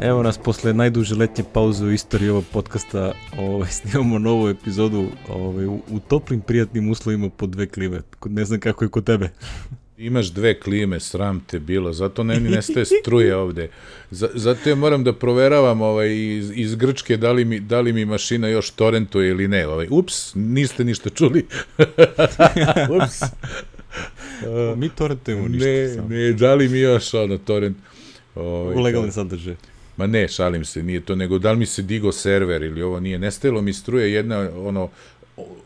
Evo nas posle najduže letnje pauze u istoriji ovog podcasta, ovaj, snimamo novu epizodu ovaj, u, u toplim, prijatnim uslovima po dve klime. Ne znam kako je kod tebe. Imaš dve klime, sram te bilo, zato ne ni nestaje struje ovde. Z zato ja moram da proveravam ovaj, iz, iz Grčke da li, mi, da li mi mašina još torrentuje ili ne. Ovaj, ups, niste ništa čuli. ups. Mi torrentujemo ništa. Ne, sam. ne, da li mi još ono torrent. Ovaj, u legalne sadržaje. Ma ne, šalim se, nije to, nego da li mi se digo server ili ovo nije. Nestalo mi struje jedna, ono,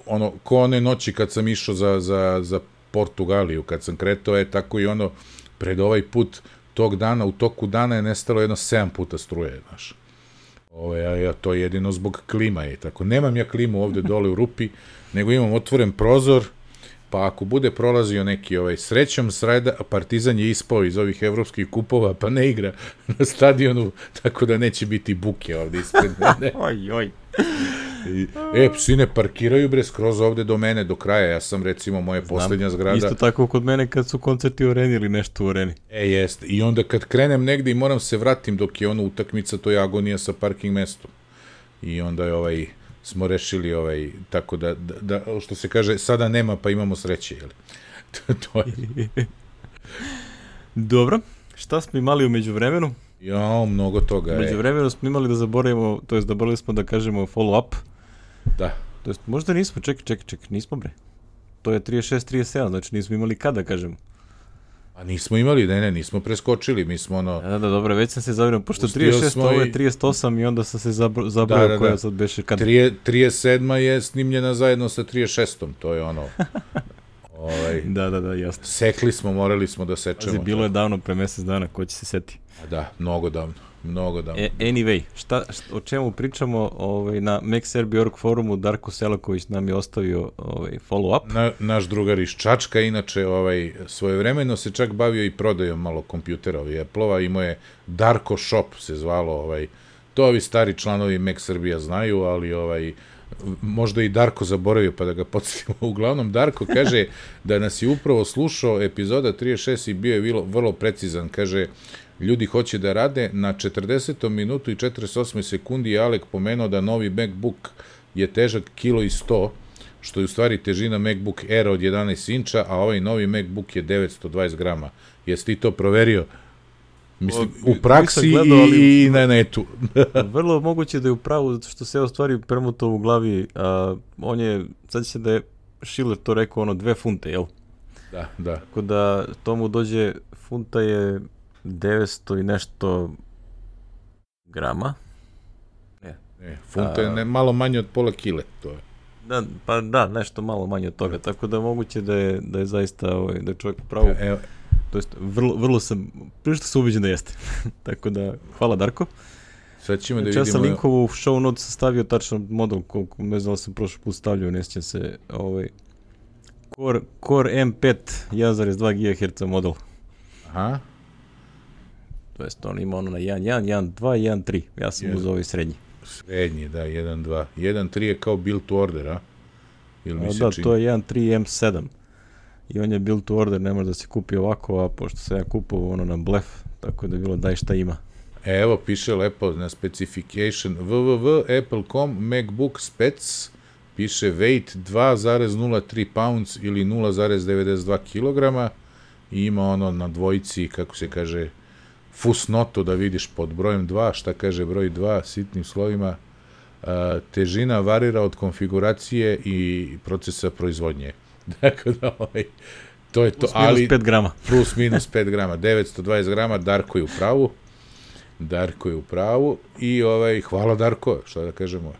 ono, ko one noći kad sam išao za, za, za Portugaliju, kad sam kretao, je tako i ono, pred ovaj put tog dana, u toku dana je nestalo jedno 7 puta struje, znaš. Ovo, ja, ja, to jedino zbog klima je tako. Nemam ja klimu ovde dole u rupi, nego imam otvoren prozor, pa ako bude prolazio neki ovaj srećom sreda, Partizan je ispao iz ovih evropskih kupova, pa ne igra na stadionu, tako da neće biti buke ovde ispred mene. oj, oj. I, e, psi ne parkiraju bre skroz ovde do mene do kraja. Ja sam recimo moje Znam, poslednja zgrada. Isto tako kod mene kad su koncerti u areni ili nešto u areni. E, jeste. I onda kad krenem negde i moram se vratim dok je ono utakmica, to je agonija sa parking mestom. I onda je ovaj smo rešili ovaj tako da, da, da što se kaže sada nema pa imamo sreće, je to je. Dobro. Šta smo imali umeđu vremenu? Ja, mnogo toga. Među vremenu smo imali da zaboravimo, to jest zaboravili smo da kažemo follow up. Da. To jest, možda nismo, čekaj, čekaj, čekaj, nismo bre. To je 36, 37, znači nismo imali kada da kažemo. A nismo imali, ne, ne, nismo preskočili, mi smo ono... Da, da, dobro, već sam se zavirio, pošto 36, ovo je 38 i onda sam se zabrao da, da, da. koja sad beše kada... 37 je snimljena zajedno sa 36, to je ono... ovaj, da, da, da, jasno. Sekli smo, morali smo da sečemo. Pazi, bilo je davno, pre mesec dana, ko će se seti. A da, mnogo davno. Mnogo davno. E, anyway, šta, šta, o čemu pričamo ovaj, na MakeSerbi.org forumu, Darko Selaković nam je ostavio ovaj, follow up. Na, naš drugar iz Čačka, inače ovaj, svojevremeno se čak bavio i prodajom malo kompjutera ovaj, Apple-ova, imao je Darko Shop se zvalo, ovaj, to ovi stari članovi Srbija znaju, ali ovaj, možda i Darko zaboravio pa da ga podsjetimo. Uglavnom, Darko kaže da nas je upravo slušao epizoda 36 i bio je vrlo, vrlo precizan. Kaže, ljudi hoće da rade. Na 40. minutu i 48. sekundi je Alek pomenuo da novi MacBook je težak kilo i 100, što je u stvari težina MacBook Air od 11 inča, a ovaj novi MacBook je 920 grama. Jesi ti to proverio? Mislim, u praksi gledao, ali, i na netu. vrlo moguće da je u pravu, zato što se je stvari premuto u glavi. A, on je, sad će da je Schiller to rekao, ono, dve funte, jel? Da, da. Tako da tomu dođe, funta je 900 i nešto grama. Ne. Ne, funta je ne, malo manje od pola kile, to je. Da, pa da, nešto malo manje od toga, tako da moguće da je, da je zaista ovaj, da je čovjek pravo. Evo, to jest, vrlo, vrlo sam, što sam ubeđen da jeste. tako da, hvala Darko. Sad ćemo da znači, vidimo... Ja sam linkovu u show notes stavio tačno model, koliko ne znam da sam prošli put stavljao, ne sjećam se, ovaj, Core, Core M5 1,2 GHz model. Aha. To jest on ima ono na 1.1, 1.2 i 1.3. Ja sam uzao ovaj srednji. Srednji, da, 1.2. 1.3 je kao build to order, a? Ili mi da, čini? to je 1.3 M7. I on je build to order, ne može da se kupi ovako, a pošto sam ja kupovao ono na blef, tako da je bilo daj šta ima. E, evo, piše lepo na specification www.apple.com MacBook Spec piše weight 2,03 pounds ili 0,92 kg i ima ono na dvojici, kako se kaže, fusnotu da vidiš pod brojem 2, šta kaže broj 2 sitnim slovima, težina varira od konfiguracije i procesa proizvodnje. Dakle, da, ovaj, to je to. Plus minus ali, 5 grama. plus minus 5 grama. 920 grama, Darko je u pravu. Darko je u pravu i ovaj, hvala Darko, šta da kažemo.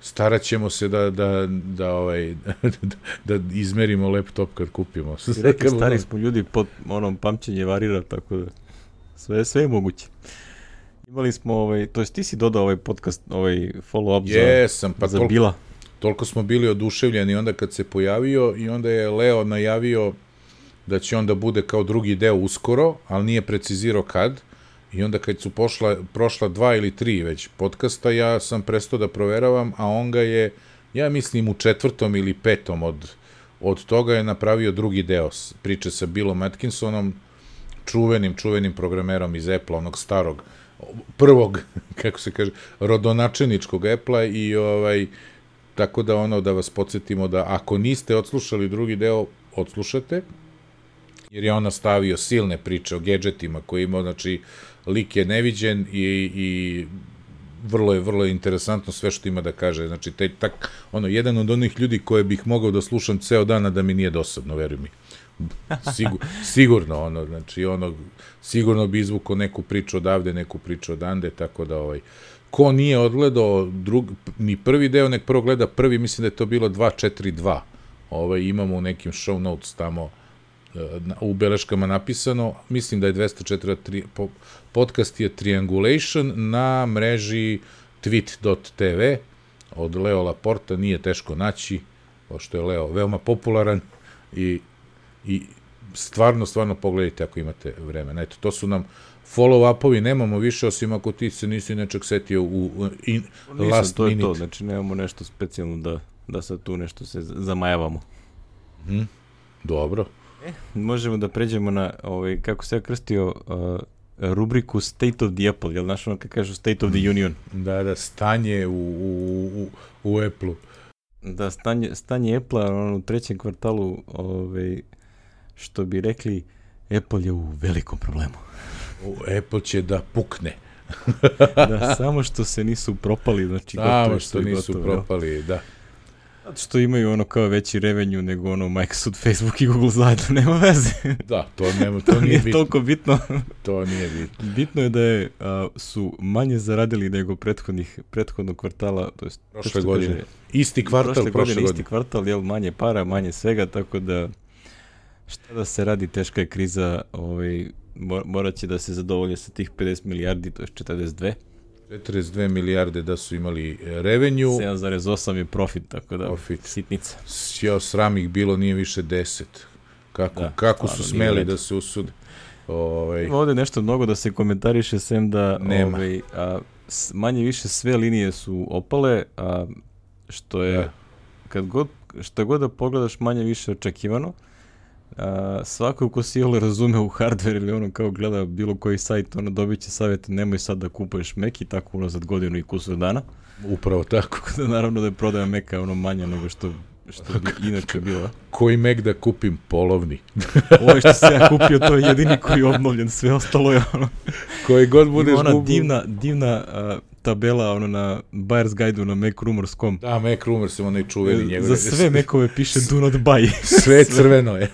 Starat ćemo se da, da, da, ovaj, da, da izmerimo laptop kad kupimo. Rekli, stari smo ljudi, pod onom pamćenje varira, tako da... Sve, sve je moguće. Imali smo, ovaj, to jest ti si dodao ovaj podcast, ovaj follow-up za, Jesam, pa za toliko, Bila. Toliko smo bili oduševljeni onda kad se pojavio i onda je Leo najavio da će onda bude kao drugi deo uskoro, ali nije precizirao kad. I onda kad su pošla, prošla dva ili tri već podcasta, ja sam prestao da proveravam, a on ga je, ja mislim, u četvrtom ili petom od, od toga je napravio drugi deo priče sa Billom Atkinsonom, čuvenim, čuvenim programerom iz Apple, onog starog, prvog, kako se kaže, rodonačeničkog Apple-a i ovaj, tako da ono da vas podsjetimo da ako niste odslušali drugi deo, odslušate, jer je on nastavio silne priče o gadgetima koje ima, znači, lik je neviđen i, i vrlo je vrlo je interesantno sve što ima da kaže. Znači taj tak ono jedan od onih ljudi koje bih mogao da slušam ceo dan a da mi nije dosadno, veruj mi. Sigur, sigurno ono, znači ono sigurno bi izvukao neku priču odavde, neku priču odande, tako da ovaj ko nije odgledao drug, ni prvi deo, nek prvo gleda prvi, mislim da je to bilo 242. Ovaj imamo u nekim show notes tamo u beleškama napisano, mislim da je 204 po, podcast je Triangulation na mreži tweet.tv od Leo Laporta, nije teško naći, pošto je Leo veoma popularan i, i stvarno, stvarno pogledajte ako imate vremena. Eto, to su nam follow-upovi, nemamo više, osim ako ti se nisi nečeg setio u in, Nisam, last to minute. to, znači nemamo nešto specijalno da, da sad tu nešto se zamajavamo. Hmm, dobro. E, možemo da pređemo na, ovaj, kako se ja krstio, uh, rubriku State of the Apple, jel znaš ono kad kažu State of the Union? Da, da, stanje u, u, u, u Apple-u. Da, stanje, stanje Apple-a ono, u trećem kvartalu, ovaj, što bi rekli, Apple je u velikom problemu. Apple će da pukne. da, samo što se nisu propali, znači samo što nisu gotovo, propali, da. Zato što imaju ono kao veći revenju nego ono Microsoft, Facebook i Google zajedno, nema veze. Da, to, nema, to, to nije, nije bitno. toliko bitno. to nije bitno. Bitno je da je, a, su manje zaradili nego prethodnih, prethodnog kvartala, to jest prošle godine. Kaže, isti kvartal prošle, prošle godine, godine. Isti kvartal, jel, manje para, manje svega, tako da šta da se radi, teška je kriza, ovaj, morat će da se zadovolje sa tih 50 milijardi, to je 42 42 milijarde da su imali revenue. 7,8 je profit, tako da profit. sitnica. Sjeo sram ih bilo nije više 10. Kako, da, kako su smeli da se usude. Ovaj... Ima ovde nešto mnogo da se komentariše, sem da Nema. Ovaj, a, manje više sve linije su opale, a, što je, da. kad god, što god da pogledaš manje više očekivano, a, svako ko si ole razume u hardware ili ono kao gleda bilo koji sajt, ono dobit će savjeti nemoj sad da kupuješ Mac i tako unazad godinu i kusur dana. Upravo tako. da naravno da je prodaja Maca ono manja nego što što bi inače bila. Koji Mac da kupim? Polovni. Ovo što se ja kupio, to je jedini koji je obnovljen, sve ostalo je ono... Koji god budeš Ima ona gubu... divna, divna uh, tabela ono na Buyer's Guide-u na MacRumors.com. Da, MacRumors je onaj čuveni njegov. Za sve Macove piše do not buy. sve crveno je.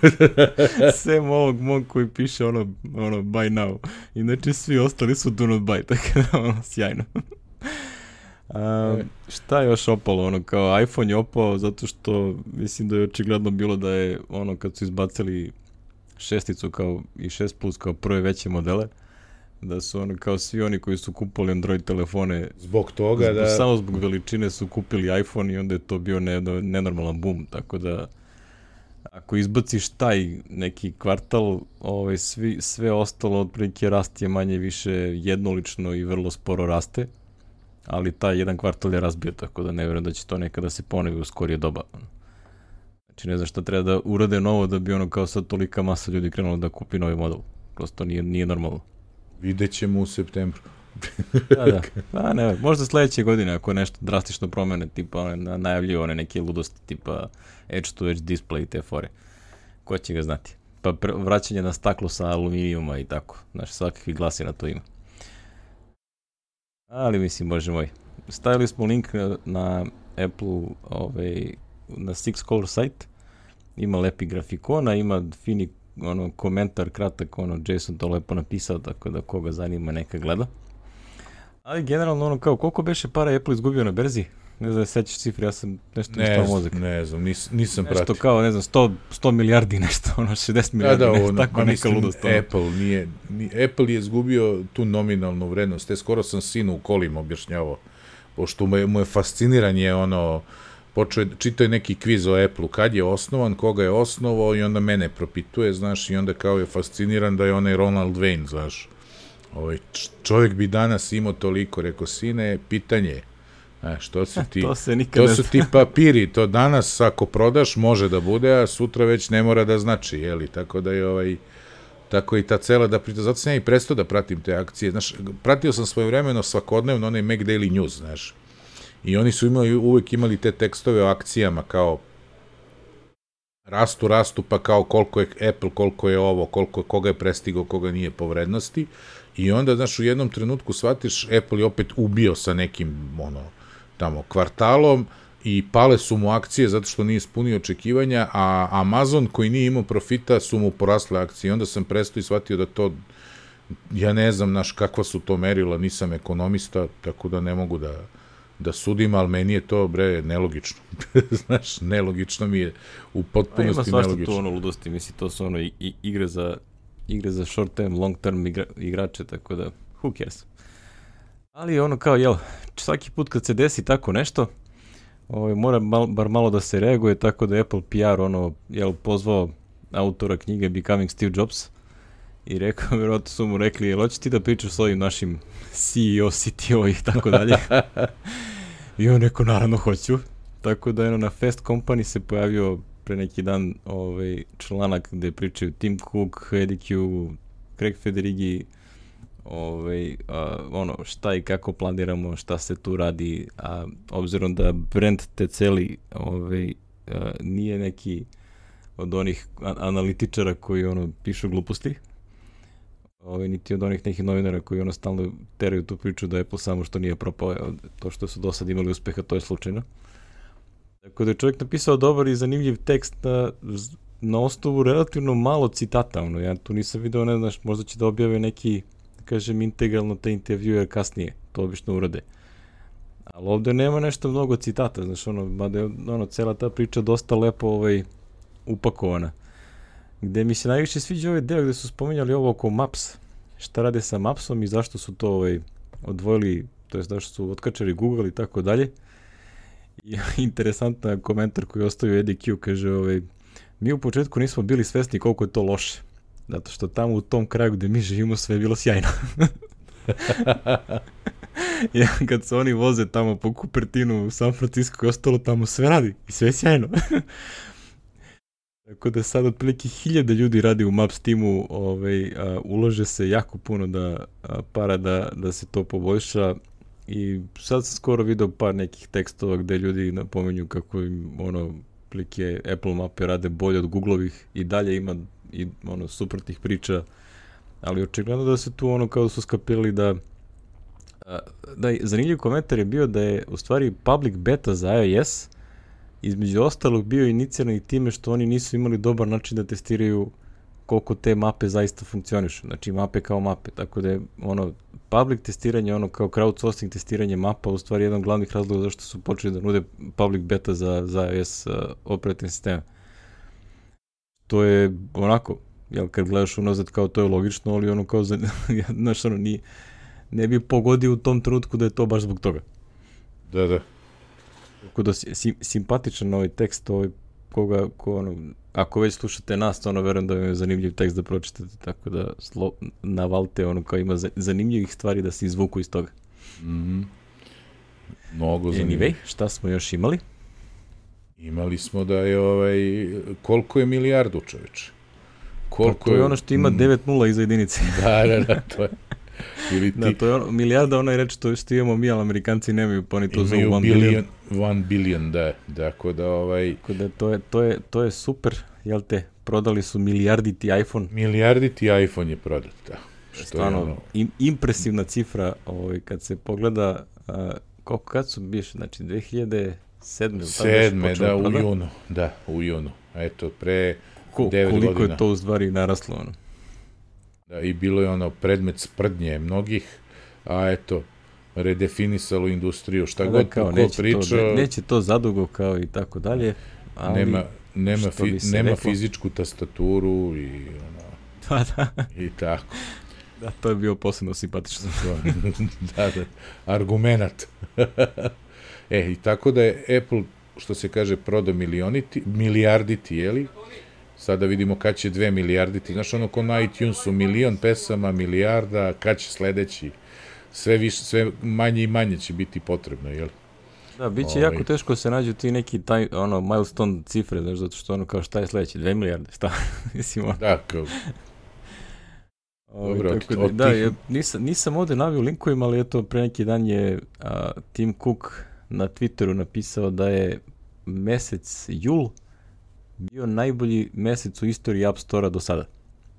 sve ovog mog koji piše ono, ono buy now. Inače svi ostali su do not buy, tako da ono, sjajno. Um, šta je još opalo, ono, kao iPhone je opao zato što mislim da je očigledno bilo da je ono kad su izbacili šesticu kao i 6 plus kao prve veće modele, da su ono kao svi oni koji su kupili Android telefone zbog toga zbog, da samo zbog veličine su kupili iPhone i onda je to bio ne, nenormalan boom, tako da ako izbaciš taj neki kvartal, ovaj, svi, sve ostalo otprilike rast je manje više jednolično i vrlo sporo raste, ali taj jedan kvartal je razbio, tako da ne vjerujem da će to nekada se ponovi u skorije doba. Znači ne znam šta treba da urade novo da bi ono kao sad tolika masa ljudi krenula da kupi novi model. Prosto nije, nije normalno. Vidjet ćemo u septembru. da, da. Pa, ne, možda sledeće godine ako nešto drastično promene, tipa one, najavljuju one neke ludosti, tipa edge to edge display i te fore. Ko će ga znati? Pa vraćanje na staklo sa aluminijuma i tako. Znaš, svakakvi glasi na to ima. Ali mislim, bože moj. Stavili smo link na, na Apple, ovaj, na Six Color site. Ima lepi grafikona, ima fini ono, komentar kratak, ono, Jason to lepo napisao, tako da koga zanima neka gleda. Ali generalno ono kao, koliko beše para Apple izgubio na berzi? Ne znam, sećaš cifre, ja sam nešto ne znam, mozak. Ne znam, nis, nisam nešto pratio. Nešto kao, ne znam, 100, 100 milijardi nešto, ono, 60 milijardi, da, da, nešto, tako neka ludost. Ono. Apple, nije, ni, Apple je izgubio tu nominalnu vrednost, te skoro sam sinu u kolima objašnjavao, pošto mu je, mu je fasciniranje ono, počeo čitao je neki kviz o Apple-u, kad je osnovan, koga je osnovao i onda mene propituje, znaš, i onda kao je fasciniran da je onaj Ronald Wayne, znaš. Ovaj, čovjek bi danas imao toliko, rekao, sine, pitanje E, što su ti, to, se to su ti papiri, to danas ako prodaš može da bude, a sutra već ne mora da znači, jeli, tako da je ovaj, Tako i ta cela, da pritom, zato sam ja i prestao da pratim te akcije. Znaš, pratio sam svoje vremeno svakodnevno onaj Mac Daily News, znaš. I oni su imali, uvek imali te tekstove o akcijama kao rastu, rastu, pa kao koliko je Apple, koliko je ovo, koliko, koga je prestigao, koga nije po vrednosti. I onda, znaš, u jednom trenutku shvatiš, Apple je opet ubio sa nekim, ono, tamo, kvartalom, i pale su mu akcije zato što nije ispunio očekivanja, a Amazon koji nije imao profita su mu porasle akcije. I onda sam prestao i shvatio da to, ja ne znam naš kakva su to merila, nisam ekonomista, tako da ne mogu da, da sudim, ali meni je to, bre, nelogično. Znaš, nelogično mi je u potpunosti nelogično. Ima svašta tu ono ludosti, misli, to su ono i, i, igre za igre za short term, long term igra, igrače, tako da, who cares. Ali ono kao, jel, svaki put kad se desi tako nešto, ovaj, mora mal, bar malo da se reaguje, tako da Apple PR ono, jel, pozvao autora knjige Becoming Steve Jobs i rekao, vjerojatno su mu rekli, jel hoće ti da pričaš s ovim našim CEO, CTO i tako dalje. I on rekao, naravno hoću. Tako da je na Fast Company se pojavio pre neki dan ovaj, članak gde pričaju Tim Cook, Eddie Q, Craig Federighi, ovaj, a, ono, šta i kako planiramo, šta se tu radi, a obzirom da brand te celi ovaj, a, nije neki od onih analitičara koji ono pišu gluposti, ovaj, niti od onih nekih novinara koji ono stalno teraju tu priču da Apple samo što nije propao, to što su do sad imali uspeha, to je slučajno. Tako da je čovjek napisao dobar i zanimljiv tekst na, na osnovu relativno malo citata, ono, ja tu nisam video, ne znaš, možda će da objave neki kažem, integralno te intervjue kasnije, to obično urade. Ali ovde nema nešto mnogo citata, znaš, ono, mada je ono, cela ta priča dosta lepo ovaj, upakovana. Gde mi se najviše sviđa ovaj deo gde su spominjali ovo oko Maps. Šta rade sa Mapsom i zašto su to ovaj, odvojili, to jest zašto su otkačali Google i tako dalje. I interesantan komentar koji je ostavio Eddie Q, kaže, ovaj, mi u početku nismo bili svesni koliko je to loše Zato što tamo u tom kraju gde mi živimo sve je bilo sjajno. ja, kad se oni voze tamo po Kupertinu u San Francisco i ostalo, tamo sve radi i sve je sjajno. Tako da sad otprilike hiljade ljudi radi u Maps timu, ovaj, a, ulože se jako puno da a, para da, da se to poboljša i sad sam skoro video par nekih tekstova gde ljudi napomenju kako im ono plike Apple mape rade bolje od Googleovih i dalje ima i ono suprotnih priča, ali očigledno da se tu ono kao su skapirali da da zanimljiv komentar je bio da je u stvari public beta za iOS između ostalog bio inicijalni time što oni nisu imali dobar način da testiraju koliko te mape zaista funkcionišu. Znači mape kao mape. Tako da je ono public testiranje, ono kao crowdsourcing testiranje mapa u stvari jedan od glavnih razloga zašto su počeli da nude public beta za, za iOS uh, operativne sisteme to je onako, jel, kad gledaš unazad kao to je logično, ali ono kao, za, znaš, ono, ni, ne bi pogodio u tom trenutku da je to baš zbog toga. Da, da. Tako da sim, simpatičan ovaj tekst, ovaj, koga, ko, ono, ako već slušate nas, to ono, verujem da vam je zanimljiv tekst da pročitate, tako da slo, navalite ono kao ima zanimljivih stvari da se izvuku iz toga. Mm -hmm. Mnogo zanimljivih. Anyway, šta smo još imali? Imali smo da je ovaj koliko je milijardu čoveče. Koliko pa to je ono što ima 9 nula iza jedinice. Da, da, da, to je. Ili da, ti... Da, to je ono, milijarda onaj reč to što imamo mi, ali Amerikanci nemaju, pa oni to zovu 1 billion. 1 billion, da. Dakle, da ovaj... Tako da to je, to je, to je super, jel te, prodali su milijarditi iPhone. Milijarditi iPhone je prodat, da. Što Stvarno, je ono... im, impresivna cifra, ovaj, kad se pogleda, uh, koliko kad su biš, znači 2000 Sedme, Sedme, da, u junu. Da, u junu. Eto, pre Ko, 9 koliko godina. je to u stvari naraslo, ono? Da, i bilo je ono predmet sprdnje mnogih, a eto, redefinisalo industriju, šta da, god kao, ko neće priča. To, ne, neće to zadugo kao i tako dalje, ali nema, nema, fi, nema rekao? fizičku tastaturu i ono, da, da. i tako. Da, to je bio posebno simpatično. da, da, argumenat. E, i tako da je Apple, što se kaže, prodao milioniti, milijarditi, jeli? Sada vidimo kad će dve milijarditi. Znaš, ono ko na iTunesu, milion pesama, milijarda, kad će sledeći? Sve, više, sve manje i manje će biti potrebno, jel? Da, bit će jako ovaj. teško se nađu ti neki taj, ono, milestone cifre, znaš, zato što ono kao šta je sledeće, dve milijarde, šta? Mislim, Da, kao... Ovaj, Dobro, tako da, od da, tih- je, nisam, nisam ovde navio linkovima, ali eto, pre neki dan je a, Tim Cook na Twitteru napisao da je mesec jul bio najbolji mesec u istoriji App Store-a do sada.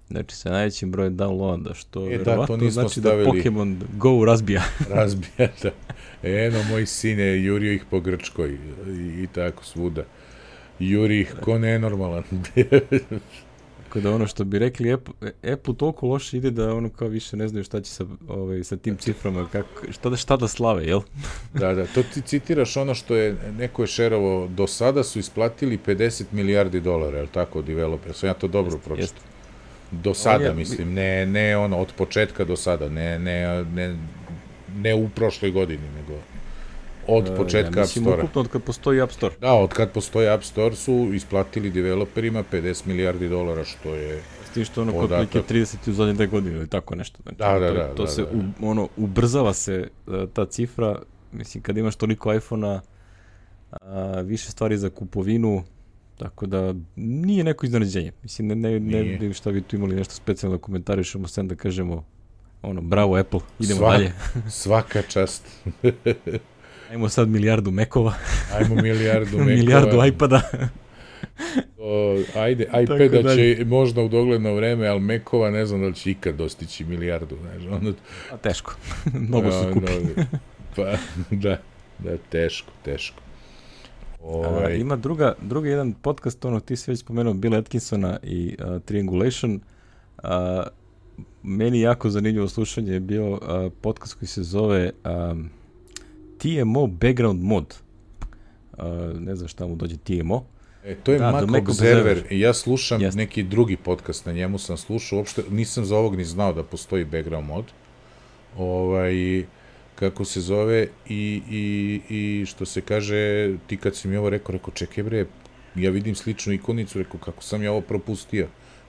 Znači, sa najvećim brojem downloada, što E, da, to znači stavili. da Pokemon Go razbija. Razbijata. Eno, moj sine je jurio ih po Grčkoj i, i tako svuda. Juri ih ko nenormalan. Tako da ono što bi rekli, Apple, Apple toliko loše ide da ono kao više ne znaju šta će sa, ovaj, sa tim ciframa, kako, šta, da, šta da slave, jel? da, da, to ti citiraš ono što je neko je šerovo, do sada su isplatili 50 milijardi dolara, je li tako, developer, sam ja to dobro pročitao. jeste. Do sada, je- mislim, ne, ne ono, od početka do sada, ne, ne, ne, ne u prošloj godini, nego od E, početka ja, App mislim, Store-a. ukupno od kad postoji App Store. Da, od kad postoji App Store su isplatili developerima 50 milijardi dolara, što je tim što ono kod prilike 30 u zadnje dve godine ili tako nešto. Znači, Da, da, to, da, To da, se, da. U, ono, ubrzava se uh, ta cifra, mislim, kad imaš toliko iPhone-a, više stvari za kupovinu, tako da nije neko iznenađenje. Mislim, ne, ne, ne Nije. vidim šta bi tu imali nešto specijalno da komentarišemo, sem da kažemo ono, bravo Apple, idemo Svak- dalje. svaka čast. Ajmo sad milijardu mekova, Ajmo milijardu mekova. milijardu iPada. O, ajde, iPada dalje. će možda u dogledno vreme, ali mekova ne znam da li će ikad dostići milijardu. Znaš, ono, A teško, mnogo su ono, kupi. Pa, da, da, teško, teško. Ovaj. Ovaj, ima druga, drugi jedan podcast, ono, ti si već spomenuo Bill Atkinsona i uh, Triangulation. Uh, meni jako zanimljivo slušanje je bio uh, podcast koji se zove um, TMO Background Mod. Uh, ne znam šta mu dođe TMO. E, to je Da, Mac Observer. Observer. Ja slušam Jeste. neki drugi podcast, na njemu sam slušao, uopšte nisam za ovog ni znao da postoji background mod. Ovaj, kako se zove i, i, i što se kaže, ti kad si mi ovo rekao, rekao, čekaj bre, ja vidim sličnu ikonicu, rekao, kako sam ja ovo propustio.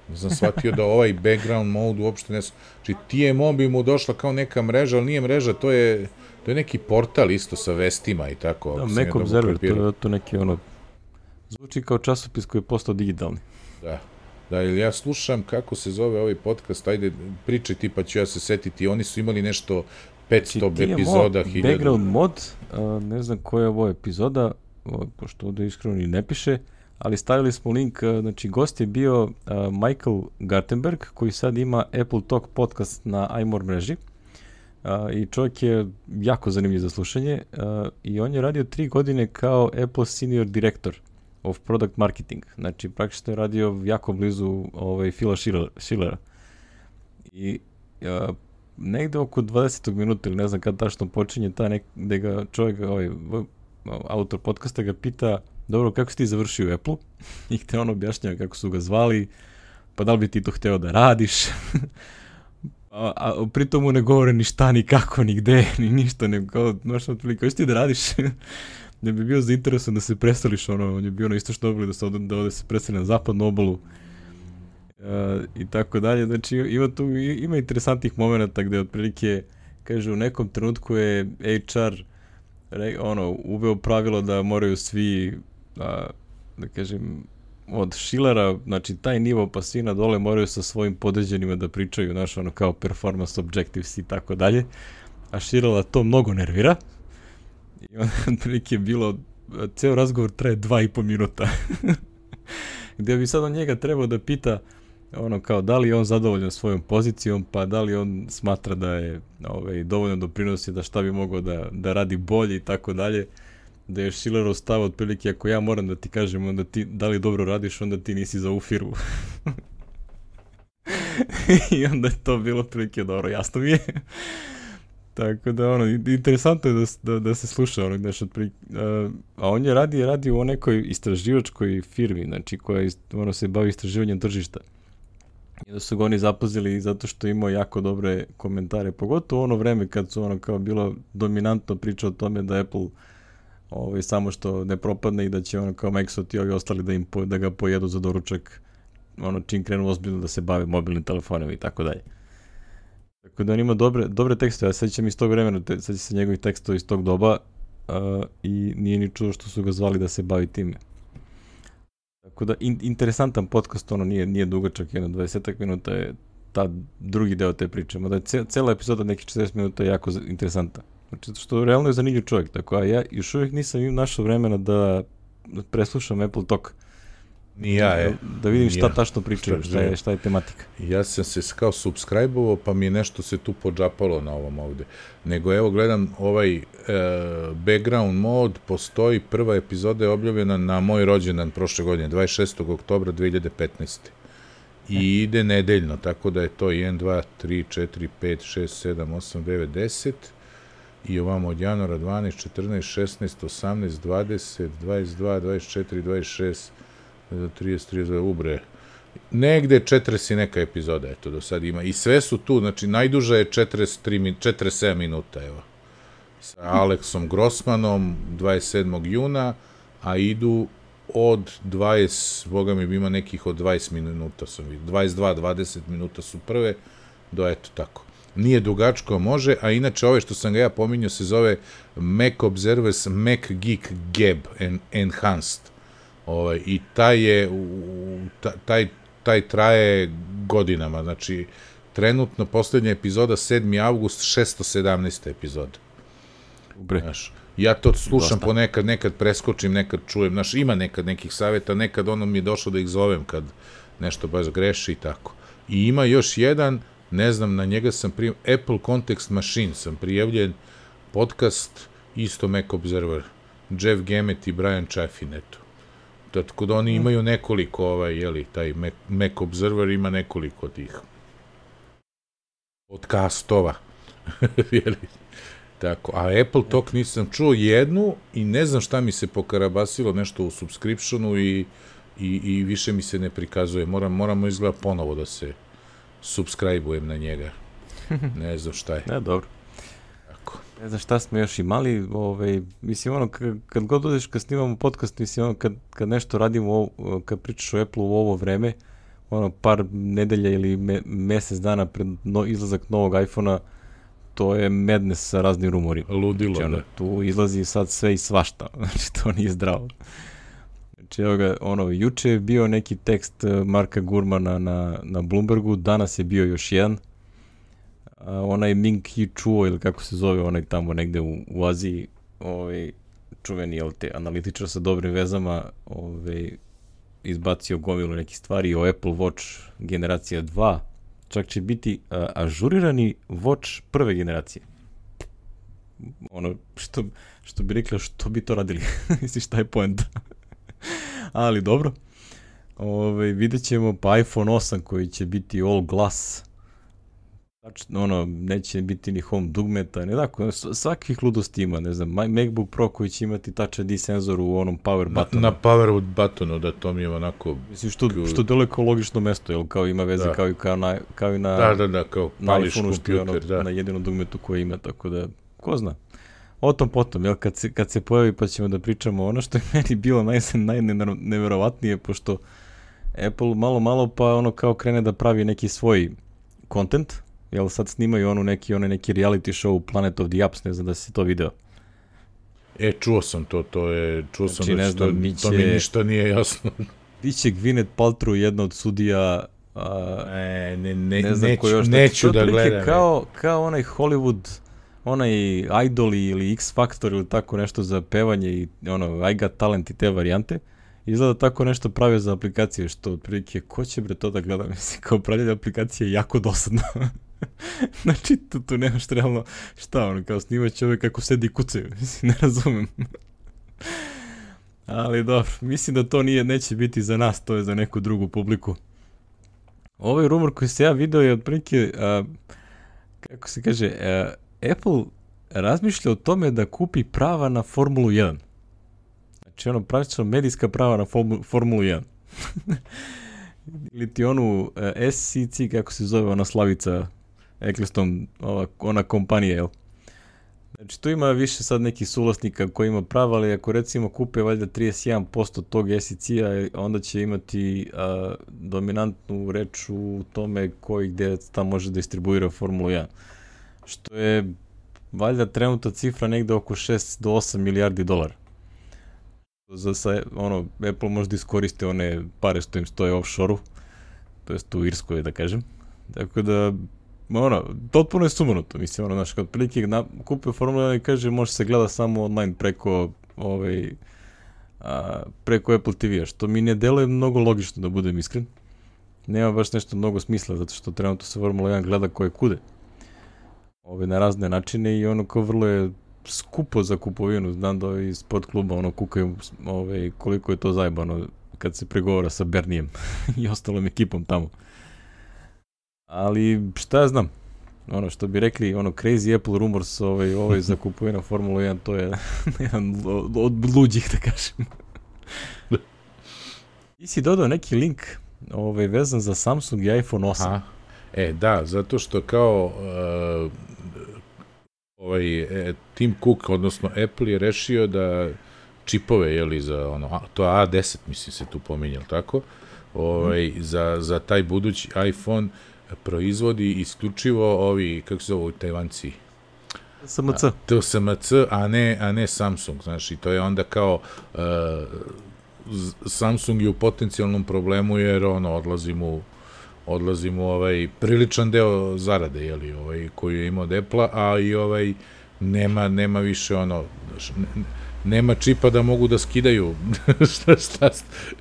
Ne sam shvatio da ovaj background mode uopšte ne... Znači, TMO bi mu došla kao neka mreža, ali nije mreža, to je, to je neki portal isto sa vestima i tako. Da, Mac Observer, to je to neki ono... Zvuči kao časopis koji je postao digitalni. Da. Da, ili ja slušam kako se zove ovaj podcast, ajde, pričaj ti pa ću ja se setiti, oni su imali nešto 500 TMO epizoda, 1000. Background mod, uh, ne znam koja je ovo epizoda, o, pošto ovde iskreno ni ne piše, ali stavili smo link, uh, znači gost je bio uh, Michael Gartenberg, koji sad ima Apple Talk podcast na iMore mreži. Uh, I čovjek je jako zanimljiv za slušanje uh, i on je radio tri godine kao Apple Senior Director of Product Marketing. Znači, praktično je radio jako blizu ovaj, Schiller- Schillera. I uh, negde oko 20. minuta ili ne znam kad tačno počinje ta nek, gde ga čovjek, ovaj, autor podcasta ga pita dobro, kako si ti završio u Apple? I te on objašnjava kako su ga zvali, pa da li bi ti to hteo da radiš? a, a pritom mu ne govore ni šta, ni kako, ni gde, ni ništa, nego kao, znaš, otprilike, hoćeš ti da radiš? ne bi bio zainteresovan da se preseliš, ono, on je bio na istočnoj obali, da se ode, da ode se preseli na zapadnu obalu, e, i tako dalje. Znači ima tu ima interesantnih momenata gde otprilike kaže u nekom trenutku je HR re, ono uveo pravilo da moraju svi a, da kažem od Schillera, znači taj nivo pa svi na dole moraju sa svojim podređenima da pričaju, znaš, ono kao performance objectives i tako dalje. A Schillera to mnogo nervira. I onda otprilike je bilo, ceo razgovor traje dva i po minuta. Gde bi sad on njega trebao da pita ono kao da li je on zadovoljan svojom pozicijom, pa da li on smatra da je ovaj, dovoljno doprinosi da šta bi mogao da, da radi bolje i tako dalje da je Schillerov stav otprilike ako ja moram da ti kažem onda ti, da li dobro radiš onda ti nisi za u firmu. I onda je to bilo otprilike dobro jasno mi je. Tako da ono interesantno je da, da, da se sluša ono znaš otprilike uh, a on je radi, radi u nekoj istraživačkoj firmi znači koja ono se bavi istraživanjem tržišta. I da su ga oni zapazili zato što je imao jako dobre komentare, pogotovo ono vreme kad su ono kao bilo dominantno priča o tome da Apple ovaj, samo što ne propadne i da će ono kao Microsoft i ovi ostali da, im da ga pojedu za doručak ono čim krenu ozbiljno da se bave mobilnim telefonima i tako dalje. Tako da on ima dobre, dobre tekste, ja se sećam iz tog vremena, te, sećam se njegovih tekstova iz tog doba uh, i nije ni čudo što su ga zvali da se bavi time. Tako da in, interesantan podcast, ono nije nije dugačak, jedno 20 minuta je ta drugi deo te priče. Mada je ce, cela epizoda nekih 40 minuta jako interesanta. Znači, što realno je zanimljiv čovjek, tako, a ja još uvijek nisam im našao vremena da preslušam Apple Talk. Ni ja, e. Da, vidim šta ja. tačno pričaju, šta, šta, je, šta je tematika. Ja sam se kao subscribe-ovo, pa mi je nešto se tu pođapalo na ovom ovde. Nego evo gledam ovaj e, background mod, postoji, prva epizoda je objavljena na moj rođendan prošle godine, 26. oktobra 2015. I e. ide nedeljno, tako da je to 1, 2, 3, 4, 5, 6, 7, 8, 9, 10 i ovamo od januara 12, 14, 16, 18, 20, 22, 24, 26, 30, 30, ubre. Negde 40 i neka epizoda, eto, do sad ima. I sve su tu, znači, najduža je 43, 47 minuta, evo. Sa Aleksom Grossmanom, 27. juna, a idu od 20, boga mi ima nekih od 20 minuta sam vidio, 22, 20 minuta su prve, do eto tako. Nije dugačko, može, a inače ove što sam ga ja pominjao se zove Mac Observers Mac Geek Gab Enhanced. Ovaj, I taj je, taj, taj traje godinama, znači trenutno poslednja epizoda 7. august 617. epizoda. Ubre. Znaš, ja to slušam Dosta. ponekad, nekad preskočim, nekad čujem, znaš, ima nekad nekih saveta, nekad ono mi je došlo da ih zovem kad nešto baš greši i tako. I ima još jedan, ne znam, na njega sam prijem, Apple Context Machine sam prijavljen, podcast, isto Mac Observer, Jeff Gemet i Brian Chaffin, eto. Tako da oni mm. imaju nekoliko, ovaj, jeli, taj Mac, Mac Observer ima nekoliko tih podcastova, jeli. Tako, a Apple Talk nisam čuo jednu i ne znam šta mi se pokarabasilo nešto u subscriptionu i, i, i više mi se ne prikazuje. Moram, moramo izgleda ponovo da se subscribe-ujem na njega. Ne znam šta je. Ne, dobro. Tako. Ne znam šta smo još imali, ovaj, mislim ono, kad, god odeš, kad snimamo podcast, mislim ono, kad, kad nešto radimo, kad pričaš o Apple u ovo vreme, ono, par nedelja ili me, mesec dana pred no, izlazak novog iPhona, to je mednes sa raznim rumorima. Ludilo, znači, ono, da. Tu izlazi sad sve i svašta, znači to nije zdravo. Znači, evo ga, ono, juče je bio neki tekst eh, Marka Gurmana na, na Bloombergu, danas je bio još jedan. A, onaj Ming Ki Chuo, ili kako se zove, onaj tamo negde u, u Aziji, ovaj, čuveni, jel te, analitičar sa dobrim vezama, ovaj, izbacio gomilu nekih stvari o Apple Watch generacija 2, čak će biti a, ažurirani Watch prve generacije. Ono, što, što bi rekla, što bi to radili? Misliš, šta je poenta? Ali dobro. Ove, vidjet ćemo pa iPhone 8 koji će biti all glass. Znači, ono, neće biti ni home dugmeta, ne tako, svakih ludosti ima, ne znam, MacBook Pro koji će imati Touch ID senzor u onom power buttonu. Na, na power buttonu, da to mi je onako... Mislim, što, što deluje kao logično mesto, jel, kao ima veze da. kao, i, kao, na, kao i na... Da, da, da, kao pališ kompjuter, ono, da. Na jedinom dugmetu koje ima, tako da, ko zna. O tom potom, jel, kad se, kad se pojavi pa ćemo da pričamo ono što je meni bilo naj, najneverovatnije, pošto Apple malo malo pa ono kao krene da pravi neki svoj content, jel sad snimaju onu neki, one neki reality show Planet of the Apps, ne znam da si to video. E, čuo sam to, to je, čuo znači, sam da to, biće, to mi ništa nije jasno. Biće Gwyneth Paltrow jedna od sudija a, e, ne, ne, ne znam neću, još, neću da gledam. Kao, kao onaj Hollywood onaj Idol ili X Factor ili tako nešto za pevanje i ono, I got talent i te varijante, izgleda tako nešto pravio za aplikacije, što otprilike, ko će bre to da gleda? Mislim, kao pravljanje aplikacije je jako dosadno. znači, tu, tu nemaš realno šta, ono, kao snima čovek kako sedi i kucaju. Mislim, ne razumem. Ali dobro, mislim da to nije, neće biti za nas, to je za neku drugu publiku. Ovaj rumor koji se ja video je otprilike, a, kako se kaže, a, Apple razmišlja o tome da kupi prava na Formulu 1. Znači ono praktično medijska prava na Formulu 1. Ili ti onu e, SCC, kako se zove ona Slavica Eccleston, ova, ona kompanija, jel? Znači, tu ima više sad nekih suvlasnika koji ima prava, ali ako recimo kupe valjda 31% tog SEC-a, onda će imati a, dominantnu reč u tome koji gde tamo može da distribuira Formulu 1 što je valjda trenutna cifra negde oko 6 do 8 milijardi dolara. Za sa, ono, Apple možda iskoristi one pare što im stoje offshore-u, to jest u Irskoj da kažem, Tako da, ono, potpuno je sumanuto, mislim, ono, znaš, kad prilike na, kupio Formula 1 i kaže može se gleda samo online preko, ovaj, a, preko Apple TV-a, što mi ne deluje mnogo logično, da budem iskren. Nema baš nešto mnogo smisla, zato što trenutno se Formula 1 gleda koje kude. Ove, na razne načine i ono kao vrlo je skupo za kupovinu, znam da ovi sport kluba ono kukaju ove, koliko je to zajebano kad se pregovara sa Bernijem i ostalom ekipom tamo. Ali šta ja znam, ono što bi rekli, ono crazy Apple rumors ovaj, ovaj za kupovinu Formula 1, to je jedan od luđih, da kažem. Ti si dodao neki link ovaj, vezan za Samsung i iPhone 8. Aha. E, da, zato što kao uh, ovaj, e, Tim Cook, odnosno Apple je rešio da čipove, jeli, za ono, to A10, mislim se tu pominjal, tako? Ovaj, mm. za, za taj budući iPhone proizvodi isključivo ovi, kako se zove, Tajvanci? SMC. A, to SMC, a ne, a ne Samsung, znaš, i to je onda kao uh, Samsung je u potencijalnom problemu jer ono odlazi mu odlazi mu ovaj priličan deo zarade je li ovaj koju je imao Apple a i ovaj nema nema više ono nema čipa da mogu da skidaju šta, šta,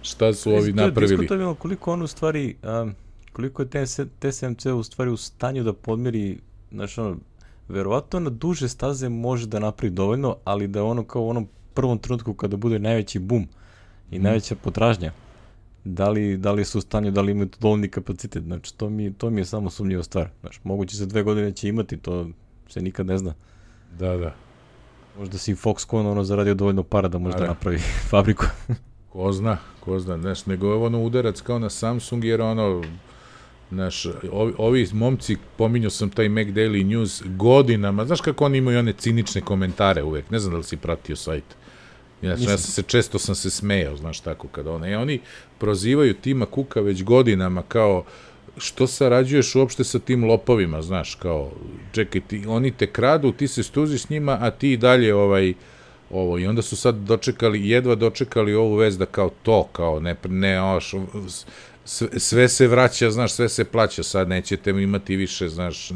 šta su ovi napravili. Diskutabilno koliko on u stvari, um, koliko je TSMC u stvari u stanju da podmiri, znači ono, verovatno na duže staze može da napravi dovoljno, ali da ono kao u onom prvom trenutku kada bude najveći bum i hmm. najveća potražnja, da li, da li su u stanju, da li imaju dovoljni kapacitet, znači to mi, to mi je samo sumnjiva stvar. Znači, moguće za dve godine će imati, to se nikad ne zna. Da, da. Možda si Foxconn ono zaradio dovoljno para da možda da. napravi fabriku. ko zna, ko zna, znaš, nego je ono udarac kao na Samsung, jer ono, Znaš, ovi, ovi momci, pominjao sam taj Mac Daily News godinama, znaš kako oni imaju one cinične komentare uvek, ne znam da li si pratio sajt. Znači, ja sam se, često sam se smejao, znaš tako, kada one, i oni prozivaju Tima Kuka već godinama kao, što sarađuješ uopšte sa tim lopovima, znaš, kao, čekaj, ti, oni te kradu, ti se stuziš s njima, a ti dalje, ovaj, ovo, i onda su sad dočekali, jedva dočekali ovu vez da kao to, kao, ne, ne, oš, sve, sve se vraća, znaš, sve se plaća, sad nećete imati više, znaš,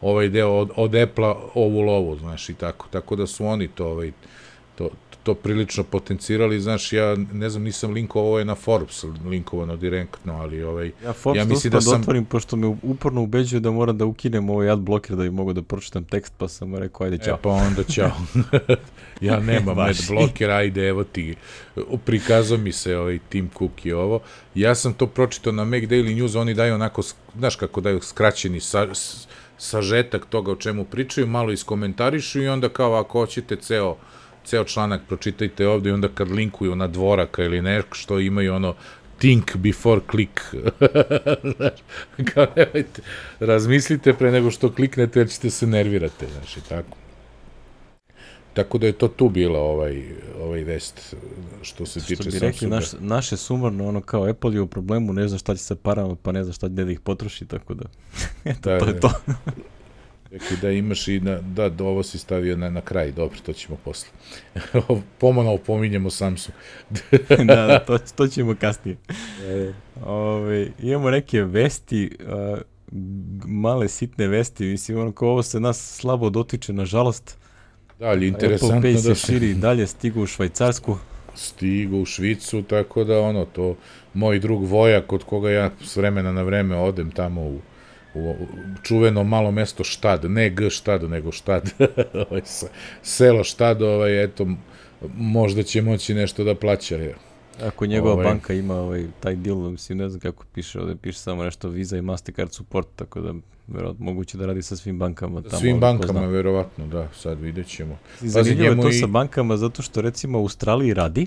ovaj deo od, od Apple-a ovu lovu, znaš, i tako, tako da su oni to, ovaj, to, prilično potencirali, znaš, ja ne znam, nisam linkovao, ovo je na Forbes linkovano direktno, ali ovaj, ja, Forbes ja mislim da sam... otvorim, pošto me uporno ubeđuje da moram da ukinem ovaj ad bloker da bi mogu da pročitam tekst, pa sam rekao, ajde, čao. E, pa onda čao. ja nemam ad bloker, ajde, evo ti, prikazao mi se ovaj Tim Cook i ovo. Ja sam to pročitao na Mac Daily News, oni daju onako, znaš kako daju skraćeni sa, sažetak toga o čemu pričaju, malo iskomentarišu i onda kao ako hoćete ceo ceo članak pročitajte ovde i onda kad linkuju na dvoraka ili nešto što imaju ono think before click. Kao nemojte, razmislite pre nego što kliknete jer ćete se nervirate, znači tako. Tako da je to tu bila ovaj, ovaj vest što se što tiče Samsunga. Što bi rekli, naš, naše sumarno, ono kao Apple je u problemu, ne zna šta će se parama, pa ne zna šta da ih potroši, tako da, eto, da, to je to. Rekli da imaš i na, da, da, ovo si stavio na, na kraj, dobro, to ćemo posle. Pomano pominjemo Samsung. da, da, to, to ćemo kasnije. Ove, imamo neke vesti, uh, male sitne vesti, mislim, ono kao ovo se nas slabo dotiče, nažalost. Da, ali interesantno Apple Pay se da se širi dalje, stigu u Švajcarsku. Stigu u Švicu, tako da ono, to moj drug Vojak, od koga ja s vremena na vreme odem tamo u u čuveno malo mesto Štad, ne G Štad, nego Štad, ovaj, selo Štad, ovaj, eto, možda će moći nešto da plaća. Je. Ako njegova ovaj, banka ima ovaj, taj deal, mislim, ne znam kako piše, ovde piše samo nešto Visa i Mastercard support, tako da verovatno moguće da radi sa svim bankama. Tamo, svim bankama, verovatno, da, sad vidjet ćemo. Zanimljivo je to i... sa bankama, zato što recimo u Australiji radi,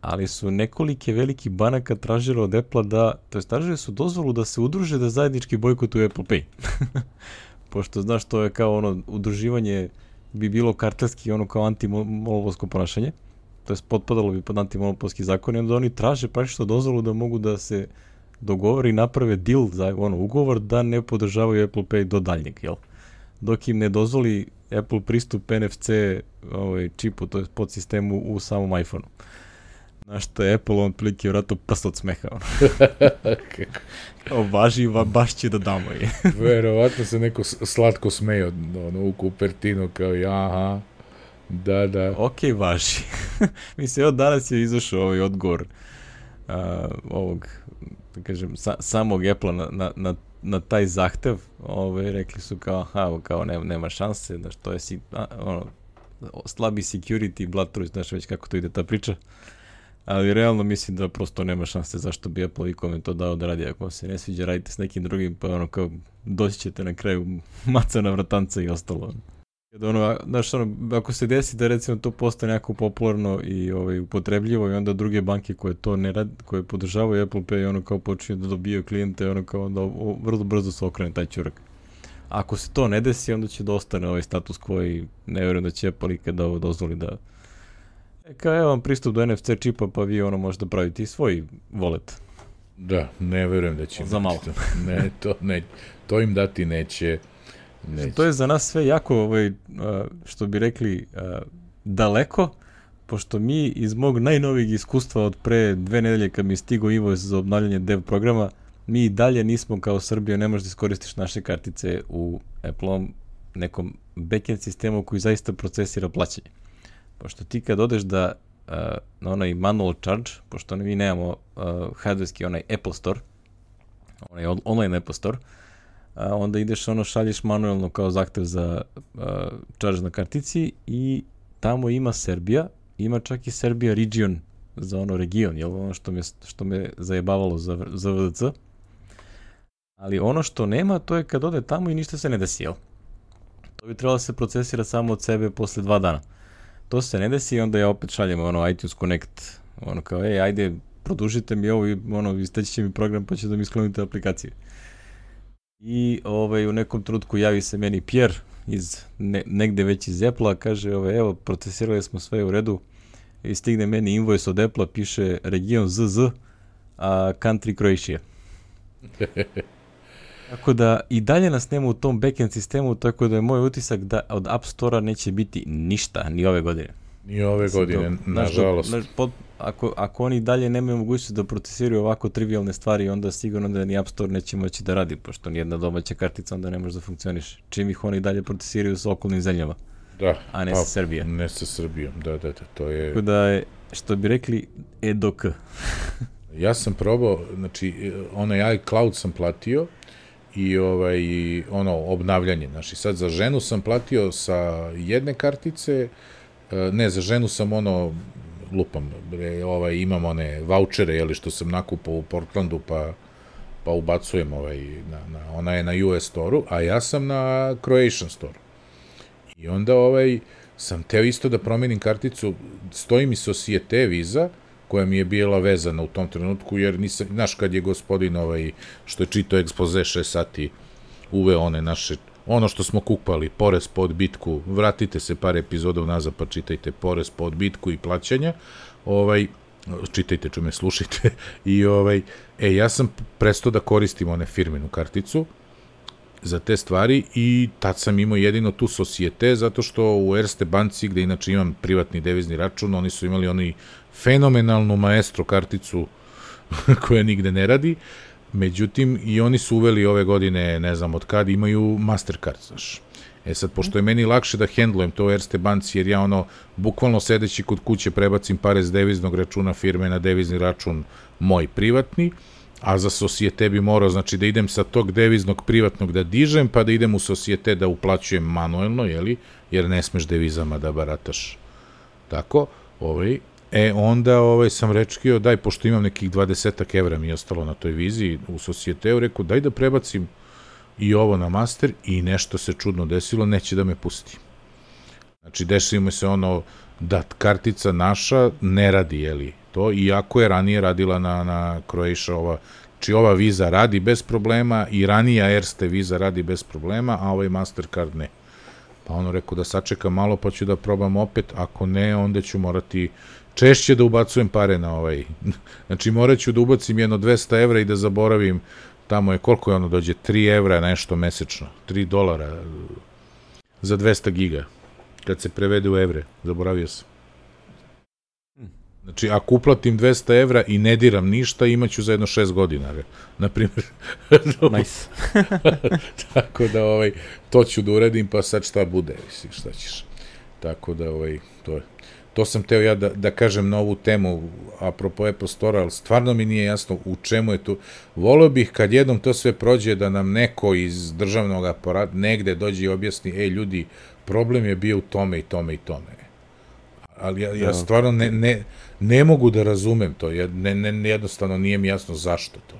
ali su nekolike veliki banaka tražile od Apple-a da, to je tražili su dozvolu da se udruže da zajednički bojkotuju Apple Pay. Pošto znaš, to je kao ono, udruživanje bi bilo kartelski, ono kao antimonopolsko ponašanje, to je potpadalo bi pod antimonopolski zakon i onda oni traže praktično dozvolu da mogu da se dogovore i naprave deal za ono, ugovor da ne podržavaju Apple Pay do daljnjeg, jel? Dok im ne dozvoli Apple pristup NFC ovaj, čipu, to je pod sistemu u samom iPhoneu. Znaš što je Apple on prilike vratno prst od smeha. Ono. Kao važi, va, baš će da damo je. Verovatno se neko slatko smeje od ono, u Kupertinu kao aha, da, da. Ok, važi. Mislim, evo danas je izašao ovaj odgovor uh, ovog, da kažem, sa, samog Apple na, na, na, na taj zahtev. Ovaj, rekli su kao, aha, kao nema, nema šanse, da što je si, a, ono, slabi security, blood truth, znaš već kako to ide ta priča. Ali realno mislim da prosto nema šanse zašto bi Apple ikome to dao da radi. Ako se ne sviđa, radite s nekim drugim, pa ono kao doći ćete na kraju maca na vratanca i ostalo. Da ono, znaš, ono, ako se desi da recimo to postane jako popularno i ovaj, upotrebljivo i onda druge banke koje to ne rad, koje podržavaju Apple Pay ono kao počinju da dobijaju klijente, ono kao da vrlo brzo se okrene taj čurak. Ako se to ne desi, onda će da ostane ovaj status quo i ne vjerujem da će Apple ikada ovo dozvoli da kao evo vam pristup do NFC čipa pa vi ono možete praviti svoj wallet. Da, ne verujem da će za malo. To. Ne, to, ne, to im dati neće. neće. To je za nas sve jako, ovaj, što bi rekli, daleko, pošto mi iz mog najnovijeg iskustva od pre dve nedelje kad mi je stigo Ivo za obnavljanje dev programa, mi i dalje nismo kao Srbija, ne možeš da iskoristiš naše kartice u Apple-om nekom backend sistemu koji zaista procesira plaćanje. Pošto ti kad odeš da uh, na onaj manual charge, pošto mi nemamo uh, hardwareski onaj Apple Store, onaj online Apple Store, uh, onda ideš ono šalješ manuelno kao zahtev za uh, charge na kartici i tamo ima Serbija, ima čak i Serbia region za ono region, jel ono što me, što me zajebavalo za, za VDC. Ali ono što nema, to je kad ode tamo i ništa se ne desi, jel? To bi trebalo da se procesira samo od sebe posle dva dana. To se ne desi i onda ja opet šaljem ono iTunes Connect, ono kao, ej, ajde, produžite mi ovo i ono, isteći će mi program pa će da mi sklonite aplikacije. I ovaj, u nekom trenutku javi se meni Pierre iz ne, negde već iz Apple-a, kaže, ovaj, evo, procesirali smo sve u redu i stigne meni invoice od Apple-a, piše region ZZ, a country Croatia. Tako da i dalje nas nema u tom backend sistemu, tako da je moj utisak da od App Store-a neće biti ništa, ni ove godine. Ni ove godine, nažalost. Na, pod, ako, ako oni dalje nemaju mogućnost da procesiraju ovako trivialne stvari, onda sigurno da ni App Store neće moći da radi, pošto nijedna domaća kartica onda ne može da funkcioniš. Čim ih oni dalje procesiraju sa okolnim zemljama. Da. A ne pa, sa Srbijom. Ne sa Srbijom, da, da, da, to je... Tako da je, što bi rekli, EDOK. ja sam probao, znači, onaj iCloud sam platio, i ovaj ono obnavljanje. Znači sad za ženu sam platio sa jedne kartice, e, ne za ženu sam ono lupam, ovaj imam one vaučere je li što sam nakupao u Portlandu pa pa ubacujem ovaj na, na ona je na US Store-u, a ja sam na Croatian Store. I onda ovaj sam teo isto da promenim karticu, stoji mi Societe Visa, koja mi je bila vezana u tom trenutku, jer nisam, znaš, kad je gospodin ovaj, što je čito ekspoze 6 sati, uveo one naše, ono što smo kupali, porez po odbitku, vratite se par epizoda unazad pa čitajte porez po odbitku i plaćanja, ovaj, čitajte, čume, slušajte, i ovaj, e, ja sam prestao da koristim one firmenu karticu, za te stvari i tad sam imao jedino tu Societe, zato što u Erste banci, gde inače imam privatni devizni račun, oni su imali oni fenomenalnu maestro karticu koja nigde ne radi, međutim i oni su uveli ove godine, ne znam od kad, imaju Mastercard, znaš. E sad, pošto je meni lakše da hendlujem to u Erste banci, jer ja ono, bukvalno sedeći kod kuće prebacim pare s deviznog računa firme na devizni račun moj privatni, a za Societe bi morao, znači da idem sa tog deviznog privatnog da dižem, pa da idem u Societe da uplaćujem manuelno, jeli, jer ne smeš devizama da barataš tako, ovaj, E, onda ovaj, sam rečkio, daj, pošto imam nekih 20 evra mi je ostalo na toj viziji u Societeu, rekao, daj da prebacim i ovo na master i nešto se čudno desilo, neće da me pusti. Znači, desilo se ono da kartica naša ne radi, jeli, to, iako je ranije radila na, na Croatia ova, znači ova viza radi bez problema i ranija Erste viza radi bez problema, a ovaj Mastercard ne. Pa ono rekao da sačekam malo pa ću da probam opet, ako ne, onda ću morati češće da ubacujem pare na ovaj. Znači morat ću da ubacim jedno 200 evra i da zaboravim tamo je koliko je ono dođe 3 evra nešto mesečno, 3 dolara za 200 giga kad se prevede u evre, zaboravio sam. Znači, ako uplatim 200 evra i ne diram ništa, imaću za jedno 6 godina, na primjer. nice. Tako da, ovaj, to ću da uredim, pa sad šta bude, misli, šta ćeš. Tako da, ovaj, to je. To sam teo ja da, da kažem na ovu temu, apropo Apple Store, ali stvarno mi nije jasno u čemu je tu. Volio bih kad jednom to sve prođe da nam neko iz državnog aparata negde dođe i objasni, ej ljudi, problem je bio u tome i tome i tome. Ali ja, ja da. stvarno ne, ne, ne mogu da razumem to, ja, ne, ne, jednostavno nije mi jasno zašto to.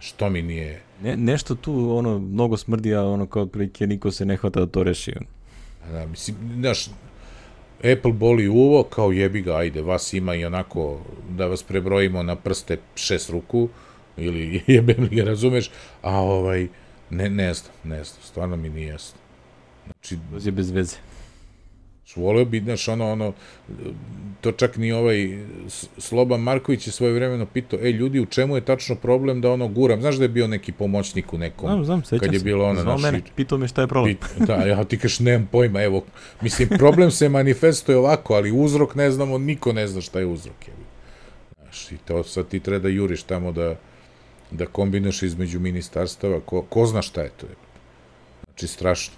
Što mi nije... Ne, nešto tu ono mnogo smrdi, a ono kao otprilike niko se ne hvata da to reši. Da, mislim, znaš, Apple boli uvo, kao jebi ga, ajde, vas ima i onako, da vas prebrojimo na prste šest ruku, ili jebem li ga, razumeš, a ovaj, ne, ne znam, ne znam, stvarno mi nije jasno. Znači, je bez veze. Voleo bi, znaš, ono, ono, to čak ni ovaj Sloban Marković je svoje vremeno pitao, ej, ljudi, u čemu je tačno problem da ono guram? Znaš da je bio neki pomoćnik u nekom? Znam, znam, sećam kad je bilo ono, Znao mene, pitao me šta je problem. Pit, da, ja ti kaš, nemam pojma, evo, mislim, problem se manifestuje ovako, ali uzrok ne znamo, niko ne zna šta je uzrok. Je. Znaš, i to sad ti treba da juriš tamo da, da kombinaš između ministarstava, ko, ko zna šta je to. Je. Znači, strašno.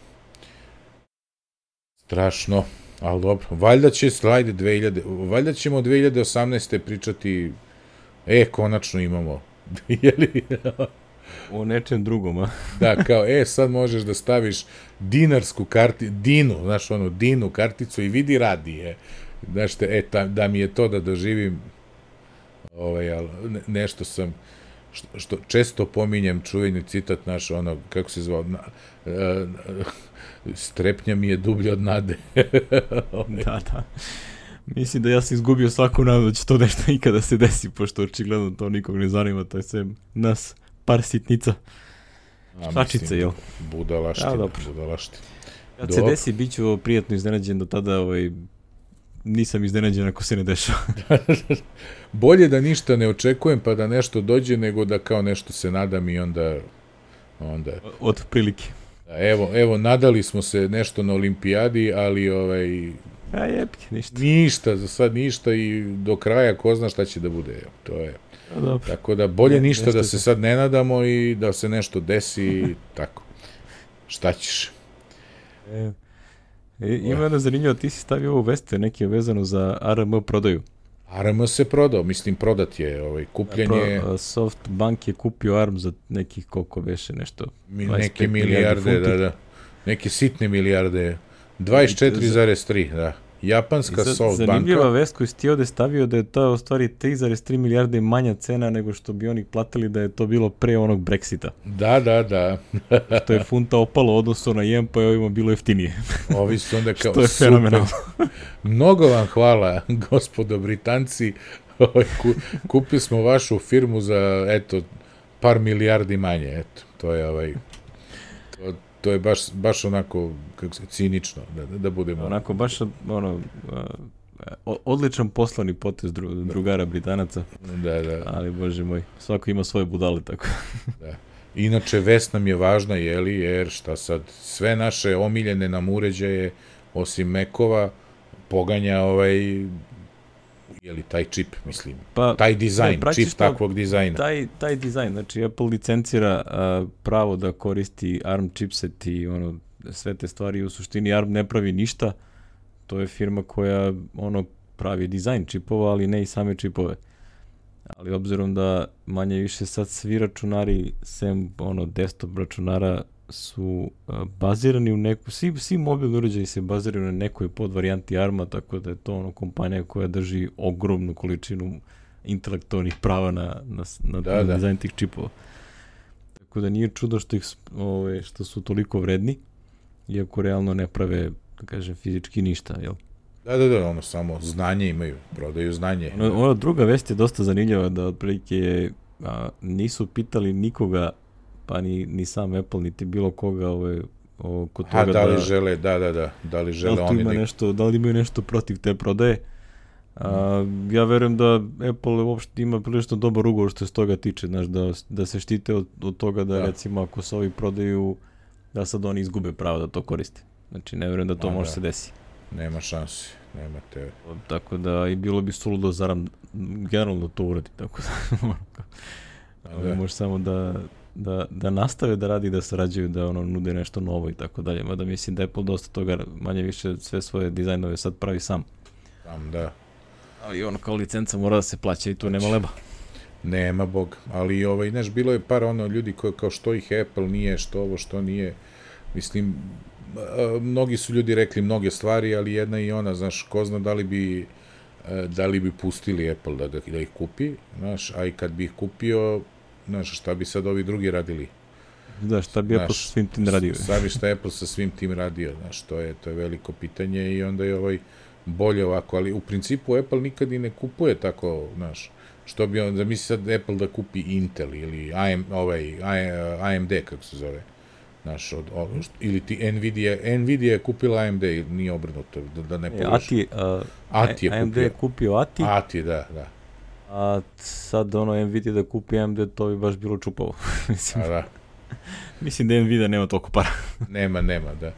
Strašno, ali dobro. Valjda će slajde 2000, valjda ćemo 2018. pričati, e, konačno imamo. Jeli? o nečem drugom, a? da, kao, e, sad možeš da staviš dinarsku karti, dinu, znaš, onu dinu karticu i vidi radi je. Znaš te, e, ta, da mi je to da doživim, ovaj, ali ne, nešto sam, što, što često pominjem čuveni citat naš, ono, kako se zvao, na, uh, strepnja mi je dublja od nade. da, da. Mislim da ja sam izgubio svaku nadu da će to nešto ikada se desi, pošto očigledno to nikog ne zanima, to je sve nas par sitnica. Šačice, jel? Budalaština, ja, budalaština. Kad se desi, bit ću prijatno iznenađen do tada ovaj, nisam iznenađen ako se ne dešava. Bolje da ništa ne očekujem pa da nešto dođe nego da kao nešto se nadam i onda... onda... Od prilike. Da, evo, evo, nadali smo se nešto na olimpijadi, ali ovaj... A jebke, ništa. Ništa, za sad ništa i do kraja ko zna šta će da bude. To je... A, dobro. Tako da bolje ne, ništa da se sad ne nadamo i da se nešto desi tako. Šta ćeš? E, e, ima jedna zanimljiva, ti si stavio ovo veste, neki je vezano za ARM prodaju. ARM se prodao, mislim prodat je, ovaj, kupljen je... Pro, Softbank je kupio ARM za nekih koliko veše nešto. Mi, neke milijarde, da, da. Neke sitne milijarde. 24,3, da. Japanska za, Softbanka. Zanimljiva vest koju si ti ovde stavio da je to u stvari 3,3 milijarde manja cena nego što bi oni platili da je to bilo pre onog Brexita. Da, da, da. što je funta opalo odnosno na jen, pa je ovima bilo jeftinije. Ovi su onda kao što je fenomenalno. Mnogo vam hvala, gospodo Britanci. Ovaj, kupili smo vašu firmu za, eto, par milijardi manje, eto. To je ovaj to, je baš, baš onako kako se, cinično, da, da budemo... Onako, baš ono, odličan poslani potez dru, drugara Britanaca. Da, da. Ali, bože moj, svako ima svoje budale, tako. da. Inače, vest nam je važna, jeli, jer šta sad, sve naše omiljene nam uređaje, osim mekova, poganja ovaj je li taj čip, mislim, pa, taj dizajn, ne, čip takvog dizajna. Taj, taj dizajn, znači Apple licencira uh, pravo da koristi ARM chipset i ono, sve te stvari, u suštini ARM ne pravi ništa, to je firma koja ono pravi dizajn čipova, ali ne i same čipove. Ali obzirom da manje više sad svi računari, sem ono desktop računara, su bazirani u neku, svi, svi mobilni uređaji se baziraju na nekoj podvarijanti ARMA, tako da je to ono kompanija koja drži ogromnu količinu intelektualnih prava na, na, na, da, na da. dizajn tih čipova. Tako da nije čudo što, ih, ove, što su toliko vredni, iako realno ne prave, da kažem, fizički ništa, jel? Da, da, da, ono samo znanje imaju, prodaju znanje. Ono, ona druga vest je dosta zanimljiva, da otprilike a, nisu pitali nikoga pa ni, ni sam Apple, niti bilo koga ovaj, oko toga A, da li da, žele, da, da, da, da li žele da li oni ima nek... nešto, da li imaju nešto protiv te prodaje. A, ja verujem da Apple uopšte ima prilično dobar ugovor što se toga tiče, znaš, da, da se štite od, od toga da, da. recimo ako se ovi prodaju, da sad oni izgube pravo da to koriste. Znači, ne verujem da to A, može da. se desi. Nema šanse. nema TV. Tako da i bilo bi suludo zaram generalno to uradi, tako da, da. može samo da, da, da nastave da radi da sarađuju, da ono nude nešto novo i tako dalje. Mada mislim da Apple dosta toga manje više sve svoje dizajnove sad pravi sam. Sam, da. Ali ono kao licenca mora da se plaća i tu nema leba. Nema bog, ali ovaj, znaš, bilo je par ono ljudi koji kao što ih Apple nije, što ovo, što nije. Mislim, mnogi su ljudi rekli mnoge stvari, ali jedna i ona, znaš, ko zna da li bi da li bi pustili Apple da, da, da ih kupi, znaš, a i kad bi ih kupio, znaš, šta bi sad ovi drugi radili? Da, šta bi znaš, Apple sa svim tim radio? Šta bi šta Apple sa svim tim radio, znaš, to je, to je veliko pitanje i onda je ovaj bolje ovako, ali u principu Apple nikad i ne kupuje tako, znaš, što bi on, da misli sad Apple da kupi Intel ili AM, ovaj, AMD, kako se zove, Znaš, od, od, ili ti Nvidia, Nvidia je kupila AMD, nije obrnuto, da, da ne pogreš. Ati, uh, Ati je AMD kupio. je kupio Ati. Ati, da, da. A sad ono Nvidia da kupi AMD, to bi baš bilo čupavo. Mislim, A, da. Mislim da Nvidia nema toliko para. nema, nema, da.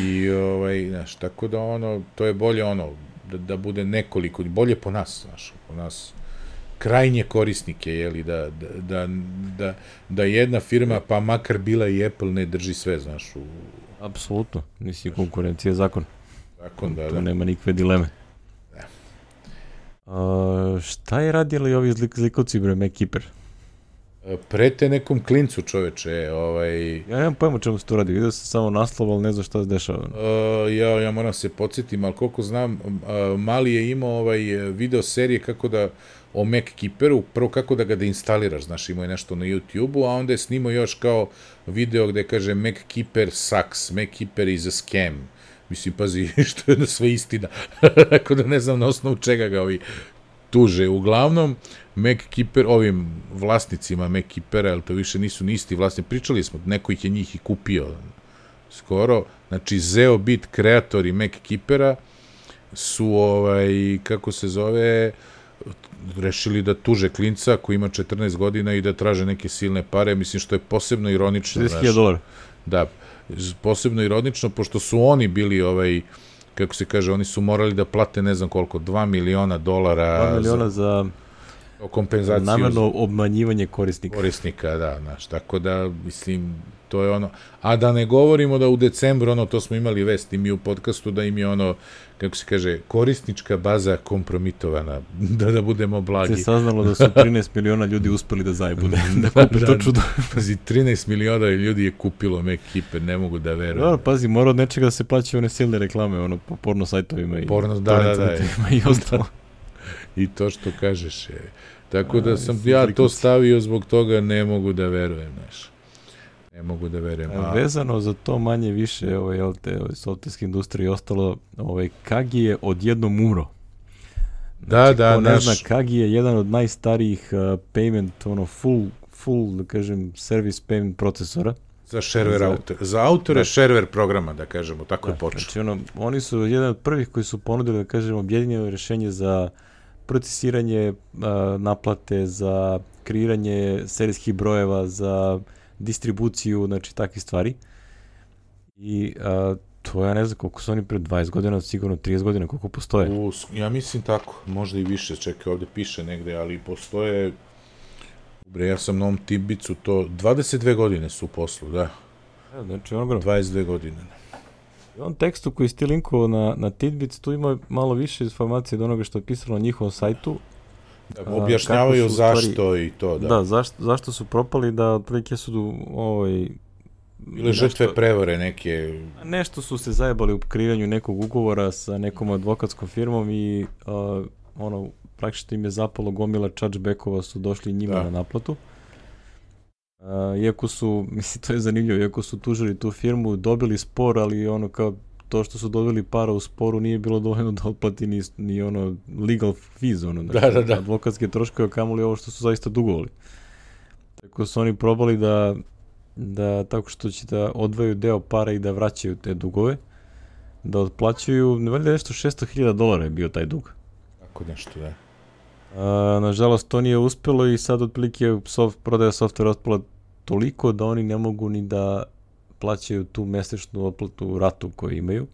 I, ovaj, znaš, tako da ono, to je bolje ono, da, da bude nekoliko, bolje po nas, znaš, po nas krajnje korisnike, jeli, da, da, da, da, da jedna firma, pa makar bila i Apple, ne drži sve, znaš, u... Apsolutno, nisi konkurencija zakon. Zakon, da, tu da. nema nikve dileme. Uh, šta je radili ovi zlik, zlikovci, bre, Mackeeper? Prete nekom klincu, čoveče, ovaj... Ja nemam pojma čemu se to radi, vidio sam samo naslov, ali ne znam šta se dešava. Uh, ja, ja moram se podsjetim, ali koliko znam, uh, Mali je imao ovaj video serije kako da o Mac Keeperu, prvo kako da ga da instaliraš, znaš, imao je nešto na YouTube-u, a onda je snimao još kao video gde kaže Mac Keeper sucks, Mac Keeper is a scam. Mislim, pazi, što je da sve istina. Tako da ne znam na osnovu čega ga ovi tuže. Uglavnom, Mac Keeper, ovim vlasnicima Mac Keepera, jer to više nisu ni isti vlasnici, pričali smo, neko ih je njih i kupio skoro, znači Zeobit kreatori Mac Keepera su, ovaj, kako se zove, rešili da tuže klinca koji ima 14 godina i da traže neke silne pare, mislim što je posebno ironično. 60.000 dolara. Da, posebno ironično, pošto su oni bili ovaj, kako se kaže, oni su morali da plate ne znam koliko, 2 miliona dolara. 2 miliona za, za kompenzaciju. Namerno obmanjivanje korisnika. Korisnika, da, znaš, tako da, mislim, to je ono, a da ne govorimo da u decembru, ono, to smo imali vest i mi u podcastu, da im je ono, kako se kaže, korisnička baza kompromitovana, da da budemo blagi. Se saznalo da su 13 miliona ljudi uspeli da zajebude, da, da kupe da, to čudo. Pazi, 13 miliona ljudi je kupilo Mac Keeper, ne mogu da verujem. Dobro, pazi, mora od nečega da se plaćaju one silne reklame, ono, po porno sajtovima i porno, da, da, da, i ostalo. I to što kažeš je. Tako da sam ja to stavio zbog toga, ne mogu da verujem, znaš. Ne mogu da verujem. A... Vezano za to manje više, ovaj, jel te, ovaj, softverske industrije i ostalo, ovaj, Kagi je odjednom umro. Znači, da, da, ne naš... zna, Kagi je jedan od najstarijih uh, payment, ono, full, full, da kažem, service payment procesora. Za shareware za, autor. Za autore da. shareware programa, da kažemo, tako da, je počeo. Znači, ono, oni su jedan od prvih koji su ponudili, da kažemo, objedinjeno rešenje za procesiranje uh, naplate, za kreiranje serijskih brojeva, za distribuciju, znači takve stvari. I a, to ja ne znam koliko su oni pre 20 godina, sigurno 30 godina, koliko postoje. U, ja mislim tako, možda i više, čekaj, ovde piše negde, ali postoje, bre, ja sam na ovom Tibicu, to 22 godine su u poslu, da. Ja, znači, ono 22 godine. I on tekstu koji ste linkovao na, na Tidbits, tu ima malo više informacije od onoga što je pisalo na njihovom sajtu, Da, objašnjavaju zašto stvari, i to, da. Da, zašto, zašto su propali, da otprilike su ovaj, Bile žrtve prevore neke. Nešto su se zajebali u kreiranju nekog ugovora sa nekom advokatskom firmom i uh, ono, praktično im je zapalo gomila chargebackova su došli njima da. na naplatu. Uh, iako su, mislim, to je zanimljivo, iako su tužili tu firmu, dobili spor, ali ono kao to što su dobili para u sporu nije bilo dovoljno da otplati ni, ni ono legal fees, ono, da, da, da. advokatske troškove, kamoli ovo što su zaista dugovali. Tako su oni probali da, da tako što će da odvaju deo para i da vraćaju te dugove, da otplaćaju, ne valjda nešto 600.000 dolara je bio taj dug. Tako nešto, da. A, nažalost, to nije uspelo i sad otprilike soft, prodaja softvera otpala toliko da oni ne mogu ni da plaćaju tu mesečnu otplatu ratu koju imaju.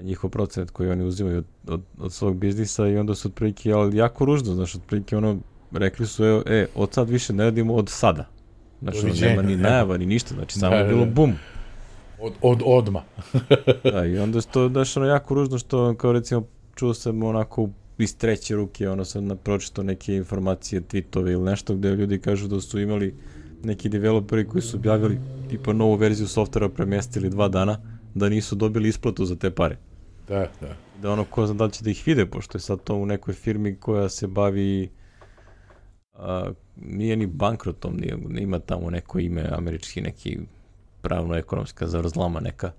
njihov procenat koji oni uzimaju od, od, od svog biznisa i onda su otprilike, ali jako ružno, znaš, otprilike ono, rekli su, evo, e, od sad više ne radimo od sada. Znači, ono, nema ni najava, ni ništa, znači, samo je bilo bum. Od, od odma. da, i onda je to, znaš, ono, jako ružno što, kao recimo, čuo sam onako iz treće ruke, ono sam pročito neke informacije, tweetove ili nešto gde ljudi kažu da su imali neki developeri koji su objavili tipa novu verziju softvera premestili dva dana, da nisu dobili isplatu za te pare. Da, da. Da ono, ko zna da li će da ih vide, pošto je sad to u nekoj firmi koja se bavi a, nije ni bankrotom, nije, ima tamo neko ime američki, neki pravno-ekonomska zavrzlama neka,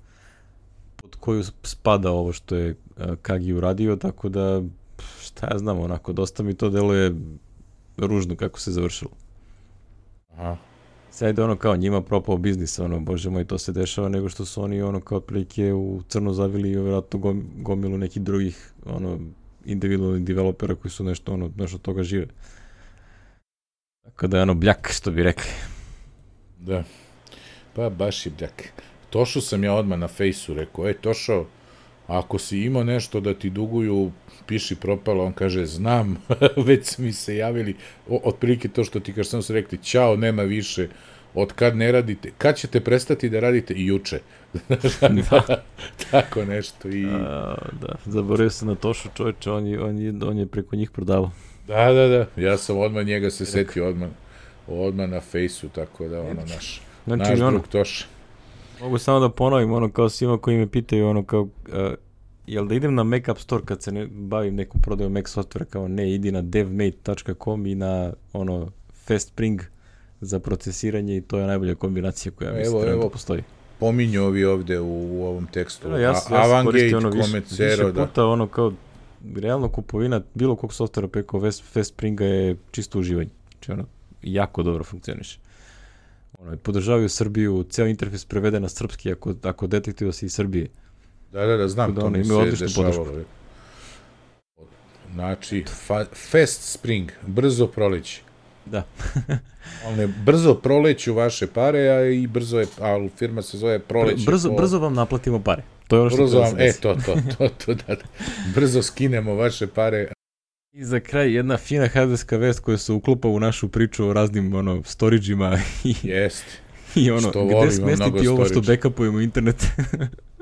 pod koju spada ovo što je Kagi uradio, tako da šta ja znam, onako, dosta mi to deluje ružno kako se završilo. Aha. Sad ono kao njima propao biznis, ono, bože moj, to se dešava, nego što su oni ono kao prilike u crno zavili i vjerojatno gomilu nekih drugih, ono, individualnih developera koji su nešto, ono, nešto od toga žive. Tako da je ono bljak, što bi rekli. Da. Pa baš je bljak. Tošu sam ja odmah na fejsu rekao, ej Tošo, ako si imao nešto da ti duguju, piši propalo, on kaže, znam, već su mi se javili, o, otprilike to što ti kaže, samo su rekli, ćao, nema više, od kad ne radite, kad ćete prestati da radite? I juče. da. Tako nešto. I... A, da, zaboravio se na Tošu čovječe, on je, on, je, on je preko njih prodavao. Da, da, da, ja sam odmah njega se setio, odmah, odmah na fejsu, tako da, ono, naš, znači, naš drug ono, Toša. Mogu samo da ponovim, ono, kao svima koji me pitaju, ono, kao, jel da idem na Mac App Store kad se ne bavim nekom prodajom Mac softvera, kao ne, idi na devmate.com i na, ono, Fastspring za procesiranje i to je najbolja kombinacija koja evo, mislim evo, postoji. Pominju ovi ovde u, u ovom tekstu. Da, ja, ja Avangate, ono, više, Comecero, više puta, da. ono, kao, realno kupovina bilo kog softvera preko Fastspringa je čisto uživanje. Znači, ono, jako dobro funkcioniše ono, podržavaju Srbiju, ceo interfejs prevede na srpski ako, ako detektuju da si iz Srbije. Da, da, da, znam, da to mi se dešavalo. Znači, fa, fast spring, brzo proleći. Da. ne, brzo proleću vaše pare, a i brzo je, a firma se zove proleće. Brzo, po... brzo vam naplatimo pare. To je ono što brzo vam, e, to, to, to, to, da, da. Brzo skinemo vaše pare, I za kraj jedna fina hardverska vest koja se uklopa u našu priču o raznim ono, storidžima i, Jest. i ono, što gde smestiti ovo što backupujemo internet.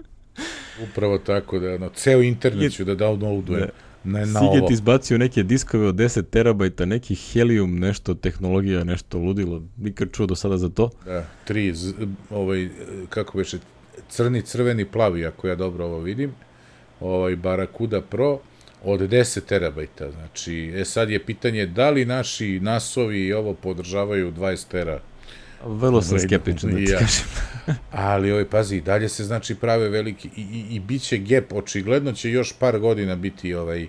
Upravo tako, da no, ceo internet ću da downloadujem. Da. Ne na Siget ovo. izbacio neke diskove od 10 terabajta, neki helium, nešto tehnologija, nešto ludilo. Nikad čuo do sada za to. Da, tri, z, ovaj, kako beše, crni, crveni, plavi, ako ja dobro ovo vidim. Ovaj, Barakuda Pro od 10 terabajta. Znači, e sad je pitanje da li naši nasovi i ovo podržavaju 20 tera. Vrlo sam skeptičan da ti ja. kažem. Ali, ovaj, pazi, i dalje se znači prave veliki, i, i, i bit će gap, očigledno će još par godina biti ovaj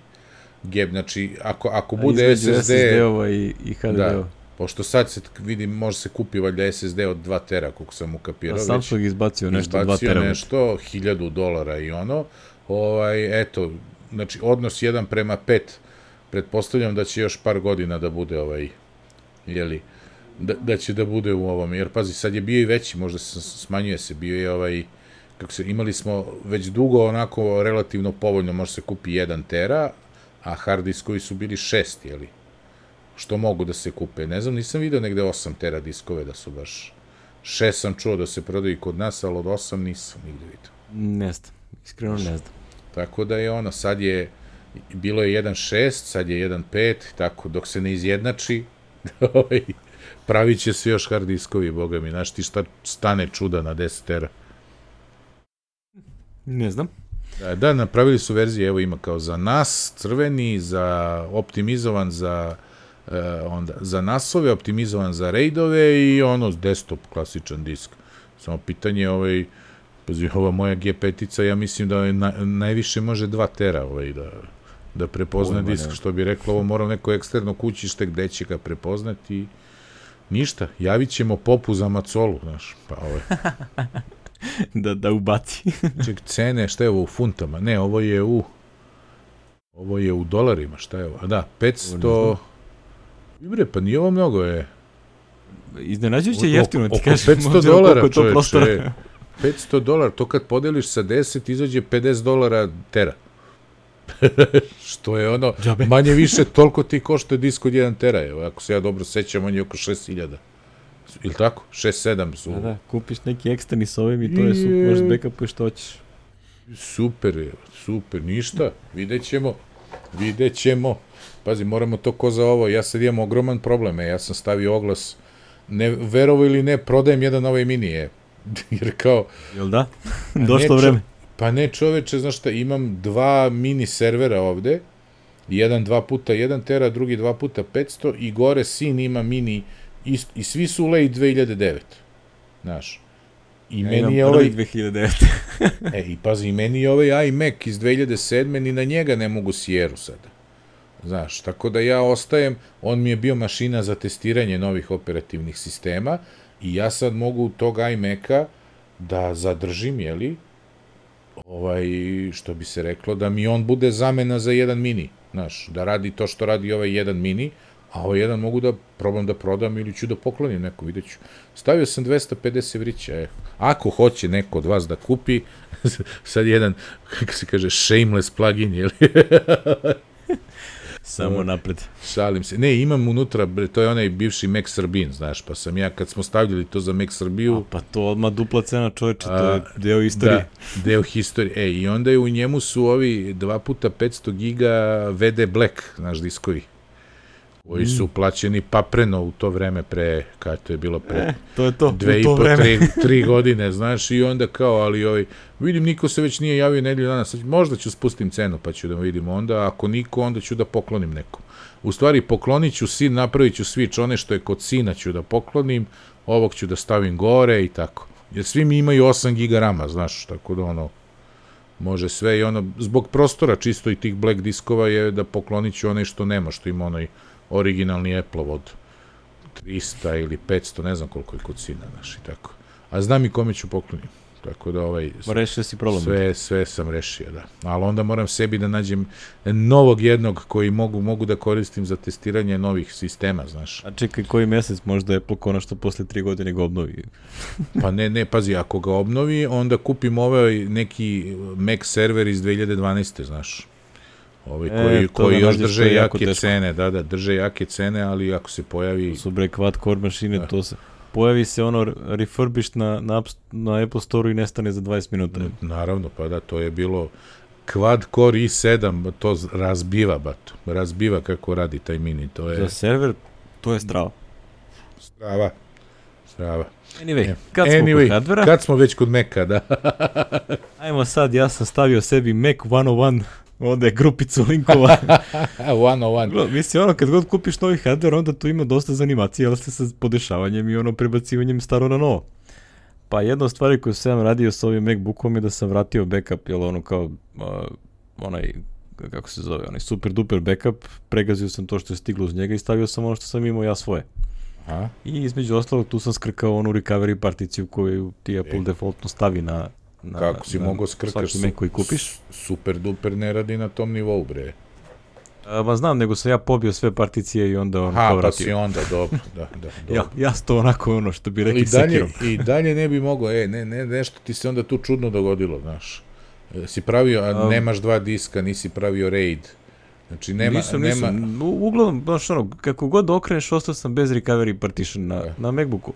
gap, znači, ako, ako bude SSD... SSD-ova i, i HDD-ova. Da, pošto sad se vidim, može se kupi valjda SSD od 2 tera, kako sam ukapirao. A Samsung izbacio nešto 2 tera. Izbacio nešto, 1000 dolara i ono. Ovaj, eto, znači odnos 1 prema 5, pretpostavljam da će još par godina da bude ovaj, jeli, da, da će da bude u ovom, jer pazi, sad je bio i veći, možda se smanjuje se, bio je ovaj, kako se, imali smo već dugo onako relativno povoljno, može se kupi 1 tera, a hard diskovi su bili 6, jeli, što mogu da se kupe. Ne znam, nisam video negde 8 tera diskove da su baš, 6 sam čuo da se prodaju kod nas, ali od 8 nisam nigde vidio. Ne znam, iskreno ne znam. Tako da je ono, sad je, bilo je 1.6, sad je 1.5, tako, dok se ne izjednači, ovaj, pravit će se još hard diskovi, boga mi, znaš ti šta stane čuda na 10 tera? Ne znam. Da, da, napravili su verzije, evo ima kao za nas, crveni, za optimizovan za uh, onda za nasove, optimizovan za raidove i ono desktop klasičan disk. Samo pitanje ovaj Pazi, ova moja G5-ica, ja mislim da je na, najviše može 2 tera ovaj, da, da prepozna Ujma, disk, ne. što bi reklo, ovo moram neko eksterno kućište gde će ga prepoznati. Ništa, javit ćemo popu za macolu, znaš, pa ovaj. da, da ubaci. Ček, cene, šta je ovo u funtama? Ne, ovo je u ovo je u dolarima, šta je ovo? A da, 500... Ibre, pa nije ovo mnogo je. Iznenađujuće jeftino, ti kažem. 500 dolara, čoveče. 500 dolara, to kad podeliš sa 10, izađe 50 dolara tera. što je ono, Džabe. manje više toliko ti košta disk od 1 tera, evo, ako se ja dobro sećam, on je oko 6000. Ili tako? 6-7 su. Da, da, kupiš neki eksterni s ovim i to je super, možeš backupuješ što hoćeš. Super, je, super, ništa, vidjet ćemo, vidjet ćemo. Pazi, moramo to ko za ovo, ja sad imam ogroman problem, e, ja sam stavio oglas, ne, verovo ili ne, prodajem jedan ovaj mini, je. jer kao... Jel da? Došlo vreme. Pa ne čoveče, znaš šta, imam dva mini servera ovde, jedan 2 puta 1 tera, drugi 2 puta 500 i gore sin ima mini ist, i svi su late 2009. Znaš. I Ja meni je ovaj 2009. E, i pazi, i meni je ovaj iMac iz 2007. ni na njega ne mogu Sierra sada. Znaš, tako da ja ostajem, on mi je bio mašina za testiranje novih operativnih sistema i ja sad mogu tog iMac-a da zadržim, jeli, ovaj, što bi se reklo, da mi on bude zamena za jedan mini, znaš, da radi to što radi ovaj jedan mini, a ovaj jedan mogu da probam da prodam ili ću da poklonim neko, vidjet ću. Stavio sam 250 evrića, e. Ako hoće neko od vas da kupi, sad jedan, kako se kaže, shameless plugin, jel? Samo napred. Šalim se. Ne, imam unutra, bre, to je onaj bivši Mac Srbin, znaš, pa sam ja, kad smo stavljali to za Mac Srbiju, Pa to odmah dupla cena čoveče, to A, je deo istorije. Da, deo historije. E, i onda je u njemu su ovi 2 puta 500 giga VD Black, znaš, diskovi. Koji su plaćeni papreno u to vreme pre, kada to je bilo pre E, to je to, dve i po, vreme. tri, tri godine, znaš, i onda kao, ali ovaj, vidim, niko se već nije javio nedelju dana, sad možda ću spustim cenu, pa ću da vidim onda, ako niko, onda ću da poklonim nekom. U stvari, poklonit ću sin, napravit ću switch, one što je kod sina ću da poklonim, ovog ću da stavim gore i tako. Jer svi mi imaju 8 giga rama, znaš, tako da ono, može sve i ono, zbog prostora čisto i tih black diskova je da poklonit ću onaj što nema, što ima onaj originalni Apple od 300 ili 500, ne znam koliko je kod sina, znaš, i tako. A znam i kome ću poklonim. Tako da ovaj, rešio si problem. sve, sve sam rešio, da. Ali onda moram sebi da nađem novog jednog koji mogu, mogu da koristim za testiranje novih sistema, znaš. A čekaj, koji mesec možda Apple konačno posle tri godine ga obnovi. Pa ne, ne, pazi, ako ga obnovi, onda kupim ovaj neki Mac server iz 2012. znaš. Ovaj E, koji, da koji još drže jake teško. cene, da, da, drže jake cene, ali ako se pojavi... To su bre quad core mašine, Da. to se... Pojavi se ono refurbished na, na, na Apple Store i nestane za 20 minuta. Naravno, pa da, to je bilo quad core i7, to razbiva, bato. Razbiva kako radi taj mini, to je Za server, to je strava. strava. Strava. Anyway, kad smo Anyway, kod hardvera, kad smo već kod Meka, da. ajmo sad, ja sam stavio sebi Mac 101, ovde je grupicu linkova. one on one. Mislim, ono, kad god kupiš novi hardware, onda tu ima dosta zanimacije, ali ste sa podešavanjem i ono prebacivanjem staro na novo. Pa jedna od stvari koju sam radio sa ovim MacBookom je da sam vratio backup, jel ono kao uh, onaj, kako se zove, onaj super duper backup, pregazio sam to što je stiglo uz njega i stavio sam ono što sam imao ja svoje. Aha. I između ostalog tu sam skrkao onu recovery particiju koju ti Apple E. defaultno stavi na, na Kako si na mogao skrkaš? svaki Mac koji kupiš. Super duper ne radi na tom nivou, bre. A, ma znam, nego sam ja pobio sve particije i onda on Aha, kao pa vratio. si onda, dobro, da, da, dobro. Ja, ja to onako ono što bi rekli I dalje, sekirom. I dalje ne bi mogao, e, ne, ne, nešto ti se onda tu čudno dogodilo, znaš. E, Si pravio, a Um, nemaš dva diska, nisi pravio RAID. Znači, nema, nisam, nema, nisam. U, uglavnom, baš ono, kako god da okreneš, ostao sam bez recovery partition na, Da. na Macbooku.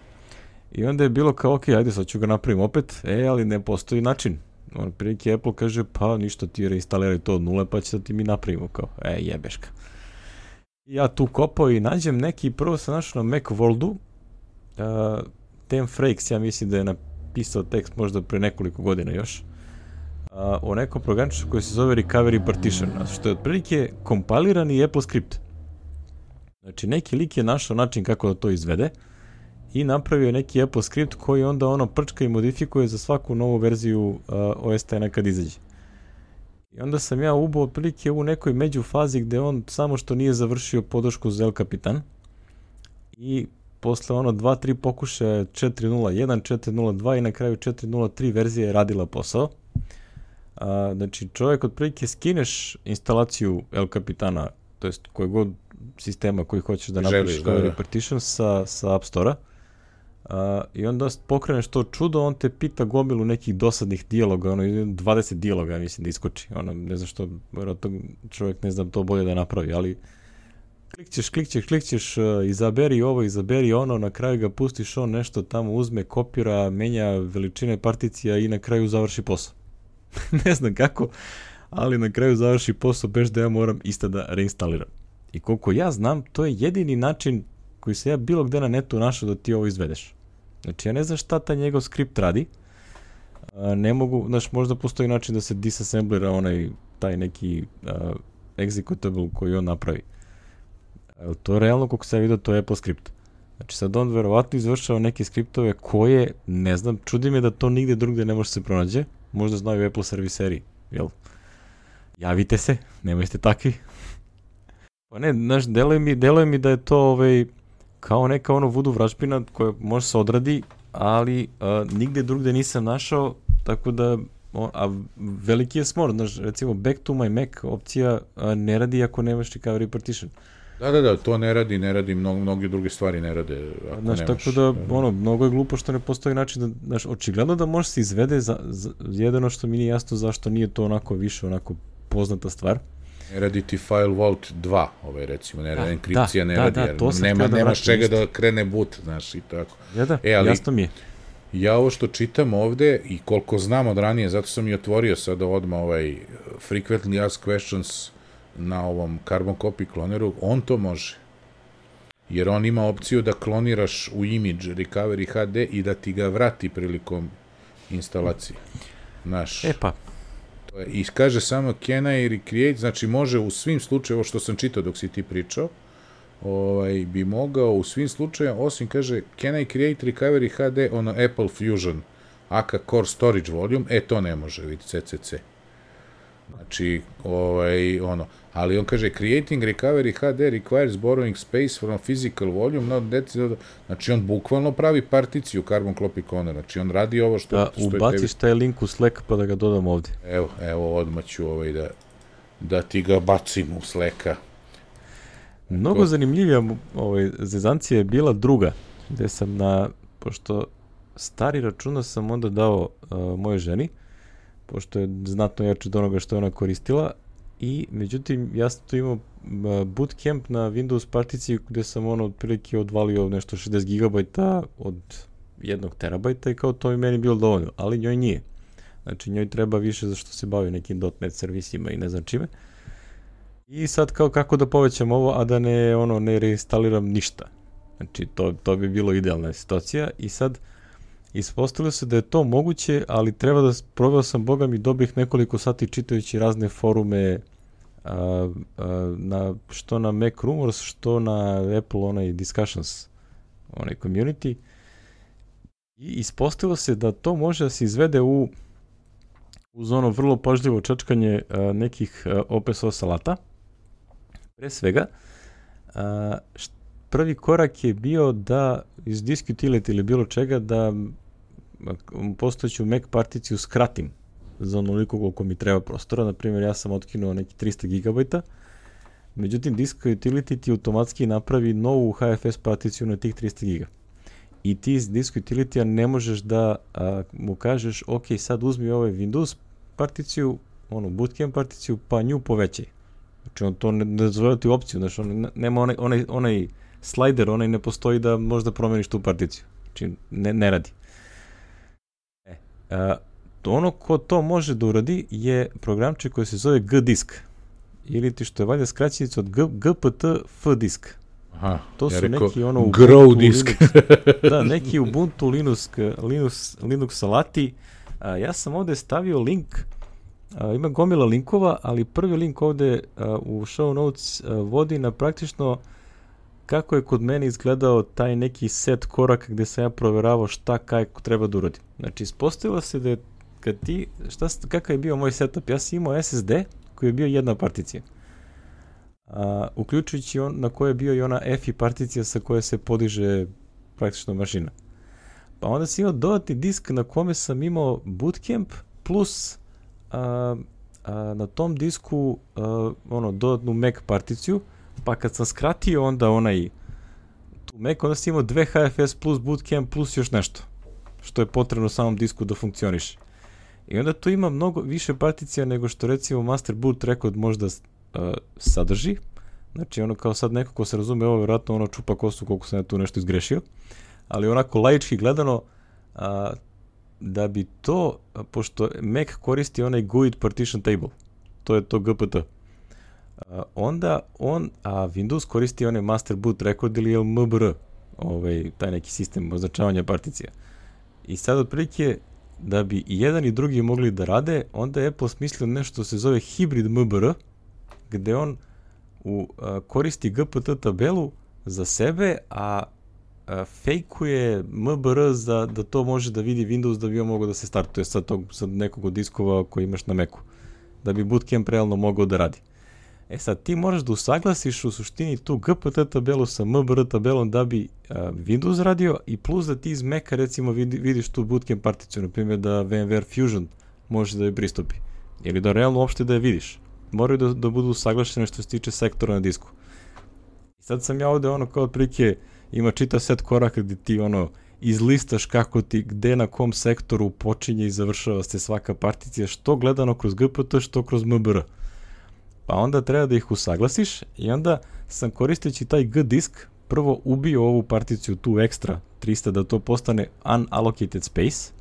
I onda je bilo kao, ok, ajde, sad ću ga napravim opet, e, ali ne postoji način. On prilike Apple kaže, pa ništa ti reinstaliraj to od nule, pa će sad ti mi napravimo, kao, e, jebeška. Ja tu kopao i nađem neki, prvo sam našao na Macworldu, uh, Tem Frakes, ja mislim da je napisao tekst možda pre nekoliko godina još, a, o nekom programčiću koji se zove Recovery Partition, što je otprilike kompilirani Apple script. Znači, neki lik je našao način kako da to izvede i napravio neki Apple script koji onda ono prčka i modifikuje za svaku novu verziju uh, OS X kad izađe. I onda sam ja ubao otprilike u nekoj među fazi gde on samo što nije završio podršku za El Capitan i posle ono 2-3 pokušaja 4.0.1, 4.0.2 i na kraju 4.0.3 verzija je radila posao. A, znači čovjek otprilike skineš instalaciju El Capitana, to jest koje god sistema koji hoćeš da napraviš Želiš, da, da. Partition sa, sa App Store-a, Uh, I onda pokreneš to čudo, on te pita gomilu nekih dosadnih dijaloga, ono 20 dijaloga mislim da iskoči. Ono, ne znam što, vjerojatno čovjek ne znam to bolje da napravi, ali klikćeš, klikćeš, klikćeš, uh, izaberi ovo, izaberi ono, na kraju ga pustiš, on nešto tamo uzme, kopira, menja veličine particija i na kraju završi posao. ne znam kako, ali na kraju završi posao bez da ja moram isto da reinstaliram. I koliko ja znam, to je jedini način koji se ja bilo gde na netu našao da ti ovo izvedeš. Znači, ja ne znam šta taj njegov skript radi. A, ne mogu, znaš, možda postoji način da se disassemblira onaj, taj neki uh, executable koji on napravi. A, to je realno, se ja vidio, to je Apple skript. Znači, sad on verovatno izvršava neke skriptove koje, ne znam, čudi me da to nigde drugde ne može se pronađe. Možda znaju Apple serviseri, jel? Javite se, nemojte takvi. Pa ne, znaš, deluje mi, deluje mi da je to ovaj, kao neka ono vudu vražbina koja može se odradi, ali a, nigde drugde nisam našao, tako da o, a veliki je smor, znaš, recimo back to my Mac opcija a, ne radi ako nemaš recovery partition. Da, da, da, to ne radi, ne radi, mnogo, mnoge druge stvari ne rade. Ako Znaš, nemaš, tako da, ono, mnogo je glupo što ne postoji način da, znaš, očigledno da može se izvede, za, za, jedino što mi nije jasno zašto nije to onako više, onako poznata stvar. Ne radi ti File Vault 2, ovaj recimo, ne radi, Da, enkripcija da, ne da, radi, da, to nema, da nemaš čega isto. da krene boot, znaš, i tako. Ja da, E, ali- jasno mi je. Ja ovo što čitam ovde i koliko znam od ranije, zato sam i otvorio sada odmah ovaj frequently asked questions na ovom carbon copy kloneru, on to može. Jer on ima opciju da kloniraš u image recovery HD i da ti ga vrati prilikom instalacije. Znaš, E pa, i kaže samo can I recreate, znači može u svim slučajevima, što sam čitao dok si ti pričao, ovaj, bi mogao u svim slučajevima, osim kaže can I create recovery HD on Apple Fusion AK Core Storage Volume, e to ne može, vidi CCC. Znači, ovaj, ono, ali on kaže creating recovery HD requires borrowing space from physical volume, not that, znači on bukvalno pravi particiju carbon copy clone, znači on radi ovo što, da što je tebi ubaciš taj link u Slack pa da ga dodam ovde. Evo, evo odmah ću ovaj da, da ti ga bacim u sleka. Mnogo To- zanimljivija ovaj, zezancija je bila druga, gde sam na, pošto stari računa sam onda dao uh, mojoj ženi, pošto je znatno jače od onoga što je ona koristila, i međutim ja sam tu imao uh, bootcamp na Windows particiji gde sam ono otprilike odvalio nešto 60 GB od jednog terabajta i kao to je meni bilo dovoljno, ali njoj nije. Znači njoj treba više zašto se bavi nekim .NET servisima i ne znam čime. I sad kao kako da povećam ovo, a da ne ono ne reinstaliram ništa. Znači to, to bi bilo idealna situacija i sad ispostavilo se da je to moguće, ali treba da proveo sam boga mi dobih nekoliko sati čitajući razne forume a, a, na, što na Mac Rumors, što na Apple onaj Discussions, onaj community. I ispostavilo se da to može da se izvede u uz ono vrlo pažljivo čačkanje a, nekih a, open source alata. Pre svega, a, št- prvi korak je bio da iz disk utility ili bilo čega da postojeću Mac particiju skratim za onoliko koliko mi treba prostora. Na primjer, ja sam otkinuo neki 300 GB, međutim, disk utility ti automatski napravi novu HFS particiju na tih 300 GB. I ti iz disk utility ne možeš da a, mu kažeš, ok, sad uzmi ovaj Windows particiju, onu bootcamp particiju, pa nju povećaj. Znači on to ne, ne zove ti opciju, znači on ne- nema onaj, onaj, onaj slider, onaj ne postoji da možda promeniš tu particiju. Znači ne, ne radi. E, ono ko to može da uradi je programček koji se zove G-disk. Ili ti što je valjda skraćenica od G, GPT F-disk. Aha, To ja su rekao, neki ono grow Ubuntu, disk. Linux, da, neki Ubuntu Linux, Linux, Linux salati. A, ja sam ovde stavio link, a, ima gomila linkova, ali prvi link ovde a, u show notes a, vodi na praktično kako je kod mene izgledao taj neki set koraka gde sam ja proveravao šta kako treba da uradim. Znači, ispostavilo se da je kad ti, šta, kakav je bio moj setup, ja sam imao SSD koji je bio jedna particija. A, uključujući on na kojoj je bio i ona EFI particija sa koje se podiže praktično mašina. Pa onda sam imao dodatni disk na kome sam imao bootcamp plus a, a, na tom disku a, ono dodatnu Mac particiju, pa kad sam skratio onda onaj tu Mac onda si imao dve HFS plus bootcamp plus još nešto, što je potrebno samom disku da funkcioniše. I onda tu ima mnogo više particija nego što recimo Master Boot Record možda uh, sadrži. Znači ono kao sad neko ko se razume ovo, vjerojatno ono čupa kosu koliko sam ja tu nešto izgrešio. Ali onako laički gledano, uh, da bi to, pošto Mac koristi onaj GUID partition table, to je to GPT, onda on, a Windows koristi onaj master boot record ili MBR, ovaj, taj neki sistem označavanja particija. I sad otprilike da bi i jedan i drugi mogli da rade, onda je Apple smislio nešto se zove hybrid MBR, gde on u, a, koristi GPT tabelu za sebe, a, a fejkuje MBR za da to može da vidi Windows da bi on mogao da se startuje sa, tog, sa nekog od diskova koji imaš na Macu, da bi Bootcamp realno mogao da radi. E sad, ti moraš da usaglasiš u suštini tu GPT tabelu sa MBR tabelom da bi uh, Windows radio i plus da ti iz Maca recimo vidi, vidiš tu bootcamp particiju, na primjer da VMware Fusion može da je pristupi. Ili da realno uopšte da je vidiš. Moraju da, da budu usaglašene što se tiče sektora na disku. I sad sam ja ovde ono kao otprilike ima čita set koraka gde ti ono izlistaš kako ti, gde na kom sektoru počinje i završava se svaka particija, što gledano kroz GPT, što kroz MBR pa onda treba da ih usaglasiš i onda sam koristeći taj G disk prvo ubio ovu particiju tu ekstra 300 da to postane unallocated space,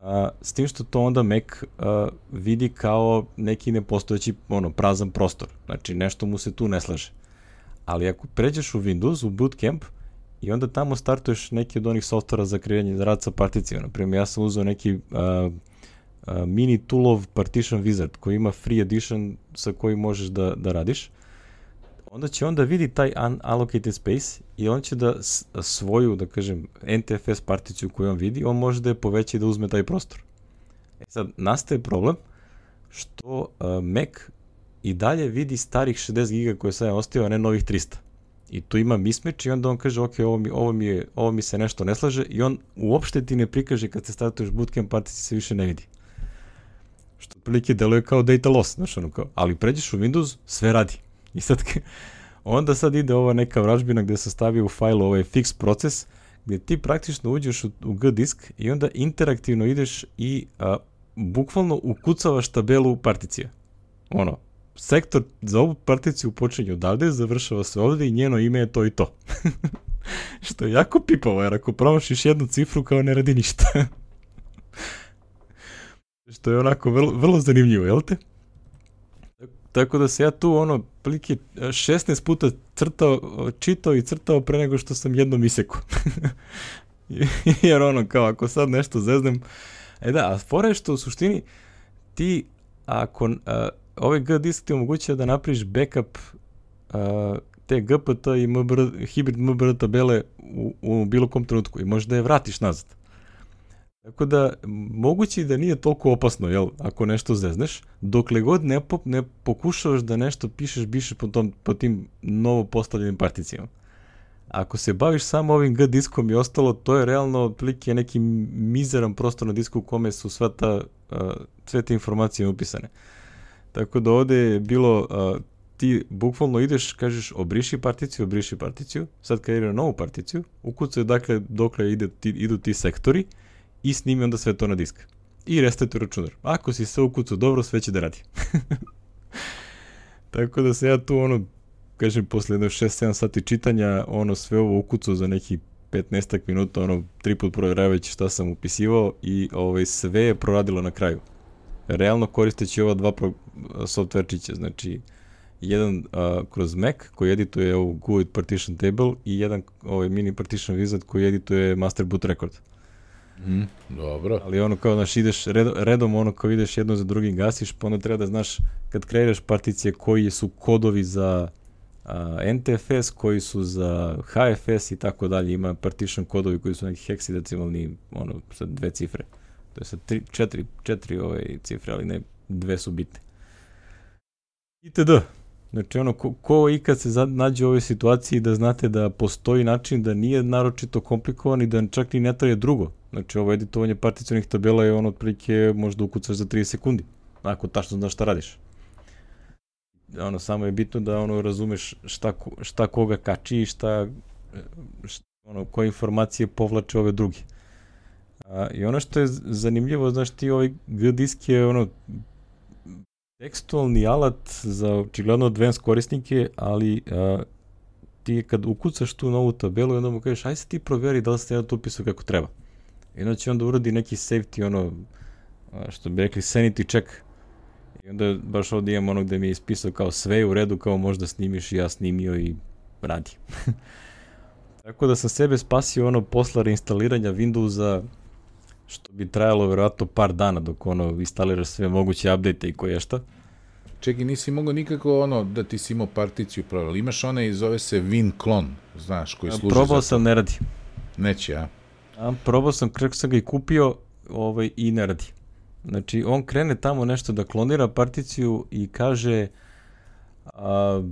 a, s tim što to onda Mac a, vidi kao neki nepostojeći ono, prazan prostor. Znači nešto mu se tu ne slaže. Ali ako pređeš u Windows, u Bootcamp, i onda tamo startuješ neki od onih softvera za kreiranje rad sa particijom. Naprimjer, ja sam uzeo neki mini toolov Partition Wizard koji ima free edition sa kojim možeš da, da radiš, onda će onda vidi taj unallocated space i on će da svoju, da kažem, NTFS particiju koju on vidi, on može da je poveća i da uzme taj prostor. E sad, nastaje problem što uh, Mac i dalje vidi starih 60 giga koje sam ja ostio, a ne novih 300. I tu ima mismatch i onda on kaže, ok, ovo mi, ovo mi, je, ovo mi se nešto ne slaže i on uopšte ti ne prikaže kad se startuješ bootcamp partici se više ne vidi. Što otprilike deluje kao data loss, znaš ono kao, ali pređeš u Windows, sve radi. I sad, onda sad ide ova neka vražbina gde se stavi u fajlu ovaj fix proces, gde ti praktično uđeš u, u G disk i onda interaktivno ideš i a, bukvalno ukucavaš tabelu particija. Ono, sektor za ovu particiju počinje odavde, završava se ovde i njeno ime je to i to. Što je jako pipavo, jer ako promašiš jednu cifru kao ne radi ništa. Što je onako vrlo, vrlo zanimljivo, jel te? Tako da se ja tu ono, plike 16 puta crtao, čitao i crtao pre nego što sam jednom isekao. Jer ono, kao ako sad nešto zeznem, e da, a fora je što u suštini ti, ako a, ovaj G disk ti omogućuje da napriš backup a, te GPT i MBR, hibrid MBR tabele u, u bilo kom trenutku i možeš da je vratiš nazad. Tako da, moguće da nije toliko opasno, jel, ako nešto zezneš, dokle god ne, po, ne pokušavaš da nešto pišeš, biše po, tom, po tim novo postavljenim particijama. Ako se baviš samo ovim G diskom i ostalo, to je realno otprilike neki mizeran prostor na disku u kome su sva ta, uh, sve te informacije upisane. Tako da ovde je bilo, uh, ti bukvalno ideš, kažeš obriši particiju, obriši particiju, sad na novu particiju, ukucaju dakle dokle ide, ti, idu ti sektori, i snimi onda sve to na disk. I restartuj računar. Ako si sve ukucao dobro, sve će da radi. Tako da se ja tu ono, kažem, posle jedno 6-7 sati čitanja, ono sve ovo ukucao za neki 15 minuta, ono, tri put provjeravajući šta sam upisivao i ovaj, sve je proradilo na kraju. Realno koristeći ova dva pro, softverčića, znači jedan uh, kroz Mac koji edituje ovu GUID partition table i jedan ovaj mini partition wizard koji edituje master boot record. Uh, Mm, dobro. Ali ono kao, znaš, ideš redom, redom ono kao ideš jedno za drugim gasiš, pa onda treba da znaš kad kreiraš particije koji su kodovi za a, NTFS, koji su za HFS i tako dalje. Ima partition kodovi koji su neki heksidecimalni, ono, sa dve cifre. To je sa tri, četiri, četiri ove cifre, ali ne, dve su bitne. ITD. Znači ono, ko, ko ikad se nađe u ovoj situaciji da znate da postoji način da nije naročito komplikovan i da čak ni ne traje drugo. Znači ovo editovanje particionih tabela je ono otprilike možda ukucaš za 30 sekundi. Ako tačno znaš šta radiš. Ono, samo je bitno da ono razumeš šta, šta koga kači i šta, ono, koje informacije povlače ove druge. A, I ono što je zanimljivo, znaš ti ovaj G disk je ono tekstualni alat za očigledno advanced korisnike, ali a, ti kad ukucaš tu novu tabelu i onda mu kažeš aj se ti proveri da li ste to upisao kako treba. I onda će onda uradi neki safety, ono, što bi rekli sanity check. I onda baš ovdje imam ono gde mi je ispisao kao sve u redu, kao možda snimiš i ja snimio i radi. Tako da sam sebe spasio ono posla reinstaliranja Windowsa što bi trajalo verovatno par dana dok ono instaliraš sve moguće update i koje šta. Čekaj, nisi mogao nikako ono da ti si imao particiju provali. Imaš one i zove se WinClone, znaš, koji služi Probao sam, ne radi. Neće, a? a probao sam, kako sam ga i kupio ovaj, i ne radi. Znači, on krene tamo nešto da klonira particiju i kaže a,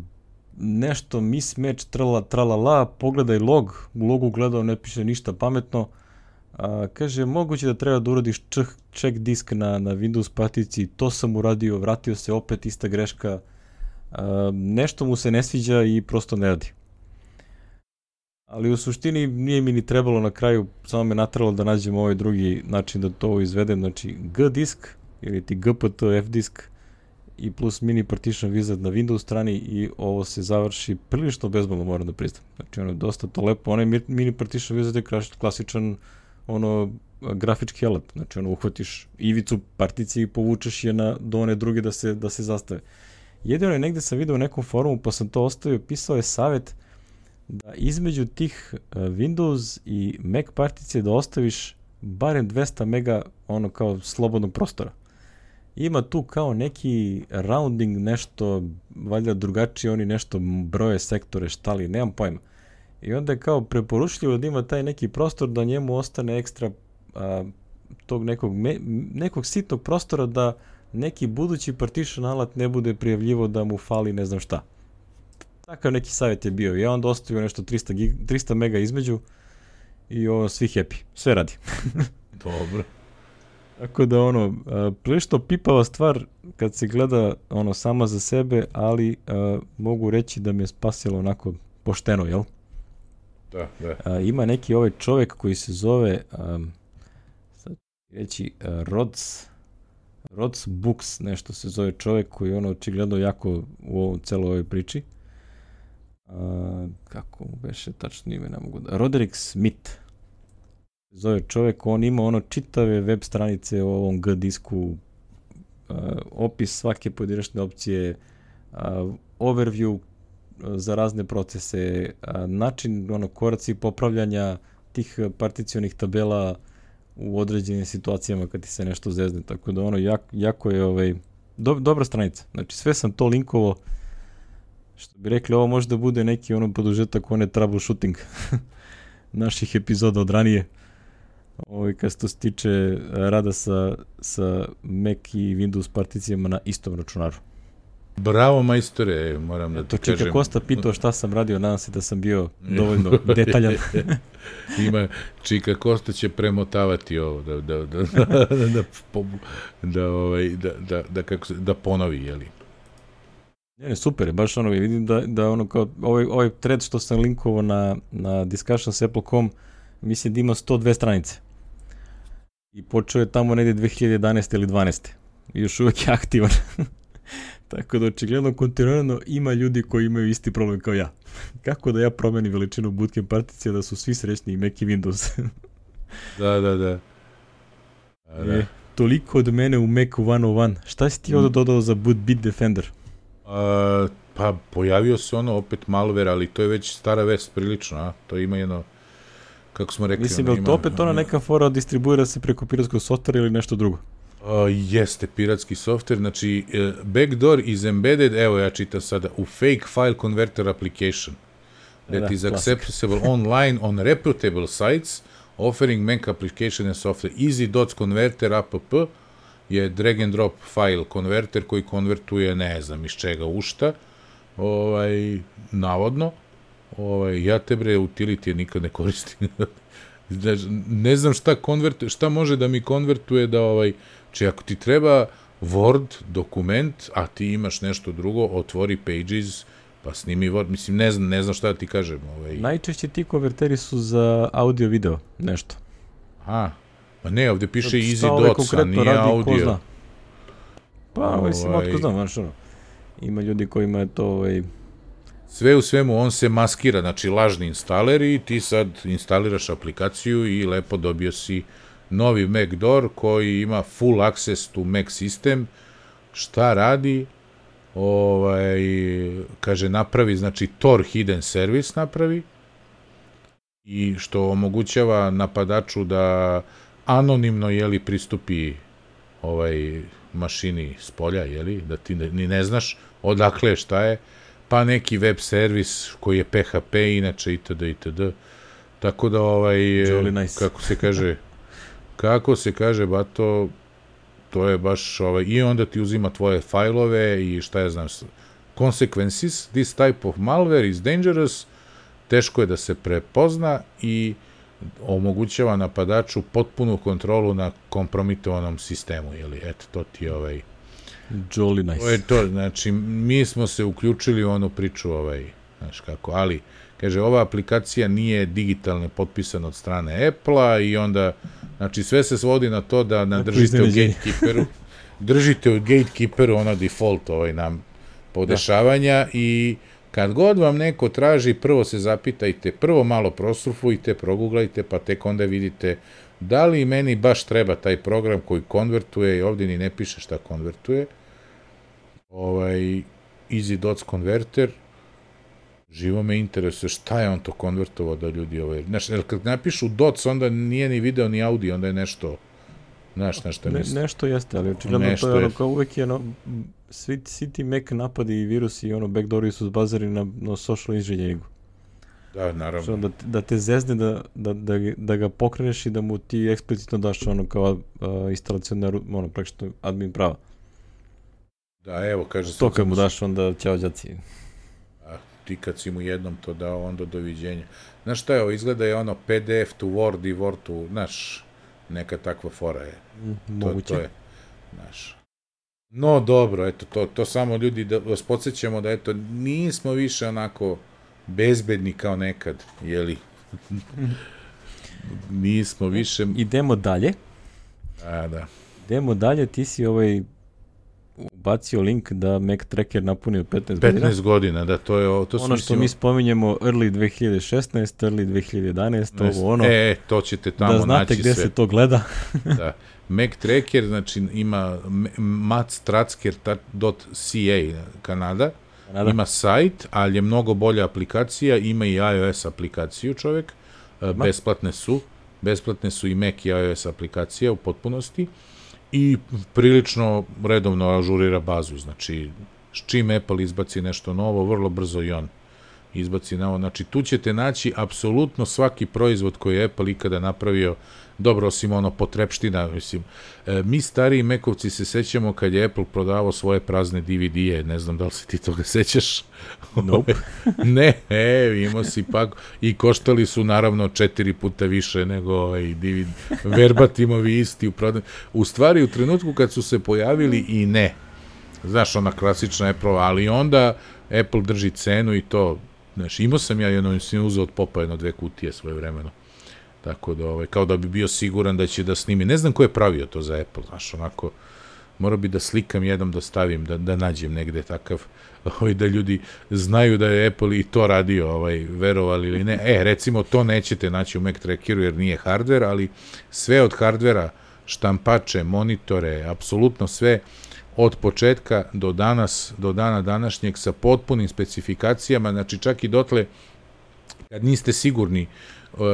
nešto mismatch, trala, trala, la, pogledaj log, u logu gledao, ne piše ništa pametno, a, kaže, moguće da treba da uradiš check disk na, na Windows partici, to sam uradio, vratio se opet ista greška, a, nešto mu se ne sviđa i prosto ne radi. Ali u suštini nije mi ni trebalo na kraju, samo me natralo da nađem ovaj drugi način da to izvedem, znači G disk ili ti GPT F disk i plus mini partition wizard na Windows strani i ovo se završi prilično bezbolno moram da priznam. Znači ono je dosta to lepo, onaj mini partition wizard je klasičan ono grafički alat, znači ono uhvatiš ivicu particije i povučeš je na, do one druge da se, da se zastave. Jedino je negde sam video u nekom forumu pa sam to ostavio, pisao je savet da između tih e, Windows i Mac particije da ostaviš barem 200 mega ono kao slobodnog prostora. Ima tu kao neki rounding nešto, valjda drugačije oni nešto broje sektore, šta li, nemam pojma. I onda je kao preporučljivo da ima taj neki prostor da njemu ostane ekstra a, tog nekog, me, nekog sitnog prostora da neki budući partition alat ne bude prijavljivo da mu fali ne znam šta. Takav neki savjet je bio. Ja onda ostavio nešto 300, gig, 300 mega između i ovo, svi happy. Sve radi. Dobro. Tako da ono, prilično pipava stvar kad se gleda ono sama za sebe, ali a, mogu reći da me je spasilo onako pošteno, jel? Da, da. A, ima neki ovaj čovek koji se zove um, sad reći uh, Rods Rods Books, nešto se zove čovek koji ono očigledno jako u ovom celoj ovoj priči. A, kako mu beše tačno ime, ne mogu da... Roderick Smith zove čovek, on ima ono čitave web stranice o ovom G disku, uh, opis svake pojedinačne opcije, uh, overview za razne procese, način, ono, koraci popravljanja tih particionih tabela u određenim situacijama kad ti se nešto zezne, tako da ono, jak, jako je ovaj, do, dobra stranica. Znači, sve sam to linkovo, što bi rekli, ovo može da bude neki ono podužetak, one troubleshooting naših epizoda od ranije. Ovaj, kad se to stiče rada sa, sa Mac i Windows particijama na istom računaru. Bravo majstore, moram da ti kažem. Čika Kosta pitao šta sam radio, nadam se da sam bio dovoljno detaljan. Ima, Čika Kosta će premotavati ovo, da, da, da, da, da, da, da, ovaj, da, da, da, kako se, da ponovi, jeli. Ne, ne, super, baš ono, vidim da, da ono kao, ovaj, ovaj thread što sam linkovao na, na discussion s Apple.com, mislim da ima 102 stranice. I počeo je tamo negde 2011. ili 12. I još uvek je aktivan. Tako da očigledno kontinuirano ima ljudi koji imaju isti problem kao ja. Kako da ja promenim veličinu bootcamp particija da su svi srećni i Mac i Windows. da, da, da. A, da. E, toliko od mene u Mac 101. Šta si ti ovdje mm. dodao za boot Bitdefender? A, pa pojavio se ono opet malware, ali to je već stara vest prilično, a? To ima jedno kako smo rekli. Mislim, je to opet ona neka fora distribuira se preko piratskog softvera ili nešto drugo? Uh, jeste, piratski software, znači uh, backdoor is embedded, evo ja čitam sada, u fake file converter application that da, is accessible online on reputable sites offering Mac application and software. Easy.converter app je drag and drop file konverter koji konvertuje ne znam iz čega u šta, ovaj, navodno. Ovaj, ja te bre utility nikad ne koristim. ne znam šta konvert, šta može da mi konvertuje da ovaj Či ako ti treba Word dokument, a ti imaš nešto drugo, otvori Pages Pa snimi, Word, mislim, ne znam, ne znam šta da ti kažem. Ovaj. Najčešće ti konverteri su za audio video, nešto. A, pa ne, ovde piše Easy Dots, a nije radi, audio. Pa, ovaj, mislim, otko znam, znaš, ono. Ima ljudi kojima je to, ovaj, sve u svemu on se maskira, znači lažni instaler i ti sad instaliraš aplikaciju i lepo dobio si novi Mac Door koji ima full access to Mac system. Šta radi? Ovaj, kaže, napravi, znači Tor hidden service napravi i što omogućava napadaču da anonimno jeli pristupi ovaj mašini s polja, jeli, da ti ni ne znaš odakle šta je, pa neki web servis koji je PHP inače itd. itd. Tako da ovaj nice. kako se kaže kako se kaže bato to je baš ovaj i onda ti uzima tvoje fajlove i šta ja znam consequences this type of malware is dangerous teško je da se prepozna i omogućava napadaču potpunu kontrolu na kompromitovanom sistemu, ili eto, to ti je ovaj... Jolly nice. To je to, znači, mi smo se uključili u onu priču, ovaj, znaš kako, ali, kaže, ova aplikacija nije digitalno potpisana od strane Apple-a i onda, znači, sve se svodi na to da nadržite u gatekeeperu, držite u gatekeeperu ono default ovaj nam podešavanja da. i Kad god vam neko traži, prvo se zapitajte, prvo malo prosurfujte, proguglajte, pa tek onda vidite da li meni baš treba taj program koji konvertuje, i ovdje ni ne piše šta konvertuje, ovaj, Easy Dots Converter, živo me interesuje šta je on to konvertovao da ljudi ovaj, znaš, jer kad napišu dots, onda nije ni video ni audio, onda je nešto, znaš, nešto ne, nešto jeste, ali očigledno to je ono kao uvek je ono, svi, svi ti Mac napadi i virusi i ono backdoori su zbazari na, na social engineeringu. Da, naravno. Što, da, da te zezne da, da, da, da ga pokreneš i da mu ti eksplicitno daš ono kao uh, instalacionar, ono, praktično admin prava. Da, evo, kaže To kad mu daš, onda ćao đaci. Ti kad si mu jednom to dao, onda doviđenja. Znaš šta je ovo, izgleda je ono PDF to Word i Word to, znaš, neka takva fora je. Moguće. To, to je, znaš. No dobro, eto, to, to samo ljudi da vas podsjećamo da eto, nismo više onako bezbedni kao nekad, jeli? nismo više... Idemo dalje. A, da. Idemo dalje, ti si ovaj ubacio link da Mac Tracker napunio 15, 15 godina. 15 godina, da, to je to Ono što mi spominjemo early 2016, early 2011, ovo ono. E, to ćete tamo naći sve. Da znate gde sve. se to gleda. da. Mac Tracker, znači ima matstracker.ca Kanada, Kanada, ima sajt, ali je mnogo bolja aplikacija, ima i iOS aplikaciju čovek, e, ima. besplatne su, besplatne su i Mac i iOS aplikacija u potpunosti i prilično redovno ažurira bazu, znači s čim Apple izbaci nešto novo, vrlo brzo i on izbaci novo. Znači, tu ćete naći apsolutno svaki proizvod koji je Apple ikada napravio dobro, osim ono potrepština, mislim, e, mi stariji mekovci se sećamo kad je Apple prodavao svoje prazne DVD-e, ne znam da li se ti toga sećaš? Nope. ne, e, imao si pa, i koštali su naravno četiri puta više nego ovaj DVD, verbatimovi isti u prodaju. U stvari, u trenutku kad su se pojavili i ne, znaš, ona klasična Apple, ali onda Apple drži cenu i to, znaš, imao sam ja jedno, sam uzeo od popa jedno dve kutije svoje vremeno. Tako da, ovaj, kao da bi bio siguran da će da snimi. Ne znam ko je pravio to za Apple, znaš, onako, mora bi da slikam jednom da stavim, da, da nađem negde takav, ovaj, da ljudi znaju da je Apple i to radio, ovaj, verovali ili ne. E, recimo, to nećete naći u Mac Trackeru jer nije hardware, ali sve od hardvera, štampače, monitore, apsolutno sve, od početka do danas, do dana današnjeg sa potpunim specifikacijama, znači čak i dotle kad niste sigurni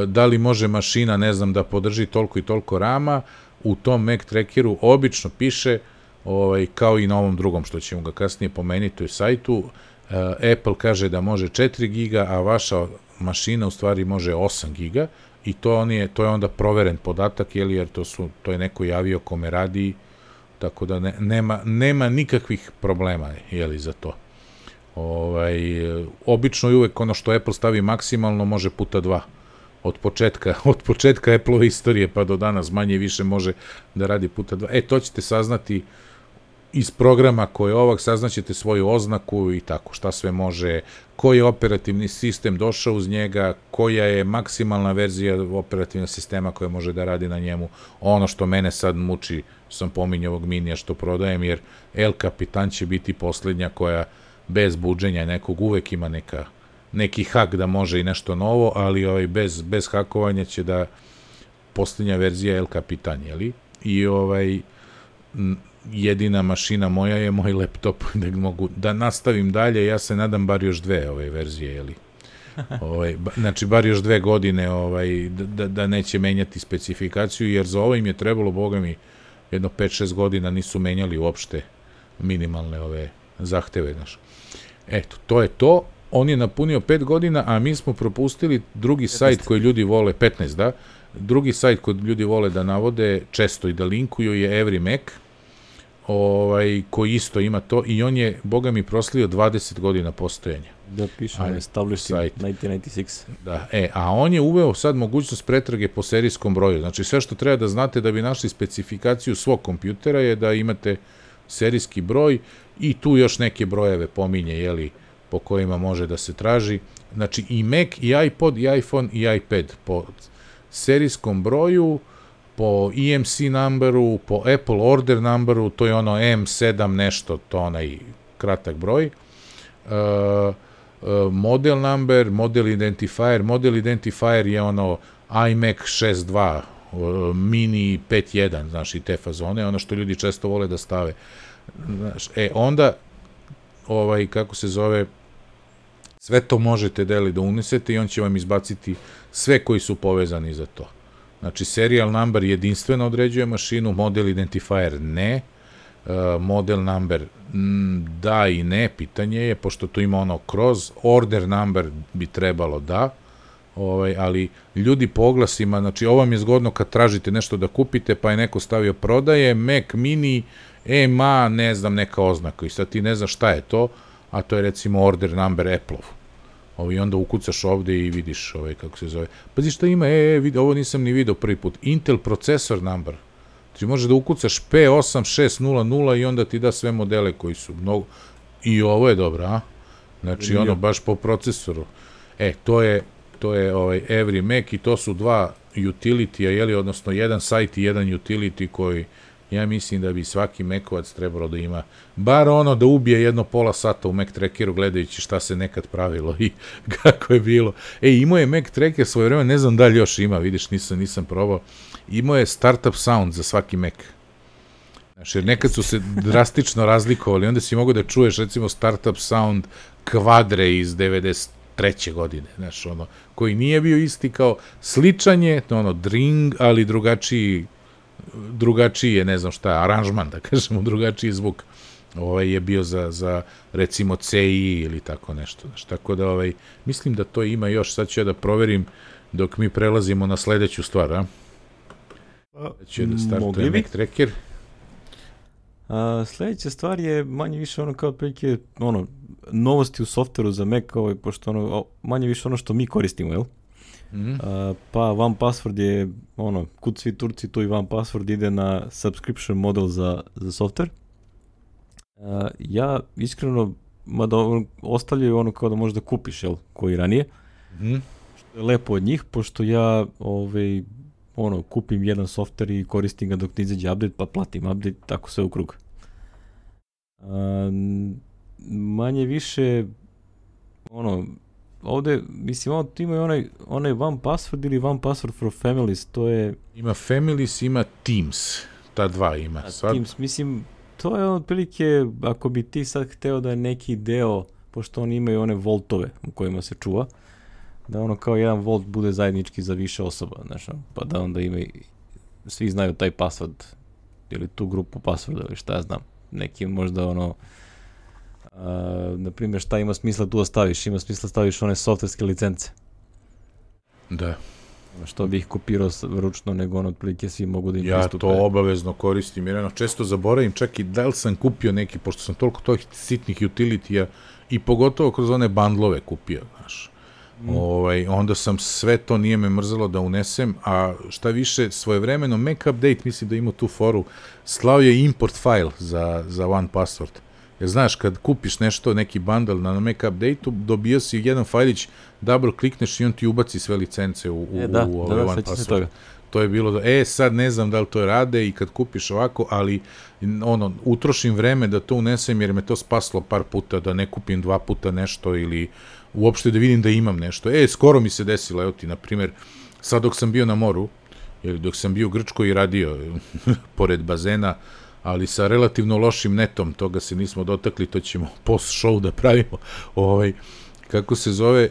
da li može mašina, ne znam, da podrži toliko i toliko rama, u tom Mac trackeru obično piše, ovaj, kao i na ovom drugom, što ćemo ga kasnije pomeniti u sajtu, e, Apple kaže da može 4 giga, a vaša mašina u stvari može 8 giga, i to, on je, to je onda proveren podatak, jeli, jer to, su, to je neko javio kome radi, tako da ne, nema, nema nikakvih problema jeli, za to. Ovaj, obično i uvek ono što Apple stavi maksimalno može puta dva od početka, od početka Apple istorije pa do danas manje više može da radi puta dva. E, to ćete saznati iz programa koje je ovak saznaćete svoju oznaku i tako, šta sve može, koji je operativni sistem došao uz njega, koja je maksimalna verzija operativnog sistema koja može da radi na njemu. Ono što mene sad muči, sam pominjao ovog minija što prodajem, jer El Capitan će biti poslednja koja bez buđenja nekog uvek ima neka, neki hak da može i nešto novo, ali ovaj, bez, bez hakovanja će da poslednja verzija El Capitan, jeli? I ovaj, jedina mašina moja je moj laptop da mogu da nastavim dalje, ja se nadam bar još dve ove verzije, jeli. ovaj, ba, znači, bar još dve godine ovaj, da, da, da neće menjati specifikaciju, jer za ovo im je trebalo, boga mi, jedno 5-6 godina nisu menjali uopšte minimalne ove zahteve, znaš. Eto, to je to. On je napunio 5 godina, a mi smo propustili drugi 15. sajt koji ljudi vole, 15, da, drugi sajt koji ljudi vole da navode često i da linkuju je Every Mac, ovaj, koji isto ima to i on je, boga mi, proslio 20 godina postojanja. Da piše, Ajde, established 1996. Da, e, a on je uveo sad mogućnost pretrage po serijskom broju. Znači sve što treba da znate da bi našli specifikaciju svog kompjutera je da imate serijski broj i tu još neke brojeve pominje, jeli, po kojima može da se traži. Znači i Mac, i iPod, i iPhone, i iPad po serijskom broju, po EMC numberu, po Apple order numberu, to je ono M7 nešto, to onaj kratak broj. Uh, model number, model identifier, model identifier je ono iMac 6.2, uh, mini 5.1, znaš, i te fazone, ono što ljudi često vole da stave. Znaš, e, onda, ovaj, kako se zove, sve to možete deli da unesete i on će vam izbaciti sve koji su povezani za to. Znači, serial number jedinstveno određuje mašinu, model identifier ne, uh, model number da i ne, pitanje je, pošto tu ima ono kroz, order number bi trebalo da, ovaj, ali ljudi po oglasima, znači ovo vam je zgodno kad tražite nešto da kupite, pa je neko stavio prodaje, Mac mini, EMA, ne znam, neka oznaka i sad ti ne znaš šta je to, a to je recimo order number Apple-ov Ovaj, onda ukucaš ovde i vidiš ovaj, kako se zove. Pazi šta ima, e, e, vidi, ovo nisam ni video prvi put. Intel processor number. Ti možeš da ukucaš P8600 i onda ti da sve modele koji su mnogo... I ovo je dobro, a? Znači, ono, baš po procesoru. E, to je, to je ovaj Every Mac i to su dva utility-a, jeli, odnosno jedan sajt i jedan utility koji ja mislim da bi svaki Mekovac trebalo da ima bar ono da ubije jedno pola sata u Mac Trackeru gledajući šta se nekad pravilo i kako je bilo. E, imao je Mac Tracker svoje vreme, ne znam da li još ima, vidiš, nisam, nisam probao. Imao je startup sound za svaki Mac. Znaš, jer nekad su se drastično razlikovali, onda si mogo da čuješ recimo startup sound kvadre iz 93. godine, znaš, ono, koji nije bio isti kao sličan je, ono, dring, ali drugačiji drugačiji je, ne znam šta, aranžman, da kažemo, drugačiji zvuk ovaj je bio za, za recimo CI ili tako nešto. Znaš, tako da ovaj, mislim da to ima još, sad ću ja da proverim dok mi prelazimo na sledeću stvar, a? Sad ću ja da startujem Mac Tracker. A, sledeća stvar je manje više ono kao prilike, ono, novosti u softveru za Mac, ovaj, pošto ono, manje više ono što mi koristimo, jel? Mm -hmm. uh, pa One Password je, ono, kud svi Turci, tu i One Password ide na subscription model za, za software. Uh, ja iskreno, mada ostavljaju ono kao da možeš da kupiš, jel, koji ranije. Mm -hmm. Što je lepo od njih, pošto ja, ovaj, ono, kupim jedan software i koristim ga dok ne izađe update, pa platim update, tako sve u krug. Uh, manje više, ono, ovde, mislim, ovo ima onaj, onaj one password ili one password for families, to je... Ima families, ima teams, ta dva ima. A, sad. Teams, mislim, to je otprilike, ako bi ti sad hteo da je neki deo, pošto oni imaju one voltove u kojima se čuva, da ono kao jedan volt bude zajednički za više osoba, znaš, pa da onda ima i, svi znaju taj password ili tu grupu passworda ili šta ja znam, neki možda ono na primjer, šta ima smisla tu da staviš? Ima smisla da staviš one softverske licence. Da. Što bih kopirao ručno, nego ono otprilike svi mogu da im ja pristupe. Ja to obavezno koristim, jer ono, često zaboravim čak i da li sam kupio neki, pošto sam toliko tih sitnih utilitija i pogotovo kroz one bandlove kupio, znaš. Mm. Ovaj, onda sam sve to nije me mrzalo da unesem, a šta više, svojevremeno Mac Update, mislim da ima tu foru, slao je import file za, za One Password. Jer znaš, kad kupiš nešto, neki bundle na Mac Update-u, dobio si jedan fajlić, double klikneš i on ti ubaci sve licence u, u, e, da, u da, da, One Password. To je bilo da, e, sad ne znam da li to rade i kad kupiš ovako, ali ono, utrošim vreme da to unesem jer me to spaslo par puta, da ne kupim dva puta nešto ili uopšte da vidim da imam nešto. E, skoro mi se desilo, evo ti, na primer, sad dok sam bio na moru, ili dok sam bio u Grčkoj i radio, pored bazena, ali sa relativno lošim netom, toga se nismo dotakli, to ćemo post show da pravimo, ovaj, kako se zove, e,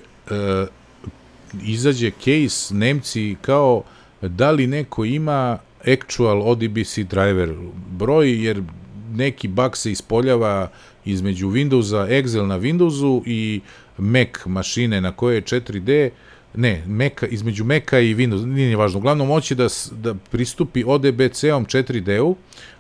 izađe case, Nemci kao, da li neko ima actual ODBC driver broj, jer neki bug se ispoljava između Windowsa, Excel na Windowsu i Mac mašine na koje je 4D, ne, Mac, između Maca i Windows, nije važno, uglavnom moći da, da pristupi ODBC-om 4D-u,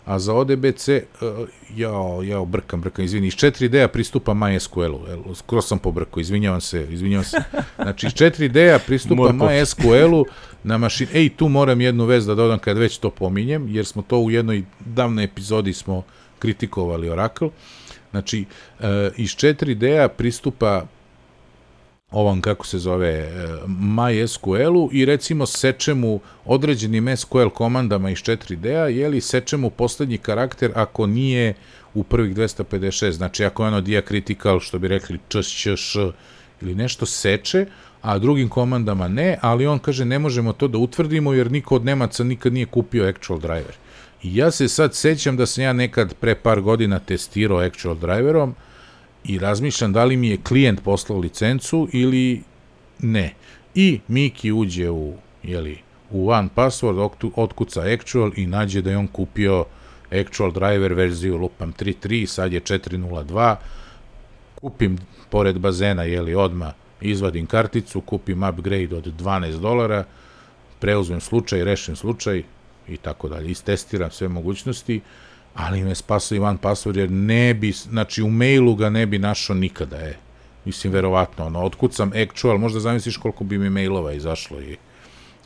a za ODBC, uh, jao, jao, brkam, brkam, izvini, iz 4D-a pristupa MySQL-u, skoro sam pobrkao, izvinjavam se, izvinjavam se. Znači, iz 4D-a pristupa MySQL-u na mašini, ej, tu moram jednu vez da dodam kad već to pominjem, jer smo to u jednoj davnoj epizodi smo kritikovali Oracle. Znači, uh, iz 4D-a pristupa ovom, kako se zove, e, MySQL-u i recimo sečemu određenim SQL komandama iz 4D-a, jeli sečemu poslednji karakter ako nije u prvih 256, znači ako je ono diacritical, što bi rekli č, č, š, ili nešto seče, a drugim komandama ne, ali on kaže ne možemo to da utvrdimo jer niko od Nemaca nikad nije kupio actual driver. I ja se sad sećam da sam ja nekad pre par godina testirao actual driverom, i razmišljam da li mi je klijent poslao licencu ili ne. I Miki uđe u, jeli, u One Password, otkuca Actual i nađe da je on kupio Actual Driver verziju lupam 3.3, sad je 4.02, kupim pored bazena, jeli, odma izvadim karticu, kupim upgrade od 12 dolara, preuzmem slučaj, rešim slučaj i tako dalje. Istestiram sve mogućnosti ali me spasao Ivan Pastor jer ne bi, znači u mailu ga ne bi našao nikada je. Mislim, verovatno, ono, otkucam actual, možda zamisliš koliko bi mi mailova izašlo i,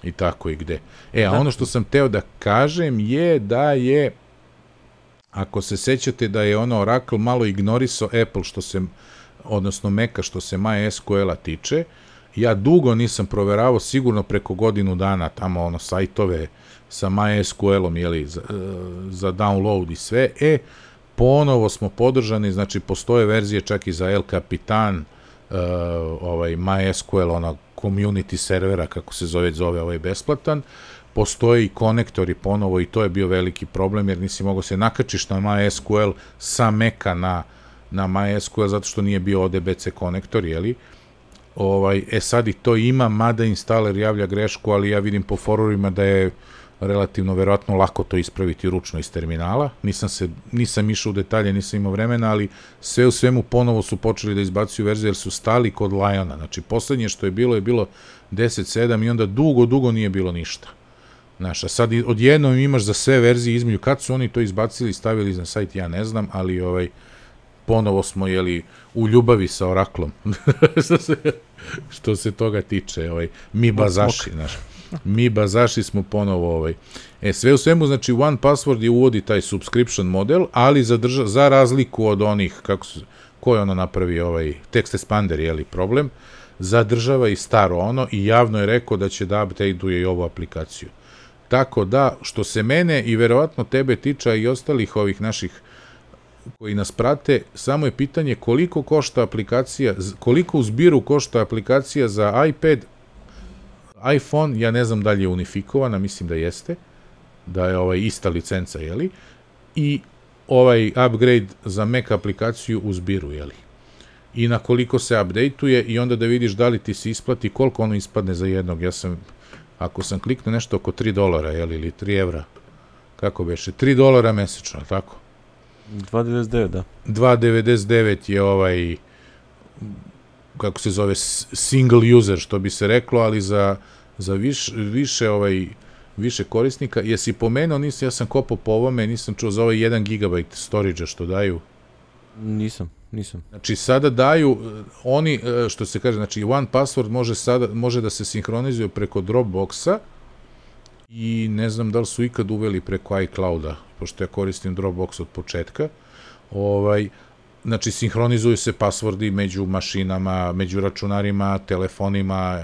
i tako i gde. E, a da. ono što sam teo da kažem je da je, ako se sećate da je ono Oracle malo ignorisao Apple što se, odnosno Meka što se MySQL-a tiče, ja dugo nisam proveravao, sigurno preko godinu dana tamo ono sajtove, sa MySQL-om, jeli, za, e, za download i sve, e, ponovo smo podržani, znači postoje verzije čak i za El Capitan, uh, ovaj MySQL, ona community servera, kako se zove, zove ovaj besplatan, postoje i konektori ponovo i to je bio veliki problem, jer nisi mogao se nakačiš na MySQL sa Meka na, na MySQL, zato što nije bio ODBC konektor, jeli, ovaj, e sad i to ima, mada instaler javlja grešku, ali ja vidim po forumima da je relativno verovatno lako to ispraviti ručno iz terminala. Nisam se nisam išao u detalje, nisam imao vremena, ali sve u svemu ponovo su počeli da izbacuju verzije jer su stali kod Liona. Znači poslednje što je bilo je bilo 10.7 i onda dugo dugo nije bilo ništa. Znaš, a sad odjednom imaš za sve verzije između, kad su oni to izbacili i stavili na sajt, ja ne znam, ali ovaj, ponovo smo, jeli, u ljubavi sa Oraklom, što, se, što se toga tiče, ovaj, mi bazaši, znaš mi bazaši smo ponovo ovaj. E, sve u svemu, znači, One Password je uvodi taj subscription model, ali za, drža, za razliku od onih, kako su, ko je ono napravi ovaj text expander, je li problem, zadržava i staro ono i javno je rekao da će da update-uje i ovu aplikaciju. Tako da, što se mene i verovatno tebe tiča i ostalih ovih naših koji nas prate, samo je pitanje koliko košta aplikacija, koliko u zbiru košta aplikacija za iPad, iPhone, ja ne znam da li je unifikovana, mislim da jeste, da je ovaj ista licenca, jeli, i ovaj upgrade za Mac aplikaciju u zbiru, jeli. I na koliko se updateuje i onda da vidiš da li ti se isplati, koliko ono ispadne za jednog. Ja sam, ako sam kliknuo nešto oko 3 dolara, jeli, ili 3 evra, kako beše, 3 dolara mesečno, tako? 2,99, da. 2,99 je ovaj kako se zove, single user, što bi se reklo, ali za, za viš, više ovaj više korisnika. Jesi pomenuo, nisam, ja sam kopao po ovome, nisam čuo za ovaj 1 GB storage što daju. Nisam. nisam. Znači, sada daju, e, oni, e, što se kaže, znači, One Password može, sada, može da se sinhronizuje preko Dropboxa i ne znam da li su ikad uveli preko iClouda, pošto ja koristim Dropbox od početka, ovaj, znači, sinhronizuju se pasvordi među mašinama, među računarima, telefonima,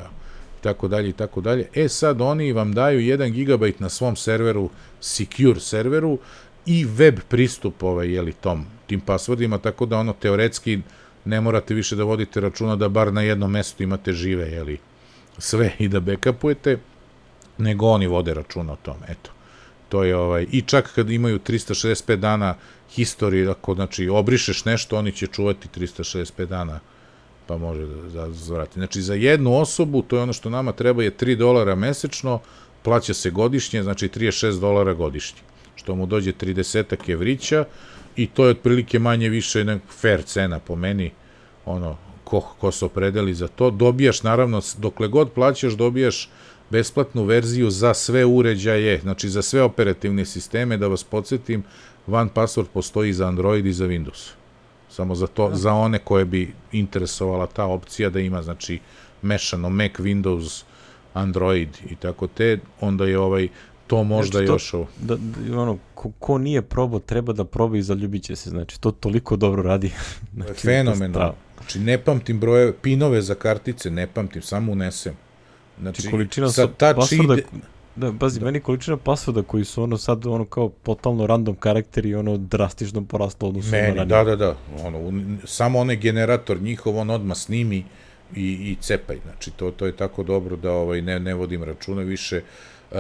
tako dalje i tako dalje. E sad oni vam daju 1 GB na svom serveru, secure serveru i web pristup ovaj, jeli, tom, tim pasvordima, tako da ono teoretski ne morate više da vodite računa da bar na jednom mestu imate žive, jeli, sve i da backupujete, nego oni vode računa o tome, eto. To je ovaj, i čak kad imaju 365 dana historije, ako znači obrišeš nešto, oni će čuvati 365 dana pa može da, da zvrati. Znači, za jednu osobu, to je ono što nama treba, je 3 dolara mesečno, plaća se godišnje, znači 36 dolara godišnje, što mu dođe 30 evrića i to je otprilike manje više nek fair cena po meni, ono, ko, ko se opredeli za to. Dobijaš, naravno, dokle god plaćaš, dobijaš besplatnu verziju za sve uređaje, znači za sve operativne sisteme, da vas podsjetim, One Password postoji za Android i za Windows. Samo za to, za one koje bi interesovala ta opcija da ima, znači, mešano Mac, Windows, Android i tako te, onda je ovaj to možda znači, to, još ovo. Da, da, ono, ko, ko nije probao, treba da proba i zaljubit će se, znači, to toliko dobro radi. znači, Fenomenalno. Znači, ne pamtim broje, pinove za kartice, ne pamtim, samo unesem. Znači, znači količina sa touch ide, Da, pazi, da. meni količina pasvoda koji su ono sad ono kao totalno random karakteri ono drastično poraslo odnosno meni, na da, da, da. Ono, samo onaj generator njihov on odma snimi i, i cepaj. Znači, to, to je tako dobro da ovaj, ne, ne vodim računa više. Uh,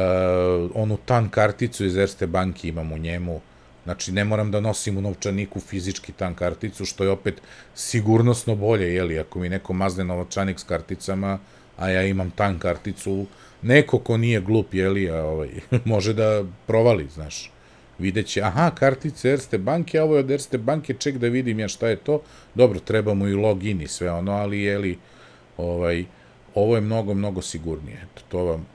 onu tan karticu iz Erste banki imam u njemu. Znači, ne moram da nosim u novčaniku fizički tan karticu, što je opet sigurnosno bolje, jeli, ako mi neko mazne novčanik s karticama, a ja imam tan karticu, neko ko nije glup, jeli, a ovaj, može da provali, znaš. Videće, aha, kartice Erste banke, a ovo je od Erste banke, ček da vidim ja šta je to. Dobro, treba mu i login i sve ono, ali jeli, ovaj, ovo je mnogo, mnogo sigurnije. Eto, to vam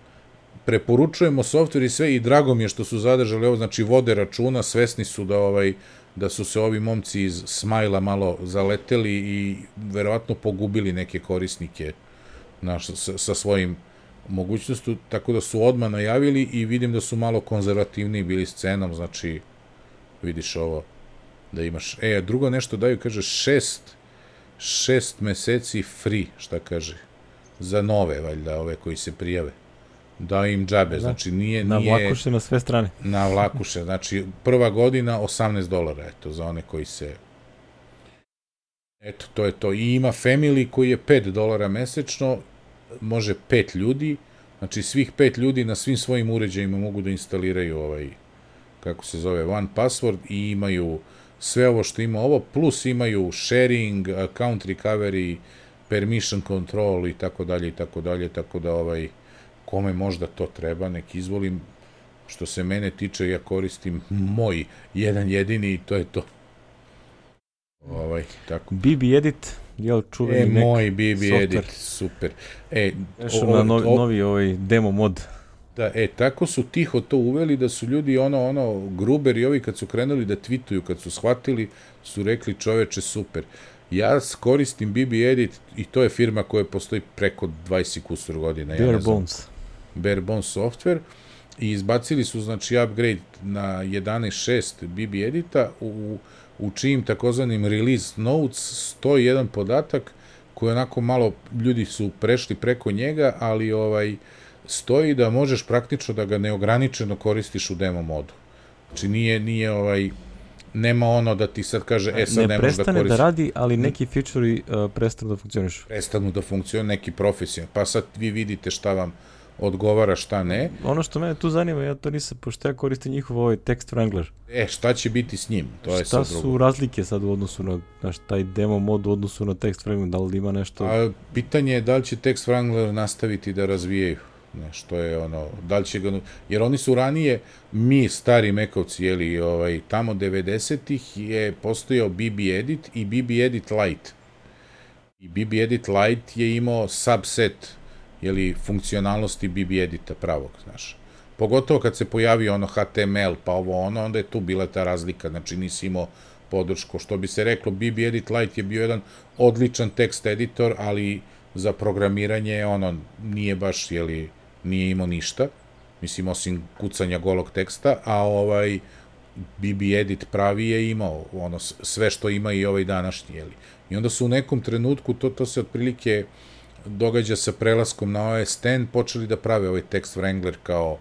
preporučujemo softver i sve i drago mi je što su zadržali ovo, znači vode računa, svesni su da ovaj da su se ovi momci iz Smajla malo zaleteli i verovatno pogubili neke korisnike naš, sa, sa svojim mogućnostu, tako da su odmah najavili i vidim da su malo konzervativniji bili s cenom, znači vidiš ovo da imaš. E, drugo nešto daju, kaže šest, šest meseci free, šta kaže, za nove, valjda, ove koji se prijave. Da im džabe, da. znači nije... Na nije, vlakuše na sve strane. Na vlakuše, znači prva godina 18 dolara, eto, za one koji se... Eto, to je to. I ima family koji je 5 dolara mesečno može pet ljudi, znači svih pet ljudi na svim svojim uređajima mogu da instaliraju ovaj, kako se zove, one password i imaju sve ovo što ima ovo, plus imaju sharing, account recovery, permission control i tako dalje i tako dalje, tako da ovaj, kome možda to treba, nek izvolim, što se mene tiče, ja koristim moj jedan jedini i to je to. Ovaj, tako. BB Edit jel, čuveni e, moj BB software. Edit, super. E, Nešto na novi, o, novi ovaj demo mod. Da, e, tako su tiho to uveli da su ljudi ono, ono, Gruber i ovi kad su krenuli da twituju, kad su shvatili, su rekli čoveče super. Ja koristim BB Edit i to je firma koja postoji preko 20 kusur godina. Bare ja Bones. Bare Bones software i izbacili su znači upgrade na 11.6 BB Edita u u čijim takozvanim release notes stoji jedan podatak koji onako malo ljudi su prešli preko njega, ali ovaj stoji da možeš praktično da ga neograničeno koristiš u demo modu. Znači nije nije ovaj nema ono da ti sad kaže e sad ne, ne možeš da koristiš. Ne prestane da radi, ali neki feature uh, prestanu da funkcionišu. Prestanu da funkcionišu neki profesion. Pa sad vi vidite šta vam odgovara šta ne. Ono što mene tu zanima, ja to nisam, pošto ja koristim njihov ovaj text wrangler. E, šta će biti s njim? To je šta sad su razlike sad u odnosu na, na taj demo mod u odnosu na text wrangler, da li ima nešto? A, pitanje je da li će text wrangler nastaviti da razvijaju što je ono, da li će ga, jer oni su ranije, mi stari mekovci, jeli, ovaj, tamo 90-ih je postojao BB Edit i BB Edit Lite. I BB Edit Lite je imao subset jeli, funkcionalnosti BB edita pravog, znaš. Pogotovo kad se pojavi ono HTML, pa ovo ono, onda je tu bila ta razlika, znači nisi imao podršku. Što bi se reklo, BB Edit Lite je bio jedan odličan tekst editor, ali za programiranje ono nije baš, jeli, nije imao ništa, mislim, osim kucanja golog teksta, a ovaj BB Edit pravi je imao ono sve što ima i ovaj današnji, jeli. I onda su u nekom trenutku, to, to se otprilike događa sa prelaskom na OS X, počeli da prave ovaj text Wrangler kao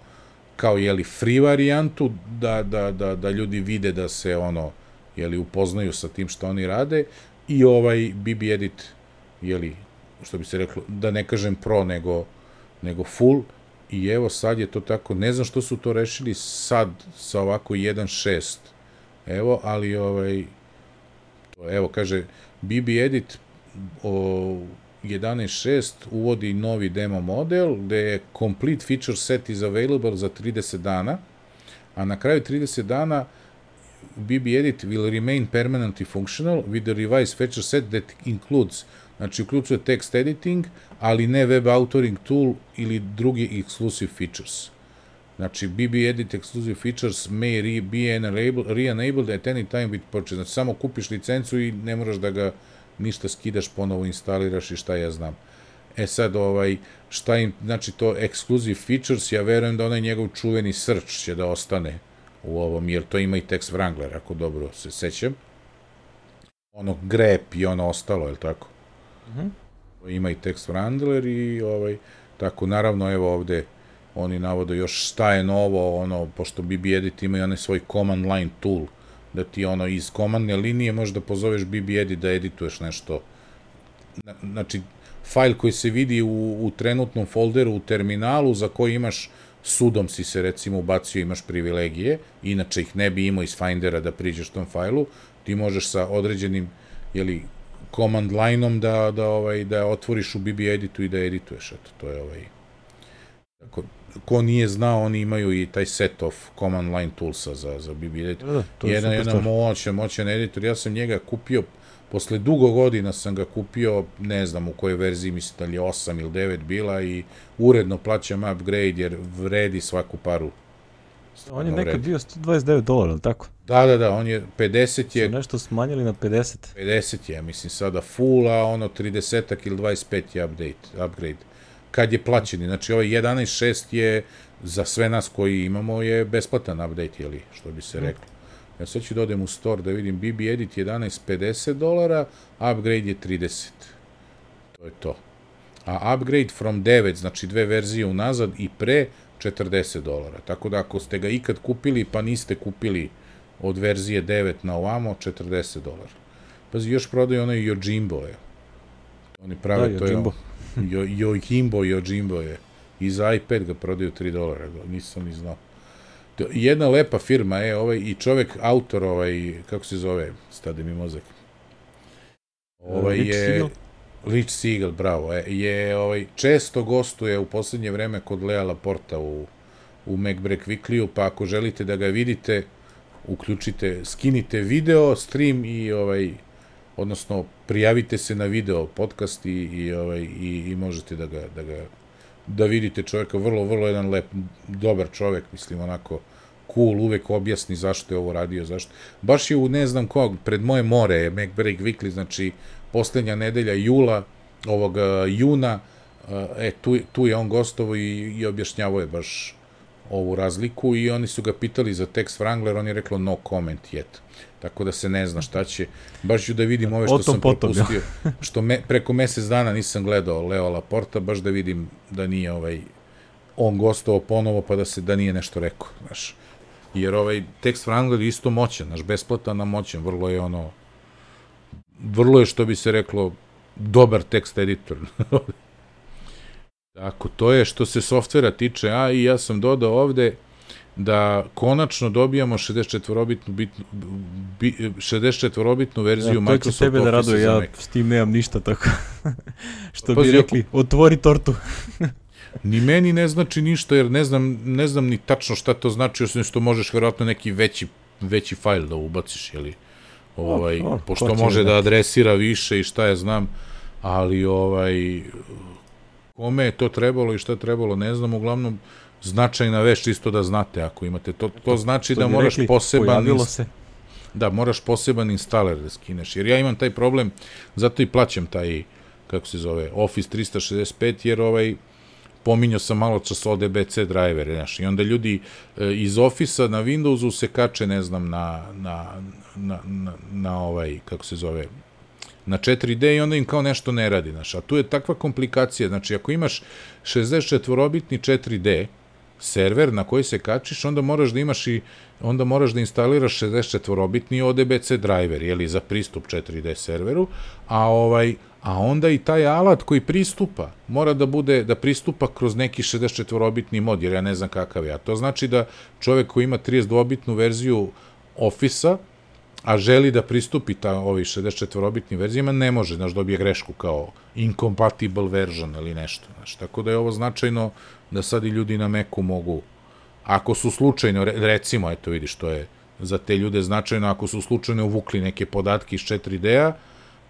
kao jeli free varijantu da, da, da, da ljudi vide da se ono jeli upoznaju sa tim što oni rade i ovaj BB Edit jeli što bi se reklo da ne kažem pro nego nego full. I evo sad je to tako ne znam što su to rešili sad sa ovako 1.6 evo ali ovaj evo kaže BB Edit o, 11.6 uvodi novi demo model gde je complete feature set is available za 30 dana, a na kraju 30 dana BB Edit will remain permanently functional with the revised feature set that includes znači uključuje text editing, ali ne web authoring tool ili drugi exclusive features. Znači, BB Edit exclusive features may re, be re-enabled at any time with purchase. Znači, samo kupiš licencu i ne moraš da ga ništa skidaš, ponovo instaliraš i šta ja znam. E sad, ovaj, šta im, znači to exclusive features, ja verujem da onaj njegov čuveni search će da ostane u ovom, jer to ima i text Wrangler, ako dobro se sećam. Ono grep i ono ostalo, je li tako? Mm -hmm. Ima i text Wrangler i ovaj, tako, naravno, evo ovde, oni navode još šta je novo, ono, pošto BB Edit ima i onaj svoj command line tool, da ti ono iz komandne linije možeš da pozoveš BB Edit da edituješ nešto. Znači, fajl koji se vidi u, u trenutnom folderu u terminalu za koji imaš sudom si se recimo ubacio, imaš privilegije, inače ih ne bi imao iz Findera da priđeš tom fajlu, ti možeš sa određenim jeli, command line-om da, da, ovaj, da otvoriš u BB editu i da edituješ. Eto, to je ovaj... Tako, ko nije znao, oni imaju i taj set of command line toolsa za, za BB editor. Da, da, to je jedan, jedan moćan, moćan editor. Ja sam njega kupio, posle dugo godina sam ga kupio, ne znam u kojoj verziji, mislim da li je 8 ili 9 bila i uredno plaćam upgrade jer vredi svaku paru. On je nekad bio 129 dolara, tako? Da, da, da, on je 50 je... Su nešto smanjili na 50. 50 je, mislim, sada full, a ono 30 ili 25 je update, upgrade kad je plaćeni. Znači, ovaj 11.6 je za sve nas koji imamo je besplatan update, jeli, što bi se mm. reklo. Ja sad ću da odem u store da vidim BB Edit 11.50 dolara, upgrade je 30. To je to. A upgrade from 9, znači dve verzije unazad i pre, 40 dolara. Tako da ako ste ga ikad kupili pa niste kupili od verzije 9 na ovamo, 40 dolara. Pazi, još prodaju onaj Yojimbo, je. Oni prave, da, to je jo, Jojimbo Jojimbo je. I za iPad ga prodaju 3 dolara, nisam ni znao. Jedna lepa firma je ovaj, i čovek, autor, ovaj, kako se zove, stade mi mozak. Ovaj Rich je... Siegel? Rich Siegel, bravo. Je, je ovaj, često gostuje u poslednje vreme kod Lea Laporta u, u MacBreak Weekly-u, pa ako želite da ga vidite, uključite, skinite video, stream i ovaj odnosno prijavite se na video podcast i, i, ovaj, i, i možete da ga, da ga da vidite čovjeka, vrlo, vrlo jedan lep, dobar čovjek, mislim, onako, cool, uvek objasni zašto je ovo radio, zašto. Baš je u ne znam kog, pred moje more je MacBreak Weekly, znači, poslednja nedelja jula, ovog juna, e, tu, tu je on gostovo i, i objašnjavao je baš ovu razliku i oni su ga pitali za text Wrangler, on je rekao no comment yet tako da se ne zna šta će. Baš ću da vidim ove što sam potom, propustio, ja. što me, preko mesec dana nisam gledao Leo Laporta, baš da vidim da nije ovaj on gostovao ponovo pa da se da nije nešto rekao, znaš. Jer ovaj tekst Wrangler je isto moćan, naš besplatan, a moćan, vrlo je ono vrlo je što bi se reklo dobar tekst editor. Tako, to je što se softvera tiče, a i ja sam dodao ovde da konačno dobijamo 64-bitnu bitnu, bi, 64-bitnu verziju ja, Microsoft Office. Tebe da raduje, ja s tim nemam ništa tako. Što pa, bi rekli, otvori tortu. ni meni ne znači ništa, jer ne znam, ne znam ni tačno šta to znači, osim što možeš verovatno neki veći, veći fajl da ubaciš, jeli? Ovaj, o, o, pošto može da adresira više i šta ja znam, ali ovaj, kome je to trebalo i šta je trebalo, ne znam, uglavnom, značajna veš čisto da znate ako imate. To, to znači to da moraš rekli, poseban... Pojavilo se. Da, moraš poseban instaler da skineš, jer ja imam taj problem, zato i plaćam taj, kako se zove, Office 365, jer ovaj, pominjao sam malo čas ODBC driver, znaš, i onda ljudi e, iz Office-a na Windowsu se kače, ne znam, na, na, na, na, na ovaj, kako se zove, na 4D i onda im kao nešto ne radi, znaš, a tu je takva komplikacija, znači ako imaš 64-bitni 4D server na koji se kačiš, onda moraš da imaš i onda moraš da instaliraš 64-bitni ODBC driver, jeli, za pristup 4D serveru, a ovaj, a onda i taj alat koji pristupa mora da bude, da pristupa kroz neki 64-bitni mod, jer ja ne znam kakav je. A to znači da čovek koji ima 32-bitnu verziju Office-a, a želi da pristupi ta ovi 64-bitnim verzijama, ne može, znaš, dobije grešku kao incompatible version ili nešto, znaš, tako da je ovo značajno da sad i ljudi na Macu mogu, ako su slučajno, recimo, eto vidiš, to je za te ljude značajno, ako su slučajno uvukli neke podatke iz 4D-a,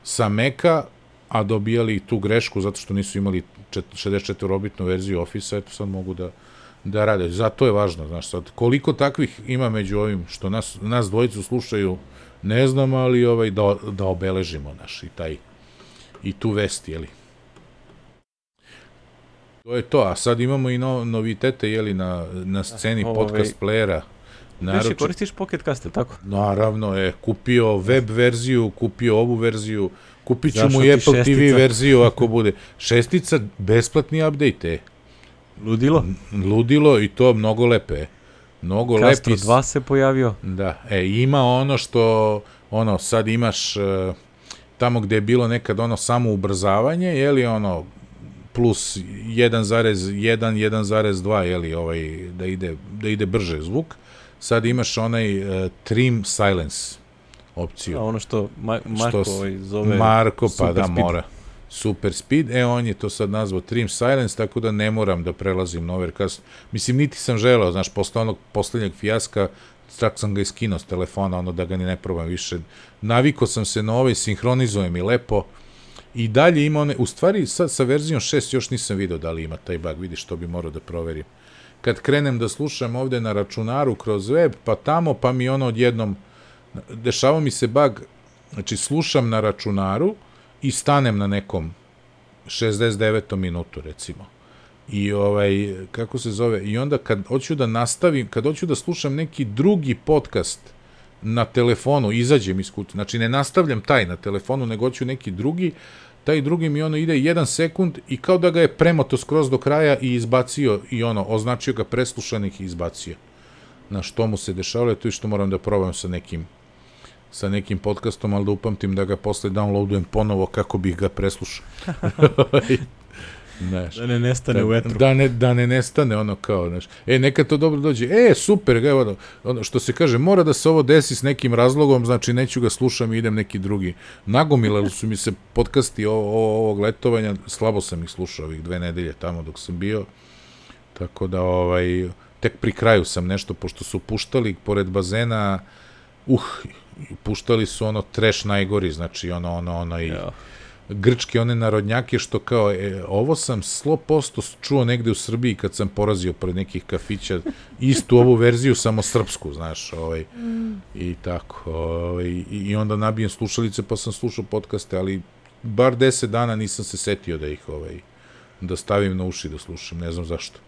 sa Maca, a dobijali tu grešku zato što nisu imali 64-bitnu verziju Office-a, eto sad mogu da, da rade. Zato je važno, znaš, sad, koliko takvih ima među ovim što nas, nas dvojicu slušaju, ne znam, ali ovaj, da, da obeležimo naš i taj i tu vest, jeli. To je to, a sad imamo i no, novitete, jeli, na, na sceni Ovo, podcast ovaj... playera. Naroče, Više koristiš Pocket Cast, tako? Naravno, je kupio web verziju, kupio ovu verziju, kupit ću mu i Apple šestica? TV verziju ako bude. Šestica, besplatni update, e. Ludilo? Ludilo i to mnogo lepe. Mnogo Castro lepi. 2 se pojavio. Da, e, ima ono što, ono, sad imaš uh, tamo gde je bilo nekad ono samo ubrzavanje, je li ono, plus 1,1, 1,2, je li ovaj, da ide, da ide brže zvuk, sad imaš onaj uh, trim silence opciju. A ono što Ma Marko što ovaj zove Marko, pa da speed. mora. Super Speed, e on je to sad nazvao Trim Silence, tako da ne moram da prelazim na Overcast. Mislim, niti sam želeo, znaš, posle onog poslednjeg fijaska, čak sam ga iskinuo s telefona, ono da ga ni ne probam više. Naviko sam se na ovaj, sinhronizujem i lepo, i dalje ima one, u stvari sad sa verzijom 6 još nisam video da li ima taj bug, vidi što bi morao da proverim. Kad krenem da slušam ovde na računaru kroz web, pa tamo, pa mi ono odjednom, dešava mi se bug, znači slušam na računaru, i stanem na nekom 69. minutu, recimo. I ovaj, kako se zove, i onda kad hoću da nastavim, kad hoću da slušam neki drugi podcast na telefonu, izađem iz kuće, znači ne nastavljam taj na telefonu, nego hoću neki drugi, taj drugi mi ono ide jedan sekund i kao da ga je premoto skroz do kraja i izbacio i ono, označio ga preslušanih i izbacio. Na što mu se dešavalo, to je što moram da probam sa nekim sa nekim podcastom, ali da upamtim da ga posle downloadujem ponovo kako bih ga preslušao. Znaš, da ne nestane da, u vetru. Da ne, da ne nestane ono kao, znaš. E, neka to dobro dođe. E, super, ga, ono, ono, što se kaže, mora da se ovo desi s nekim razlogom, znači neću ga slušam i idem neki drugi. Nagomilali su mi se podcasti o, o, ovog letovanja, slabo sam ih slušao ovih dve nedelje tamo dok sam bio, tako da, ovaj, tek pri kraju sam nešto, pošto su puštali pored bazena, uh, puštali su ono treš najgori, znači ono, ono, ono i ja. grčke one narodnjake što kao, e, ovo sam 100% čuo negde u Srbiji kad sam porazio pored nekih kafića, istu ovu verziju, samo srpsku, znaš, ovaj, i tako, ovaj, i, i onda nabijem slušalice pa sam slušao podcaste, ali bar 10 dana nisam se setio da ih, ovaj, da stavim na uši da slušam, ne znam zašto.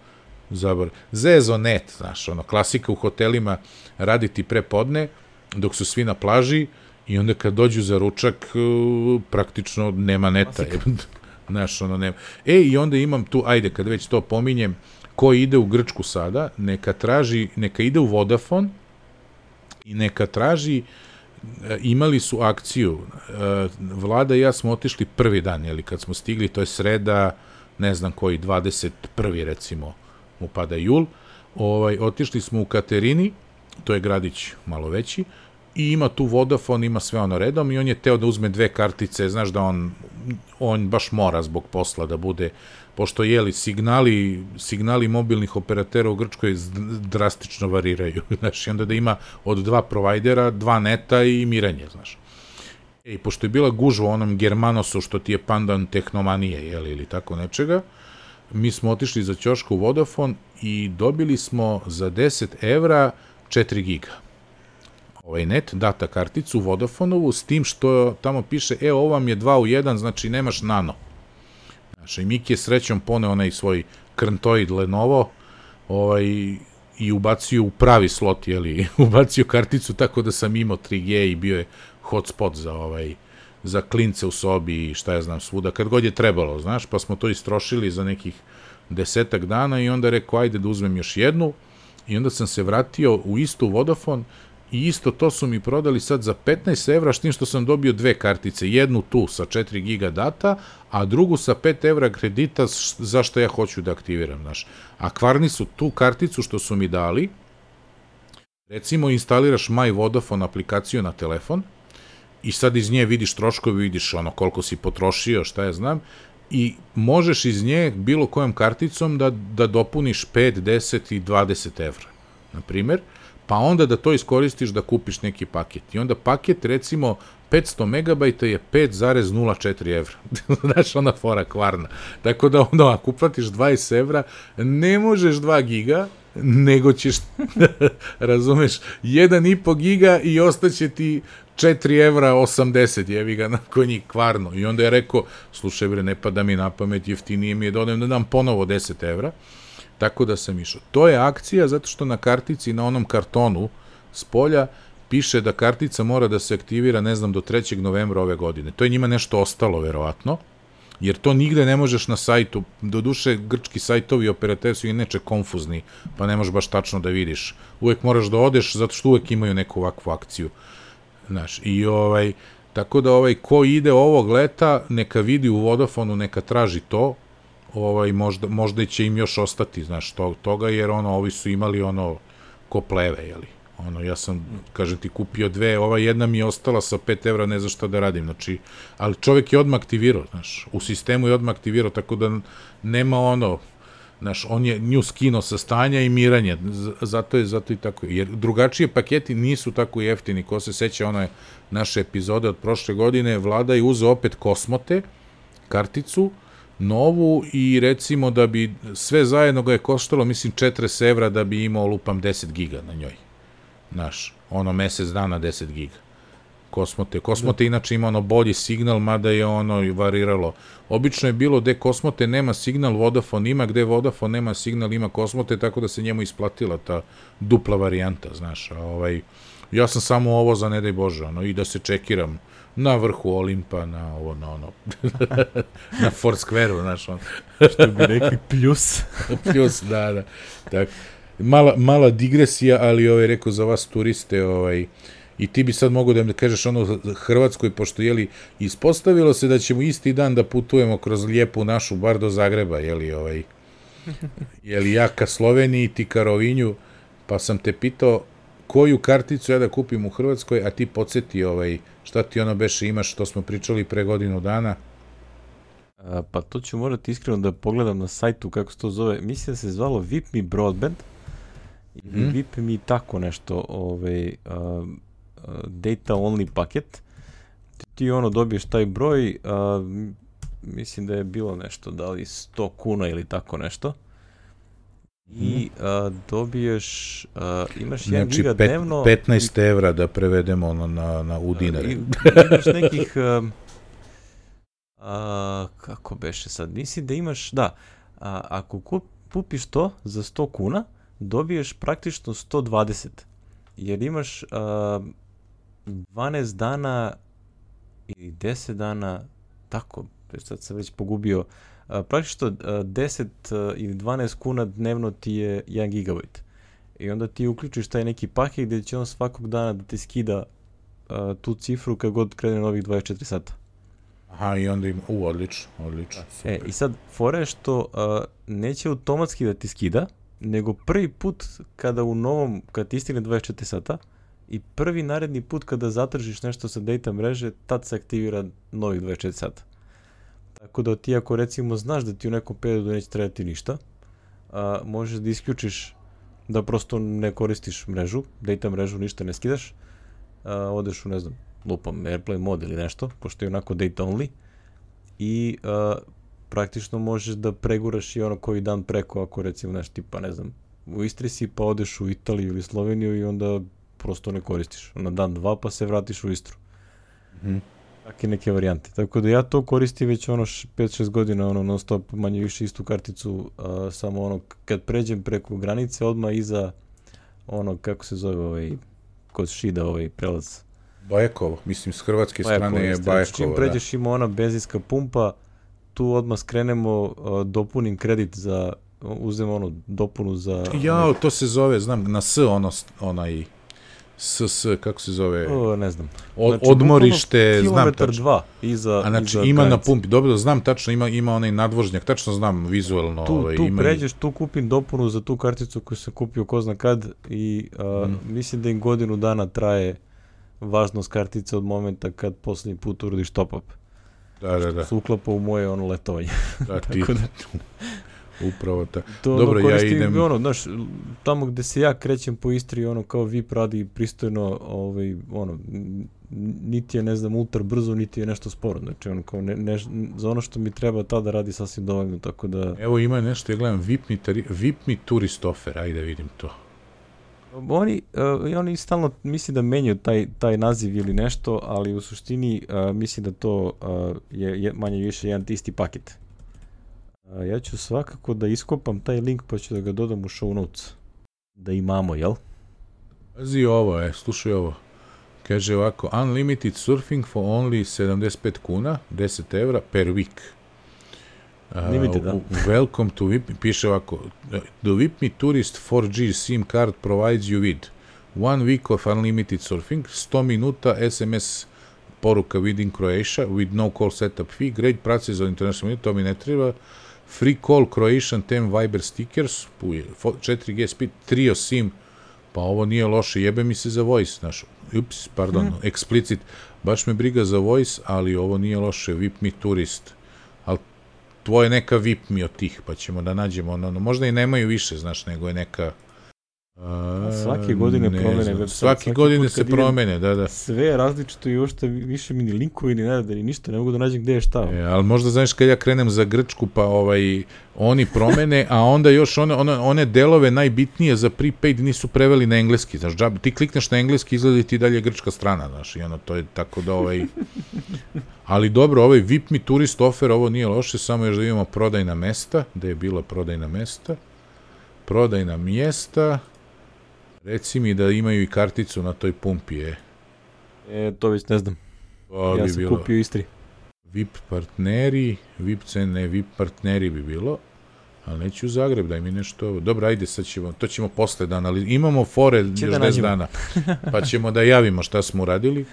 Zabar. Zezo net, znaš, ono, klasika u hotelima raditi pre podne, dok su svi na plaži i onda kad dođu za ručak e, praktično nema neta. Znaš, ono nema. E, i onda imam tu, ajde, kad već to pominjem, ko ide u Grčku sada, neka traži, neka ide u Vodafone i neka traži e, imali su akciju. E, Vlada i ja smo otišli prvi dan, jeli, kad smo stigli, to je sreda, ne znam koji, 21. recimo, mu pada jul, ovaj, otišli smo u Katerini, to je gradić malo veći, i ima tu Vodafone, ima sve ono redom i on je teo da uzme dve kartice, znaš da on, on baš mora zbog posla da bude, pošto jeli signali, signali mobilnih operatera u Grčkoj drastično variraju, znaš, i onda da ima od dva provajdera, dva neta i miranje, znaš. E, i pošto je bila gužva onom Germanosu što ti je pandan tehnomanije, jeli, ili tako nečega, mi smo otišli za ćošku Vodafone i dobili smo za 10 evra 4 giga ovaj net, data karticu Vodafonovu, s tim što tamo piše, e, ovo vam je 2 u 1, znači nemaš nano. Znaš, i Miki je srećom poneo onaj svoj krntoid Lenovo, ovaj, i ubacio u pravi slot, jeli, ubacio karticu tako da sam imao 3G i bio je hotspot za ovaj za klince u sobi i šta ja znam svuda, kad god je trebalo, znaš, pa smo to istrošili za nekih desetak dana i onda rekao, ajde da uzmem još jednu i onda sam se vratio u istu Vodafone i isto to su mi prodali sad za 15 evra, s tim što sam dobio dve kartice, jednu tu sa 4 giga data, a drugu sa 5 evra kredita zašto ja hoću da aktiviram, znaš. A kvarni su tu karticu što su mi dali, recimo instaliraš My Vodafone aplikaciju na telefon i sad iz nje vidiš troškovi, vidiš ono koliko si potrošio, šta ja znam, i možeš iz nje bilo kojom karticom da, da dopuniš 5, 10 i 20 evra, na primer, pa onda da to iskoristiš da kupiš neki paket. I onda paket, recimo, 500 megabajta je 5,04 evra. Znaš, ona fora kvarna. Tako da onda ako uplatiš 20 evra, ne možeš 2 giga, nego ćeš, razumeš, 1,5 giga i ostaće ti 4 evra 80, jevi ga na konji kvarno. I onda je rekao, slušaj bre, ne pada mi na pamet, jeftinije mi je da da dam ponovo 10 evra. Tako da sam išao. To je akcija zato što na kartici, na onom kartonu s polja, piše da kartica mora da se aktivira, ne znam, do 3. novembra ove godine. To je njima nešto ostalo, verovatno, jer to nigde ne možeš na sajtu, do duše grčki sajtovi operateri su neče konfuzni, pa ne možeš baš tačno da vidiš. Uvek moraš da odeš, zato što uvek imaju neku ovakvu akciju. Znaš, i ovaj, tako da ovaj, ko ide ovog leta, neka vidi u Vodafonu, neka traži to, ovaj, možda, možda će im još ostati, znaš, to, toga, jer ono, ovi su imali ono, ko pleve, jeli. Ono, ja sam, kažem ti, kupio dve, ova jedna mi je ostala sa 5 evra, ne za šta da radim, znači, ali čovek je odmah aktivirao, znaš, u sistemu je odmah aktivirao, tako da nema ono, znaš, on je nju skino sa stanja i miranje, zato je, zato i tako, jer drugačije paketi nisu tako jeftini, ko se seća one naše epizode od prošle godine, vlada je uzeo opet Kosmote, karticu, novu i recimo da bi sve zajedno ga je koštalo, mislim, 40 evra da bi imao, lupam, 10 giga na njoj. Znaš, ono mesec dana 10 giga. Kosmote. Kosmote da. inače ima ono bolji signal, mada je ono variralo. Obično je bilo gde Kosmote nema signal, Vodafone ima, gde Vodafone nema signal, ima Kosmote, tako da se njemu isplatila ta dupla varijanta, znaš. A ovaj, ja sam samo ovo za ne daj Bože, ono, i da se čekiram na vrhu Olimpa, na ovo, na ono, na Foursquare-u, znaš, on. Što bi rekli plus. plus, da, da. Tako mala, mala digresija, ali ovaj, rekao za vas turiste, ovaj, i ti bi sad mogo da mi kažeš ono Hrvatskoj, pošto jeli, ispostavilo se da ćemo isti dan da putujemo kroz lijepu našu bar do Zagreba, jeli, ovaj, jeli ja ka Sloveniji, ti ka Rovinju, pa sam te pitao koju karticu ja da kupim u Hrvatskoj, a ti podsjeti ovaj, šta ti ono beše imaš, što smo pričali pre godinu dana. A, pa to ću morati iskreno da pogledam na sajtu kako se to zove. Mislim da se zvalo VIP Mi Broadband. Mm. VIP mi tako nešto, ovaj, uh, data only paket. Ti, ono dobiješ taj broj, uh, mislim da je bilo nešto, da li 100 kuna ili tako nešto. I uh, dobiješ, uh, imaš znači, 1 giga pet, dnevno. 15 evra da prevedemo ono na, na u dinare. I, imaš nekih, uh, uh, kako beše sad, mislim da imaš, da, uh, ako kup, kupiš to za 100 kuna, dobiješ praktično 120, jer imaš uh, 12 dana ili 10 dana, tako, sad sam već pogubio, praktično uh, 10 uh, ili 12 kuna dnevno ti je 1 gigabajt. I onda ti uključiš taj neki paket gde će on svakog dana da ti skida tu cifru kad god krene novih 24 sata. Aha, i onda ima, u, odlično, odlično. E, i sad, fora je što uh, neće automatski da ti skida, nego prvi put kada u novom, kada ti istigne 24 sata i prvi naredni put kada zatražiš nešto sa data mreže, tad se aktivira novih 24 sata. Tako da ti ako recimo znaš da ti u nekom periodu neće trebati ništa, a, možeš da isključiš da prosto ne koristiš mrežu, data mrežu ništa ne skidaš, a, odeš u ne znam, lupam Airplane mod ili nešto, pošto je onako data only i a, praktično možeš da preguraš i ono koji dan preko ako recimo nešto tipa ne znam u Istri si pa odeš u Italiju ili Sloveniju i onda prosto ne koristiš. Na dan dva pa se vratiš u Istru. Mhm. Take neke varijante. Tako da ja to koristim već ono 5-6 godina, ono non stop manje više istu karticu, a, samo ono kad pređem preko granice odmah iza ono kako se zove ovaj kod Šida ovaj prelaz. Bajekovo, mislim s hrvatske Bajekovo strane je jeste. Znači, Bajekovo. Čim pređeš ima ona benzinska pumpa, tu odmah skrenemo, a, dopunim kredit za uzem ono dopunu za Da. Jao, to se zove, znam, na S ono, onaj, S, S, kako se zove, o, ne znam. Od, Znači, odmorište, znam tačno. dva iza A znači iza ima na pumpi, dobro, znam tačno, ima, ima onaj nadvožnjak, tačno znam vizualno. tu, ovaj, tu ima pređeš, tu kupim dopunu za tu karticu koju sam kupio ko zna kad i a, Mhm. mislim da im godinu dana traje važnost kartice od momenta kad posljednji put uradiš top up. Da, da, da, Se uklapa u moje ono letovanje. da, ti, da- upravo ta. To Dobro, ono, ja idem- ono, znaš, tamo gde se ja krećem po Istri, ono, kao VIP radi pristojno, ovaj, ono, niti je, ne znam, ultra brzo, niti je nešto sporo. Znači, ono, kao, ne, ne, za ono što mi treba tada radi sasvim dovoljno, tako da... Evo ima nešto, ja gledam, VIP mi, tari, VIP mi turist offer, ajde vidim to. Oni, uh, oni stalno misli da menjaju taj, taj naziv ili nešto, ali u suštini uh, mislim da to uh, je, je manje više jedan isti paket. Uh, ja ću svakako da iskopam taj link pa ću da ga dodam u show notes. Da imamo, jel? Pazi ovo, e, slušaj ovo. Kaže ovako, unlimited surfing for only 75 kuna, 10 evra per week. Uh, da. Welcome to VIP, piše ovako, the VIP Me Tourist 4G SIM card provides you with one week of unlimited surfing, 100 minuta SMS poruka within Croatia with no call setup fee, great prices za international minute, to mi ne treba, free call Croatian 10 Viber stickers, puje, fo- 4G speed, trio SIM, pa ovo nije loše, jebe mi se za voice, znaš, ups, pardon, Mhm. explicit, baš me briga za voice, ali ovo nije loše, VIP mi turist, ali tvoje neka VIP mi od tih, pa ćemo da nađemo, ono, možda i nemaju više, znaš, nego je neka... A, Svake godine ne promene znam, web Svake godine se promene, da, da. Sve je različito i uopšte više mi ni linkovi ni ne rade ni ništa, ne mogu da nađem gde je šta. E, ali možda znaš kad ja krenem za Grčku pa ovaj oni promene, a onda još one, one, one delove najbitnije za prepaid nisu preveli na engleski. Znaš, džab, ti klikneš na engleski, izgleda ti dalje grčka strana, znaš, i ono, to je tako da ovaj... Ali dobro, ovaj VIP mi turist offer, ovo nije loše, samo još da imamo prodajna mesta, da je bila prodajna mesta. Prodajna mjesta, reci mi da imaju i karticu na toj pumpi, je. E, to već ne znam. To ja bi sam bilo. kupio Istri. VIP partneri, VIP cene, VIP partneri bi bilo, ali neću u Zagreb, daj mi nešto. Dobro, ajde, sad ćemo, to ćemo posle da analiziramo. Imamo fore još da 10 nađemo. dana, pa ćemo da javimo šta smo uradili.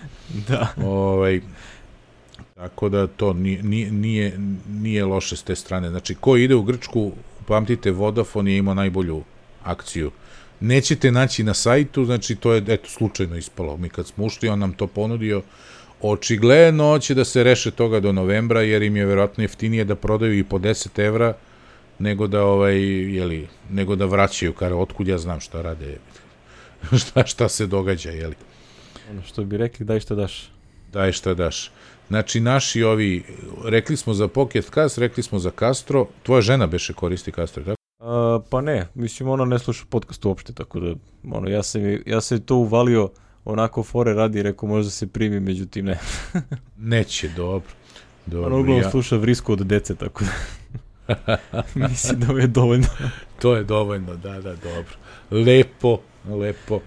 Da. Ovaj, tako da to nije, nije, nije, nije loše s te strane. Znači, ko ide u Grčku, pamtite, Vodafone je imao najbolju akciju. Nećete naći na sajtu, znači to je eto slučajno ispalo. Mi kad smo ušli, on nam to ponudio. Očigledno će da se reše toga do novembra, jer im je verovatno jeftinije da prodaju i po 10 evra nego da ovaj jeli, nego da vraćaju kar otkud ja znam šta rade šta šta se događa jeli Ono što bi rekli, daj šta daš. daj šta daš. Znači, naši ovi, rekli smo za Pocket Cast, rekli smo za Castro, tvoja žena beše koristi Castro, tako? A, pa ne, mislim ona ne sluša podcast uopšte, tako da ono, ja sam, ja sam to uvalio onako fore radi, rekao možda se primi, međutim ne. Neće, dobro. Dobro, Ona uglavnom ja, sluša vrisku od dece, tako da mislim da je dovoljno. to je dovoljno, da, da, dobro. Lepo, lepo.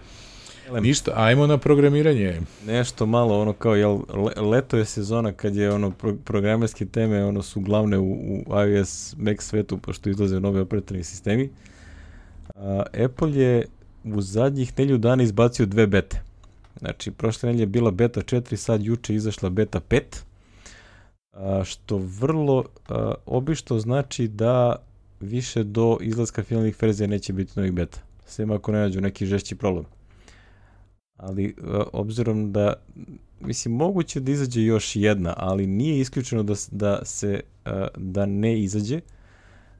Elem. Ništa, ajmo na programiranje. Nešto malo ono kao jel le, leto je sezona kad je ono pro, programerske teme ono su glavne u, u iOS Mac svetu pošto izlaze novi operativni sistemi. A, Apple je u zadnjih nelju dana izbacio dve bete. Znači, prošle nelje je bila beta 4, sad juče izašla beta 5, a, što vrlo a, obično znači da više do izlaska finalnih verzija neće biti novih beta. Sem ako ne nađu neki žešći problem ali uh, obzirom da mislim moguće da izađe još jedna, ali nije isključeno da, da se uh, da ne izađe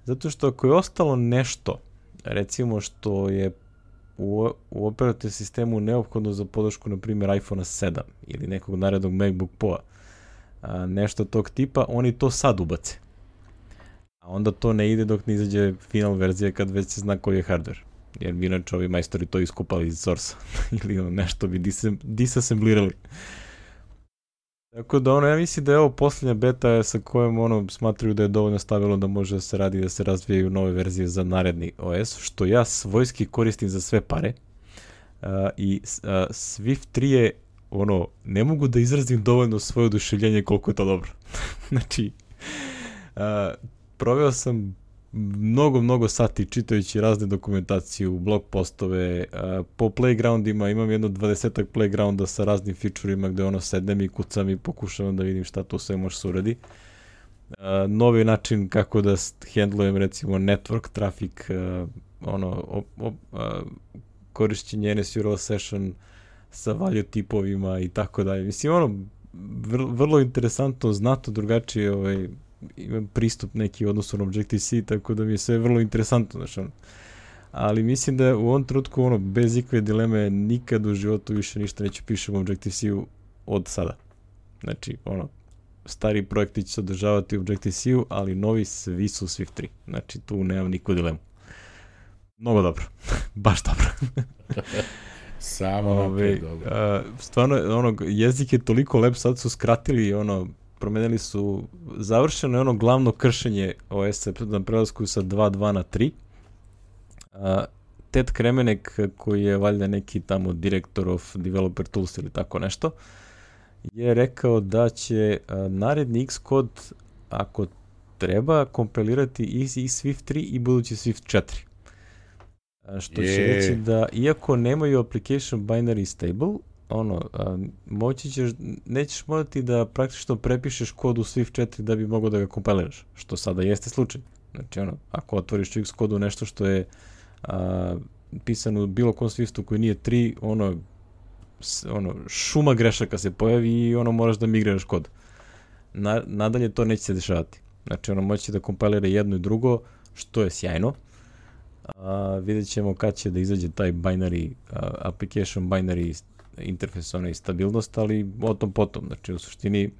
zato što ako je ostalo nešto recimo što je u, u operativnom sistemu neophodno za podršku na primjer iPhone 7 ili nekog narednog MacBook Pro nešto tog tipa, oni to sad ubace. A onda to ne ide dok ne izađe final verzija kad već se zna koji je hardware. Jer bi inače ovi majstori to iskupali iz source ili ono, nešto bi disassemblirali. Tako da ono, ja mislim da je ovo posljednja beta sa kojom ono smatruju da je dovoljno stavilo da može da se radi da se razvijaju nove verzije za naredni OS, što ja svojski koristim za sve pare. Uh, I uh, Swift 3 je ono, ne mogu da izrazim dovoljno svoje oduševljenje koliko je to dobro. znači, uh, proveo sam mnogo, mnogo sati čitajući razne dokumentaciju, blog postove, uh, po playgroundima, imam jedno 20 playgrounda sa raznim featureima gde ono sedem i kucam i pokušavam da vidim šta to sve može se uradi. Uh, novi način kako da handlujem recimo network traffic, uh, ono, op, uh, korišćenje NSURL session sa value tipovima i tako dalje. Mislim, ono, vrlo, vrlo interesantno, znato drugačije ovaj, imam pristup neki odnosno na Objective-C, tako da mi je sve vrlo interesantno, znači ono. Ali mislim da u ovom trenutku, ono, bez ikve dileme, nikad u životu više ništa neću pišem u Objective-C od sada. Znači, ono, stari projekti će se održavati u Objective-C-u, ali novi svi su Swift 3. Znači, tu nemam niku dilemu. Mnogo dobro. Baš dobro. Samo Ove, dobro. A, stvarno, ono, jezik je toliko lep, sad su skratili, ono, promenili su, završeno je ono glavno kršenje OS na prelasku sa 2.2 na 3. Uh, Ted Kremenek, koji je valjda neki tamo director of developer tools ili tako nešto, je rekao da će uh, naredni Xcode, ako treba, kompilirati i, i Swift 3 i budući Swift 4. što je. će reći da, iako nemaju application binary stable, ono, a, moći ćeš, nećeš morati da praktično prepišeš kod u Swift 4 da bi mogao da ga kompiliraš, što sada jeste slučaj. Znači, ono, ako otvoriš u Xcode nešto što je a, pisano u bilo kom Swiftu koji nije 3, ono, ono, šuma grešaka se pojavi i ono moraš da migriraš kod. Na, nadalje to neće se dešavati. Znači, ono, moći da kompilira jedno i drugo, što je sjajno. A, vidjet ćemo kad će da izađe taj binary, a, application binary interfejs ona i stabilnost, ali o tom potom. Znači, u suštini,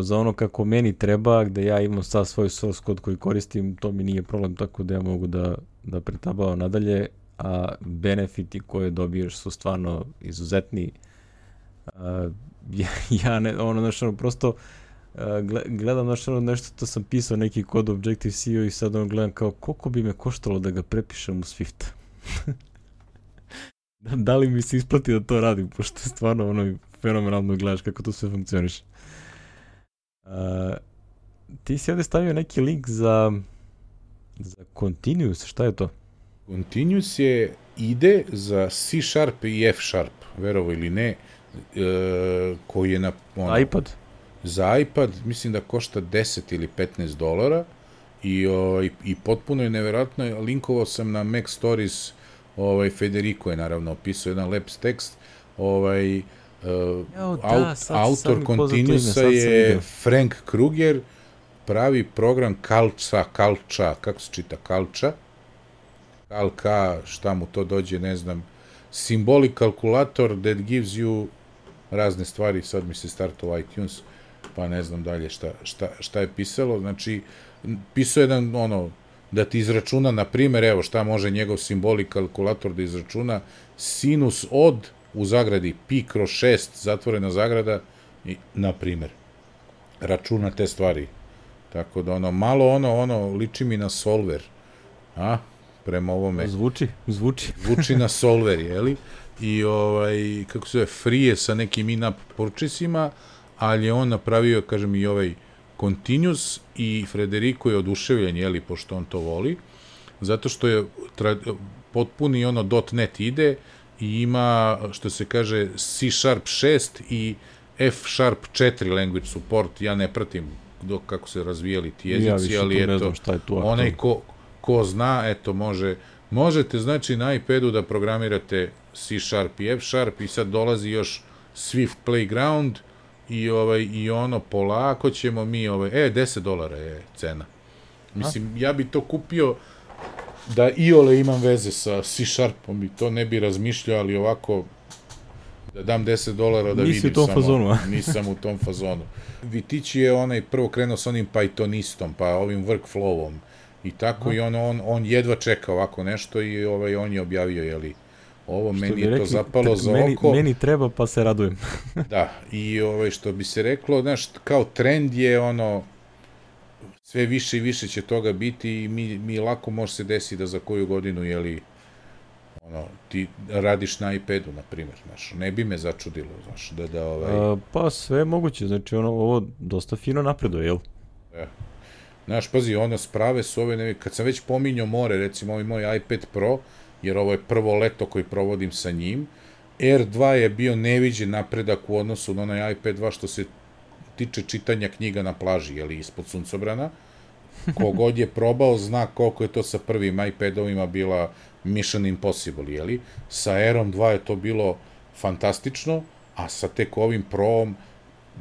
za ono kako meni treba, gde ja imam sad svoj source kod koji koristim, to mi nije problem, tako da ja mogu da, da pretabao nadalje, a benefiti koje dobiješ su stvarno izuzetni. Ja, ja ne, ono, znači, ono, prosto, gledam znači ono nešto to sam pisao neki kod Objective-C i sad ono gledam kao koliko bi me koštalo da ga prepišem u Swift. Da, li mi se isplati da to radim, pošto je stvarno ono fenomenalno gledaš kako to sve funkcioniš. Uh, ti si ovde stavio neki link za za Continuous, šta je to? Continuous je ide za C Sharp i F Sharp, verovo ili ne, e, koji je na... Ono, iPad? Za iPad mislim da košta 10 ili 15 dolara i, o, i, i potpuno je neverovatno, linkovao sam na Mac Stories Ovaj Federico je naravno opisao jedan lep tekst. Ovaj uh, jo, da, sad, autor Continuusa je Frank Kruger, pravi program Kalča, Kalča, kako se čita Kalča? Kalka, šta mu to dođe, ne znam. Symbolic calculator that gives you razne stvari, sad mi se startao iTunes, pa ne znam dalje šta, šta, šta je pisalo. Znači, pisao jedan, ono, da ti izračuna, na primer, evo šta može njegov simbolik kalkulator da izračuna, sinus od u zagradi pi kroz 6 zatvorena zagrada i na primer računa te stvari. Tako da ono malo ono ono liči mi na solver. A prema ovome zvuči, zvuči. Zvuči na solver, je li? I ovaj kako se zove free sa nekim in-app purchase ali je on napravio kažem i ovaj Continuous i Frederico je oduševljen, jeli, pošto on to voli, zato što je potpuni ono .NET ide i ima, što se kaže, C Sharp 6 i F Sharp 4 language support, ja ne pratim dok kako se razvijali ti jezici, ja ali eto, šta je tu onaj ko, ko zna, eto, može, možete, znači, na iPadu da programirate C Sharp i F Sharp i sad dolazi još Swift Playground, i ovaj i ono polako ćemo mi ovaj e 10 dolara je cena. Mislim A? ja bi to kupio da i ole imam veze sa C Sharpom i to ne bi razmišljao, ali ovako da dam 10 dolara da Nisi vidim u tom samo, fazonu, nisam u tom fazonu. Vitići je onaj prvo krenuo sa onim Pythonistom, pa ovim workflowom I tako i on, on, on jedva čeka ovako nešto i ovaj, on je objavio, jeli, ovo što meni je rekli, to zapalo za meni, oko. Meni treba pa se radujem. da, i ovaj, što bi se reklo, znaš, kao trend je ono, sve više i više će toga biti i mi, mi lako može se desiti da za koju godinu, jeli, ono, ti radiš na iPadu, na primjer, znaš, ne bi me začudilo, znaš, da, da, ovaj... A, pa sve je moguće, znači, ono, ovo dosta fino napreduje, jel? Ja. Znaš, pazi, ono, sprave su ove, ne, kad sam već pominjao more, recimo, ovaj moj iPad Pro, jer ovo je prvo leto koji provodim sa njim, R2 je bio neviđen napredak u odnosu na onaj iPad 2 što se tiče čitanja knjiga na plaži, jeli, ispod suncobrana. Kogod je probao zna koliko je to sa prvim iPadovima bila Mission Impossible, jeli? Sa Airom 2 je to bilo fantastično, a sa tek ovim Proom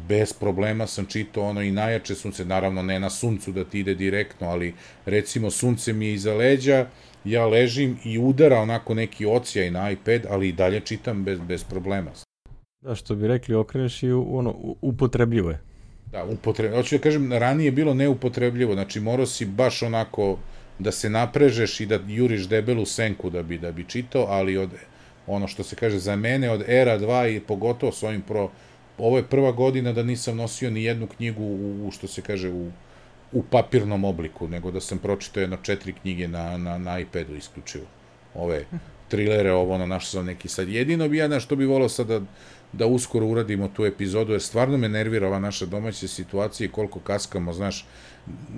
bez problema sam čitao ono i najjače sunce, naravno ne na suncu da ti ide direktno, ali recimo sunce mi je iza leđa, ja ležim i udara onako neki ocijaj na iPad, ali i dalje čitam bez, bez problema. Da, što bi rekli, okreneš i ono, upotrebljivo je. Da, upotrebljivo. Hoću da kažem, ranije je bilo neupotrebljivo, znači morao si baš onako da se naprežeš i da juriš debelu senku da bi da bi čitao, ali od ono što se kaže za mene od era 2 i pogotovo s ovim pro ovo je prva godina da nisam nosio ni jednu knjigu u, u što se kaže u u papirnom obliku, nego da sam pročitao jedno četiri knjige na, na, na iPadu isključivo. Ove trilere, ovo, ono, našao sam neki sad. Jedino bi ja na što bi volao sad da, da uskoro uradimo tu epizodu, jer stvarno me nervira ova naša domaća situacija i koliko kaskamo, znaš,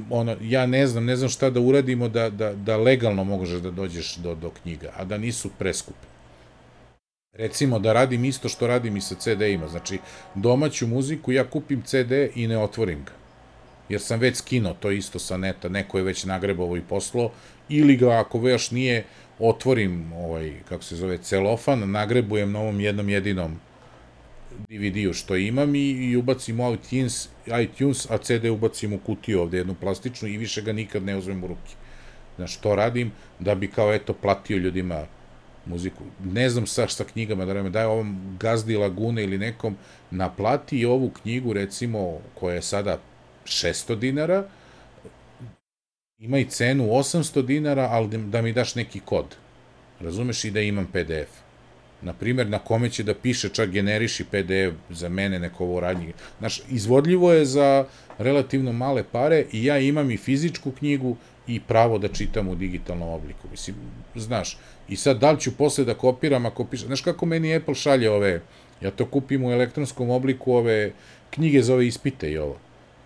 ono, ja ne znam, ne znam šta da uradimo da, da, da legalno možeš da dođeš do, do knjiga, a da nisu preskupe. Recimo da radim isto što radim i sa CD-ima, znači domaću muziku ja kupim CD i ne otvorim ga jer sam već skinuo to isto sa neta, neko je već nagrebovo i poslo, ili ga ako još nije, otvorim ovaj, kako se zove, celofan, nagrebujem na ovom jednom jedinom DVD-u što imam i, i ubacim u iTunes, iTunes, a CD ubacim u kutiju ovde, jednu plastičnu i više ga nikad ne uzmem u ruke. Znaš, to radim da bi kao eto platio ljudima muziku. Ne znam sa sa knjigama da reme, daj ovom gazdi Lagune ili nekom naplati ovu knjigu recimo koja je sada 600 dinara, ima i cenu 800 dinara, ali da mi daš neki kod. Razumeš i da imam PDF. Na primjer, na kome će da piše čak generiši PDF za mene neko ovo radnje. Znaš, izvodljivo je za relativno male pare i ja imam i fizičku knjigu i pravo da čitam u digitalnom obliku. Mislim, znaš, i sad da li ću posle da kopiram ako piše, znaš kako meni Apple šalje ove, ja to kupim u elektronskom obliku ove knjige za ove ispite i ovo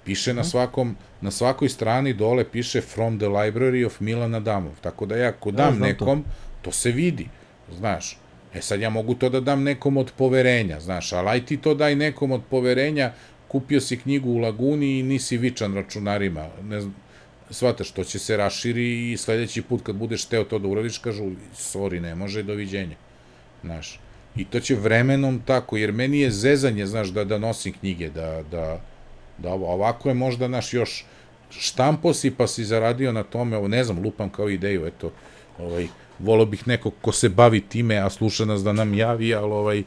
Piše na mhm. svakom, na svakoj strani dole piše From the Library of Milan Adamov. Tako da ja ako dam ja, nekom, to. to se vidi, znaš. E sad ja mogu to da dam nekom od poverenja, znaš, ali aj ti to daj nekom od poverenja, kupio si knjigu u Laguni i nisi vičan računarima, ne znam, shvataš, to će se raširi i sledeći put kad budeš teo to da uradiš, kažu, sorry, ne može, doviđenja, znaš. I to će vremenom tako, jer meni je zezanje, znaš, da, da nosim knjige, da, da, Da ovako je možda naš još štampo si pa si zaradio na tome, ovo ne znam, lupam kao ideju, eto, ovaj, volio bih neko ko se bavi time, a sluša nas da nam javi, ali ovaj,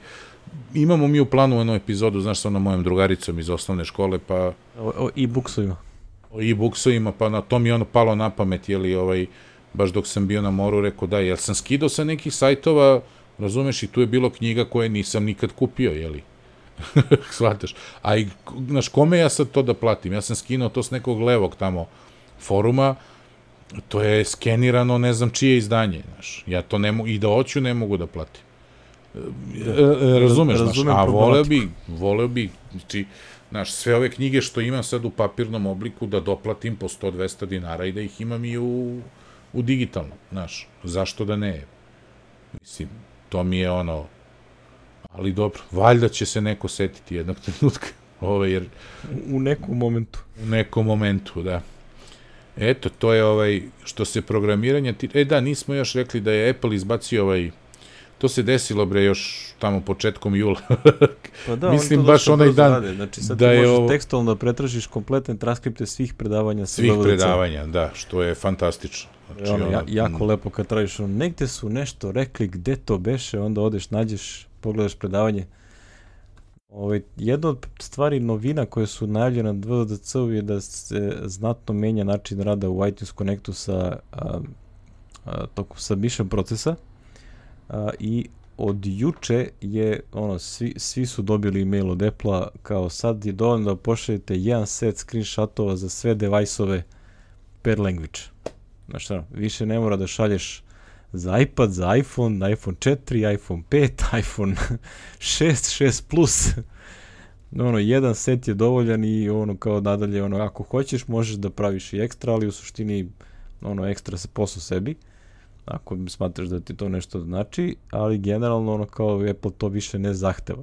imamo mi u planu jednu epizodu, znaš, sa onom mojom drugaricom iz osnovne škole, pa... O, o e-booksovima. O e-booksovima, pa na to mi je ono palo na pamet, jeli, ovaj, baš dok sam bio na moru, rekao da, jel sam skidao sa nekih sajtova, razumeš, i tu je bilo knjiga koje nisam nikad kupio, jeli. Shvataš? A i, znaš, kome ja sad to da platim? Ja sam skinuo to s nekog levog tamo foruma, to je skenirano, ne znam čije izdanje, znaš. Ja to ne mogu, i da hoću, ne mogu da platim. Da, e, razumeš, znaš, a voleo bi, voleo bi, znači, znaš, sve ove knjige što imam sad u papirnom obliku da doplatim po 100-200 dinara i da ih imam i u, u digitalnom, znaš, zašto da ne? Mislim, to mi je ono, Ali dobro, valjda će se neko setiti jednog trenutka. Ovaj, jer... U nekom momentu. U nekom momentu, da. Eto, to je ovaj, što se programiranja... Ti... E da, nismo još rekli da je Apple izbacio ovaj... To se desilo, bre, još tamo početkom jula. pa da, Mislim, baš onaj dan rade. Znači, sad da je ovo... tekstovno da pretražiš kompletne transkripte svih predavanja. Svih predavanja, da, što je fantastično. Znači, ono, ja, jako mm. lepo kad tražiš, ono, negde su nešto rekli, gde to beše, onda odeš, nađeš pogledaš predavanje, Ovaj, jedna od stvari novina koje su najavljene na VDC-u je da se znatno menja način rada u iTunes Connectu sa a, a, tokom submission procesa a, i od juče je ono svi, svi su dobili email od Apple-a kao sad je dovoljno da pošaljete jedan set screenshotova za sve device-ove per language. Znači, više ne mora da šalješ za iPad, za iPhone, iPhone 4, iPhone 5, iPhone 6, 6 Plus. ono, jedan set je dovoljan i ono kao nadalje, ono, ako hoćeš možeš da praviš i ekstra, ali u suštini ono, ekstra se posao sebi ako smatraš da ti to nešto znači, ali generalno ono kao Apple to više ne zahteva,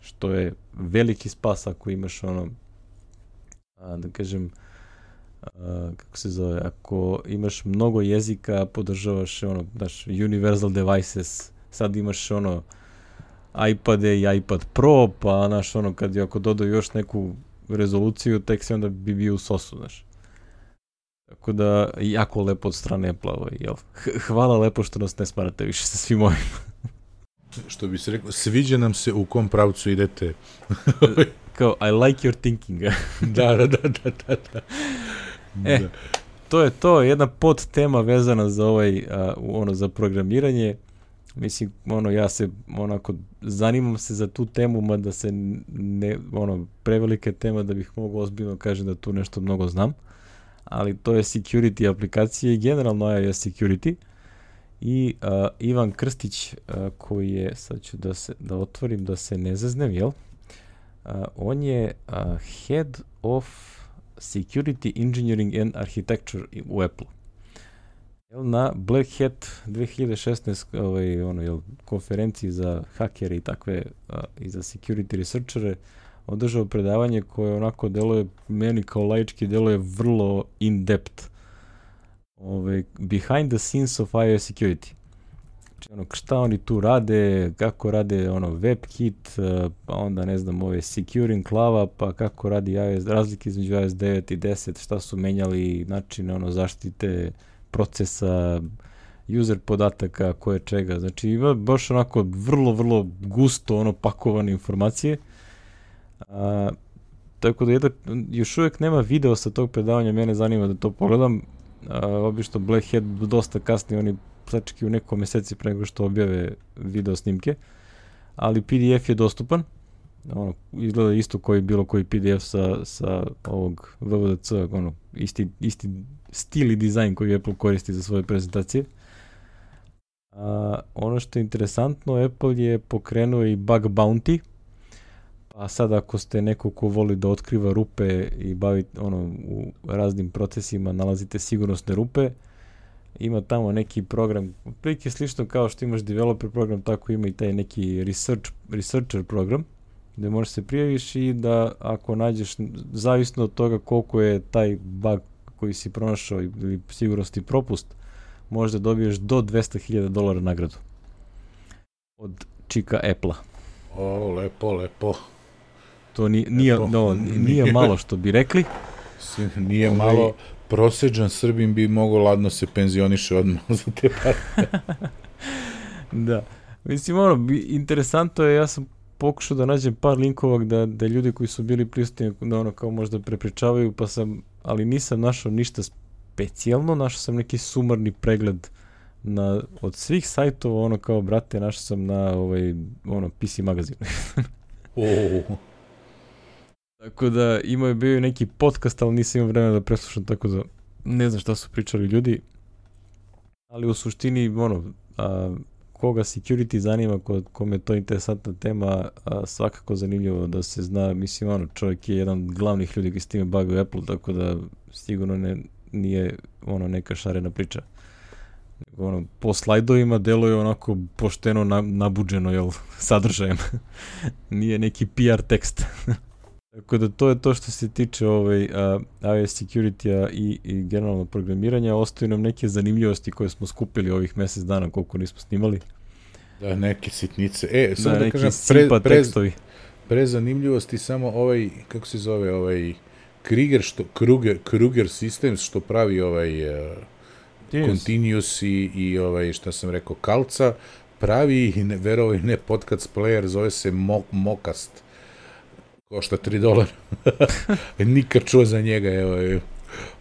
što je veliki spas ako imaš ono, a, da kažem, kako se zove, ako imaš mnogo jezika, podržavaš ono, daš, universal devices, sad imaš ono, iPade i iPad Pro, pa znaš ono, kad je ako dodaju još neku rezoluciju, tek se onda bi bio u sosu, znaš. Tako da, jako lepo od strane Apple, ovaj, jel? Hvala lepo što nas ne smarate više sa svim ovim. što bi se reklo, sviđa nam se u kom pravcu idete. Kao, I like your thinking. da, da, da, da, da. da. E, da. to je to, jedna pod tema vezana za ovaj, a, ono, za programiranje. Mislim, ono, ja se, onako, zanimam se za tu temu, mada se ne, ono, prevelika tema da bih mogao ozbiljno kažem da tu nešto mnogo znam ali to je security aplikacije i generalno iOS security. I uh, Ivan Krstić, uh, koji je, sad ću da, se, da otvorim da se ne zaznem, jel? Uh, on je uh, Head of Security Engineering and Architecture u Apple. Jel, na Black Hat 2016 ovaj, ono, jel, konferenciji za hakere i takve uh, i za security researchere održao predavanje koje onako deluje, meni kao laički deluje vrlo in-depth. Ove, behind the scenes of iOS security. Znači, ono, šta oni tu rade, kako rade ono WebKit, eh, pa onda ne znam, ove securing klava, pa kako radi iOS, razlike između iOS 9 i 10, šta su menjali, načine ono zaštite procesa, user podataka, koje čega. Znači ima baš onako vrlo, vrlo gusto ono pakovane informacije A, tako da jedan, još uvijek nema video sa tog predavanja, mene zanima da to pogledam. A, obično Black Hat dosta kasni, oni sačeki u nekom meseci pre nego što objave video snimke, ali PDF je dostupan. Ono, izgleda isto koji bilo koji PDF sa, sa ovog VVDC, ono, isti, isti stil i dizajn koji Apple koristi za svoje prezentacije. A, ono što je interesantno, Apple je pokrenuo i bug bounty, Pa sad ako ste neko ko voli da otkriva rupe i bavi ono u raznim procesima, nalazite sigurnosne rupe, ima tamo neki program, prilike slično kao što imaš developer program, tako ima i taj neki research, researcher program, gde možeš se prijaviš i da ako nađeš, zavisno od toga koliko je taj bug koji si pronašao ili sigurnosti propust, možda dobiješ do 200.000 dolara nagradu od čika Apple-a. O, lepo, lepo. To ni, nije, no, nije malo što bi rekli. Nije Ove... malo, proseđan Srbin bi mogo ladno se penzioniše odmah za te pare. da. Mislim, ono, interesantno je, ja sam pokušao da nađem par linkova da, da ljudi koji su bili prisutni da ono kao možda prepričavaju, pa sam, ali nisam našao ništa specijalno, našao sam neki sumarni pregled na, od svih sajtova, ono kao, brate, našao sam na ovaj, ono, PC magazinu. oh. Tako da imao je bio neki podcast, ali nisam imao vremena da preslušam, tako da ne znam šta su pričali ljudi. Ali u suštini, ono, a, koga security zanima, ko, kome je to interesantna tema, a, svakako zanimljivo da se zna, mislim, ono, čovjek je jedan od glavnih ljudi koji s time bavi u Apple, tako da sigurno ne, nije ono neka šarena priča. Ono, po slajdovima deluje onako pošteno na, nabuđeno, jel, sadržajem. nije neki PR tekst. Tako da to je to što se tiče ovaj, uh, iOS security-a i, i generalno programiranja. Ostaju nam neke zanimljivosti koje smo skupili ovih mesec dana koliko nismo snimali. Da, neke sitnice. E, samo da, da kažem, pre, pre, tekstovi. pre zanimljivosti samo ovaj, kako se zove, ovaj Krieger, što, Kruger, Kruger Systems što pravi ovaj uh, Continuous i, i ovaj, šta sam rekao, Kalca, pravi, ne, verovaj ne, podcast player, zove se Mo, Mokast Košta 3 dolara. Nikad čuo za njega, evo,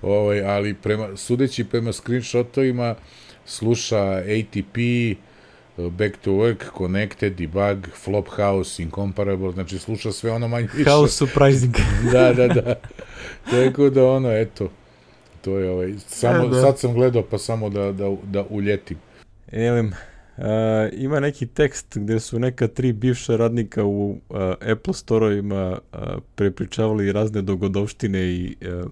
ovaj, ali prema, sudeći prema screenshotovima, sluša ATP, Back to Work, Connected, Debug, Flophouse, Incomparable, znači sluša sve ono manje više. House Surprising. da, da, da. Tako da ono, eto, to je ovaj, samo, e, da. sad sam gledao pa samo da, da, da uljetim. Elim, uh, ima neki tekst gde su neka tri bivša radnika u uh, Apple Store-ovima uh, prepričavali razne dogodovštine i uh,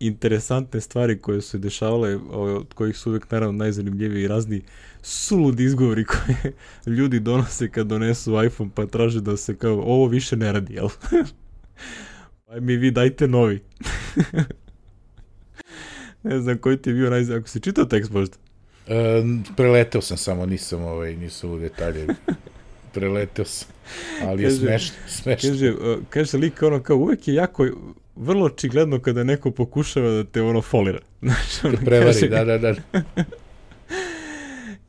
interesantne stvari koje su dešavale, od kojih su uvek naravno najzanimljiviji razni suludi izgovori koje ljudi donose kad donesu iPhone pa traže da se kao ovo više ne radi, jel? pa mi vi dajte novi. ne znam koji ti je bio najzanimljiviji. Ako si čitao tekst možda? E, preleteo sam samo, nisam, ovaj, nisam u detalje. preleteo sam. Ali je smešno, smešno. Kaže, kaže lik ono kao uvek je jako vrlo očigledno kada neko pokušava da te ono folira. Znači, ono, prevari, kaže, da, da, da.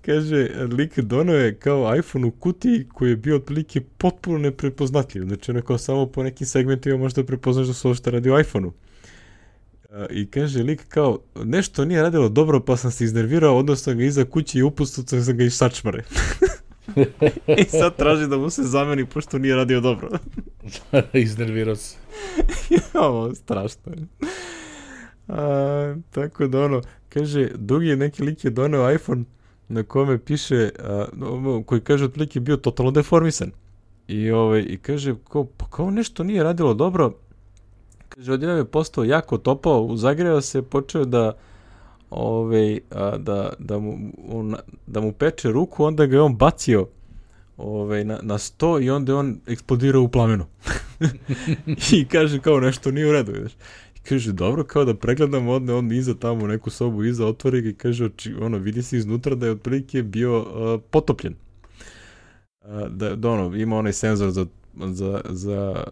kaže, lik dono je kao iPhone u kutiji koji je bio otprilike potpuno neprepoznatljiv. Znači, ono kao samo po nekim segmentima možda prepoznaš da su ovo što radi u iPhone-u. I kaže lik kao, nešto nije radilo dobro pa sam se iznervirao, odnosno ga iza kuće i upustio sam ga iz sačmare. I sad traži da mu se zameni pošto nije radio dobro. Iznervirao se. Ovo, strašno je. A, tako da ono, kaže, dugi neki lik je doneo iPhone na kome piše, a, koji kaže otprilike bio totalno deformisan. I, ovaj, i kaže, kao, pa kao nešto nije radilo dobro, odjednom je postao jako topao, zagreo se, počeo da, ovaj, a, da, da, mu, on, da mu peče ruku, onda ga je on bacio ovaj, na, na sto i onda je on eksplodirao u plamenu. I kaže kao nešto nije u redu, vidiš. I kaže, dobro, kao da pregledam, odne on iza tamo neku sobu, iza otvori ga i kaže, oči, ono, vidi se iznutra da je otprilike bio uh, potopljen. Uh, da, da, ono, ima onaj senzor za, za, za,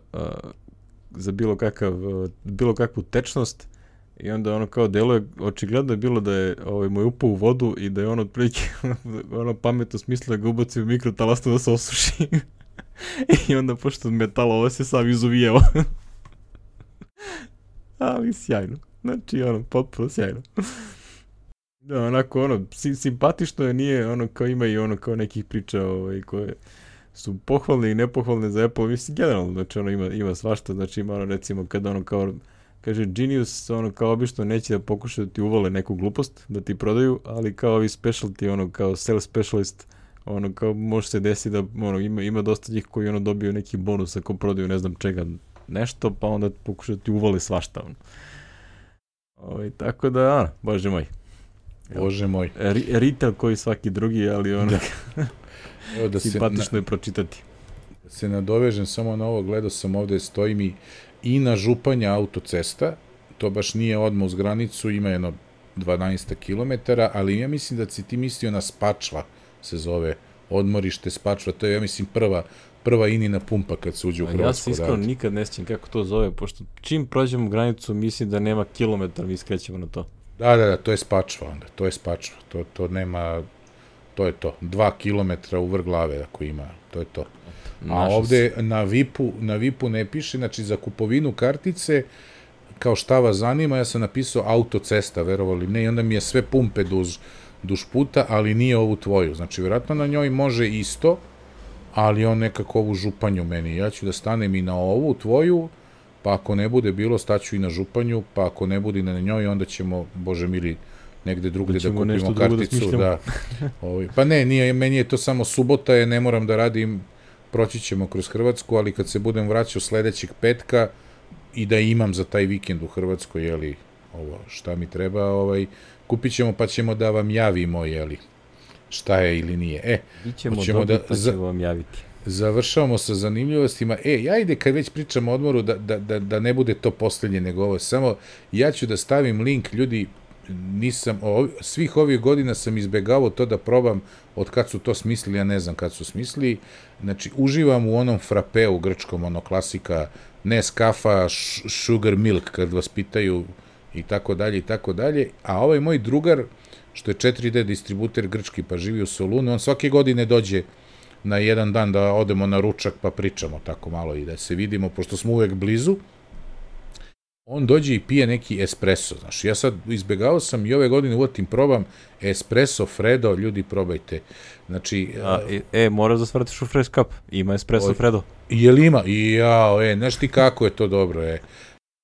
za bilo, kakav, uh, bilo kakvu tečnost I onda ono kao deluje, očigledno je bilo da je ovaj, moj upao u vodu i da je on otprilike ono pametno smislio da ga ubaci u mikrotalasnu da se osuši. I onda pošto metala ovo se sam izuvijeo. Ali sjajno. Znači ono, potpuno sjajno. Da, onako ono, simpatično je, nije ono kao ima i ono kao nekih priča ovaj, koje su pohvalne i nepohvalne za Apple, mislim generalno, znači ono ima, ima svašta, znači ima ono recimo kada ono kao Kaže, Genius, ono, kao obično, neće da pokuša da ti uvole neku glupost, da ti prodaju, ali kao ovi specialty, ono, kao sales specialist, ono, kao može se desiti da, ono, ima, ima dosta njih koji, ono, dobiju neki bonus ako prodaju ne znam čega nešto, pa onda pokuša da ti uvole svašta, ono. Ovo, ovaj, tako da, ono, bože moj. Bože moj. Re, retail koji svaki drugi, ali ono, da. Evo da simpatično se, je pročitati. Da se nadovežem samo na ovo, gledao sam ovde, stoji mi i na županja autocesta, to baš nije odmah uz granicu, ima jedno 12 km, ali ja mislim da si ti mislio na Spačva, se zove odmorište Spačva, to je, ja mislim, prva, prva inina pumpa kad se uđe u Hrvatsku. Ja se iskreno nikad ne sjećam kako to zove, pošto čim prođemo granicu, mislim da nema kilometar, mi iskrećemo na to. Da, da, da, to je Spačva onda, to je Spačva, to, to nema, to je to, dva kilometra u vrh glave ako ima, to je to. A ovde na VIP-u, na VIP-u ne piše, znači za kupovinu kartice, kao šta vas zanima, ja sam napisao autocesta, verovali ne, i onda mi je sve pumpe duž, duž puta, ali nije ovu tvoju. Znači, vjerojatno na njoj može isto, ali on nekako ovu županju meni. Ja ću da stanem i na ovu tvoju, pa ako ne bude bilo, staću i na županju, pa ako ne bude na njoj, onda ćemo, bože mili, negde drugde da, da kupimo da karticu. Da, da ovaj, pa ne, nije, meni je to samo subota, je, ne moram da radim proći ćemo kroz Hrvatsku, ali kad se budem vraćao sledećeg petka i da imam za taj vikend u Hrvatskoj, jeli, ovo, šta mi treba, ovaj, kupit ćemo pa ćemo da vam javimo, jeli, šta je ili nije. E, Ićemo ćemo da, pa ćemo vam javiti. Završavamo sa zanimljivostima. E, ja ide kad već pričam o odmoru da, da, da, da ne bude to poslednje nego ovo. Samo ja ću da stavim link, ljudi, nisam, o, svih ovih godina sam izbegavao to da probam od kad su to smislili, ja ne znam kad su smislili, znači uživam u onom frapeu grčkom, ono klasika, Nescafa, sugar milk, kad vas pitaju i tako dalje i tako dalje, a ovaj moj drugar, što je 4D distributer grčki, pa živi u Solunu, on svake godine dođe na jedan dan da odemo na ručak pa pričamo tako malo i da se vidimo, pošto smo uvek blizu, on dođe i pije neki espresso, znaš, ja sad izbegao sam i ove godine uvatim probam espresso Fredo, ljudi probajte, znači... A, e, e moraš da svratiš u Fresh Cup, ima espresso oj, Fredo. Je li ima? I jao, e, znaš ti kako je to dobro, e.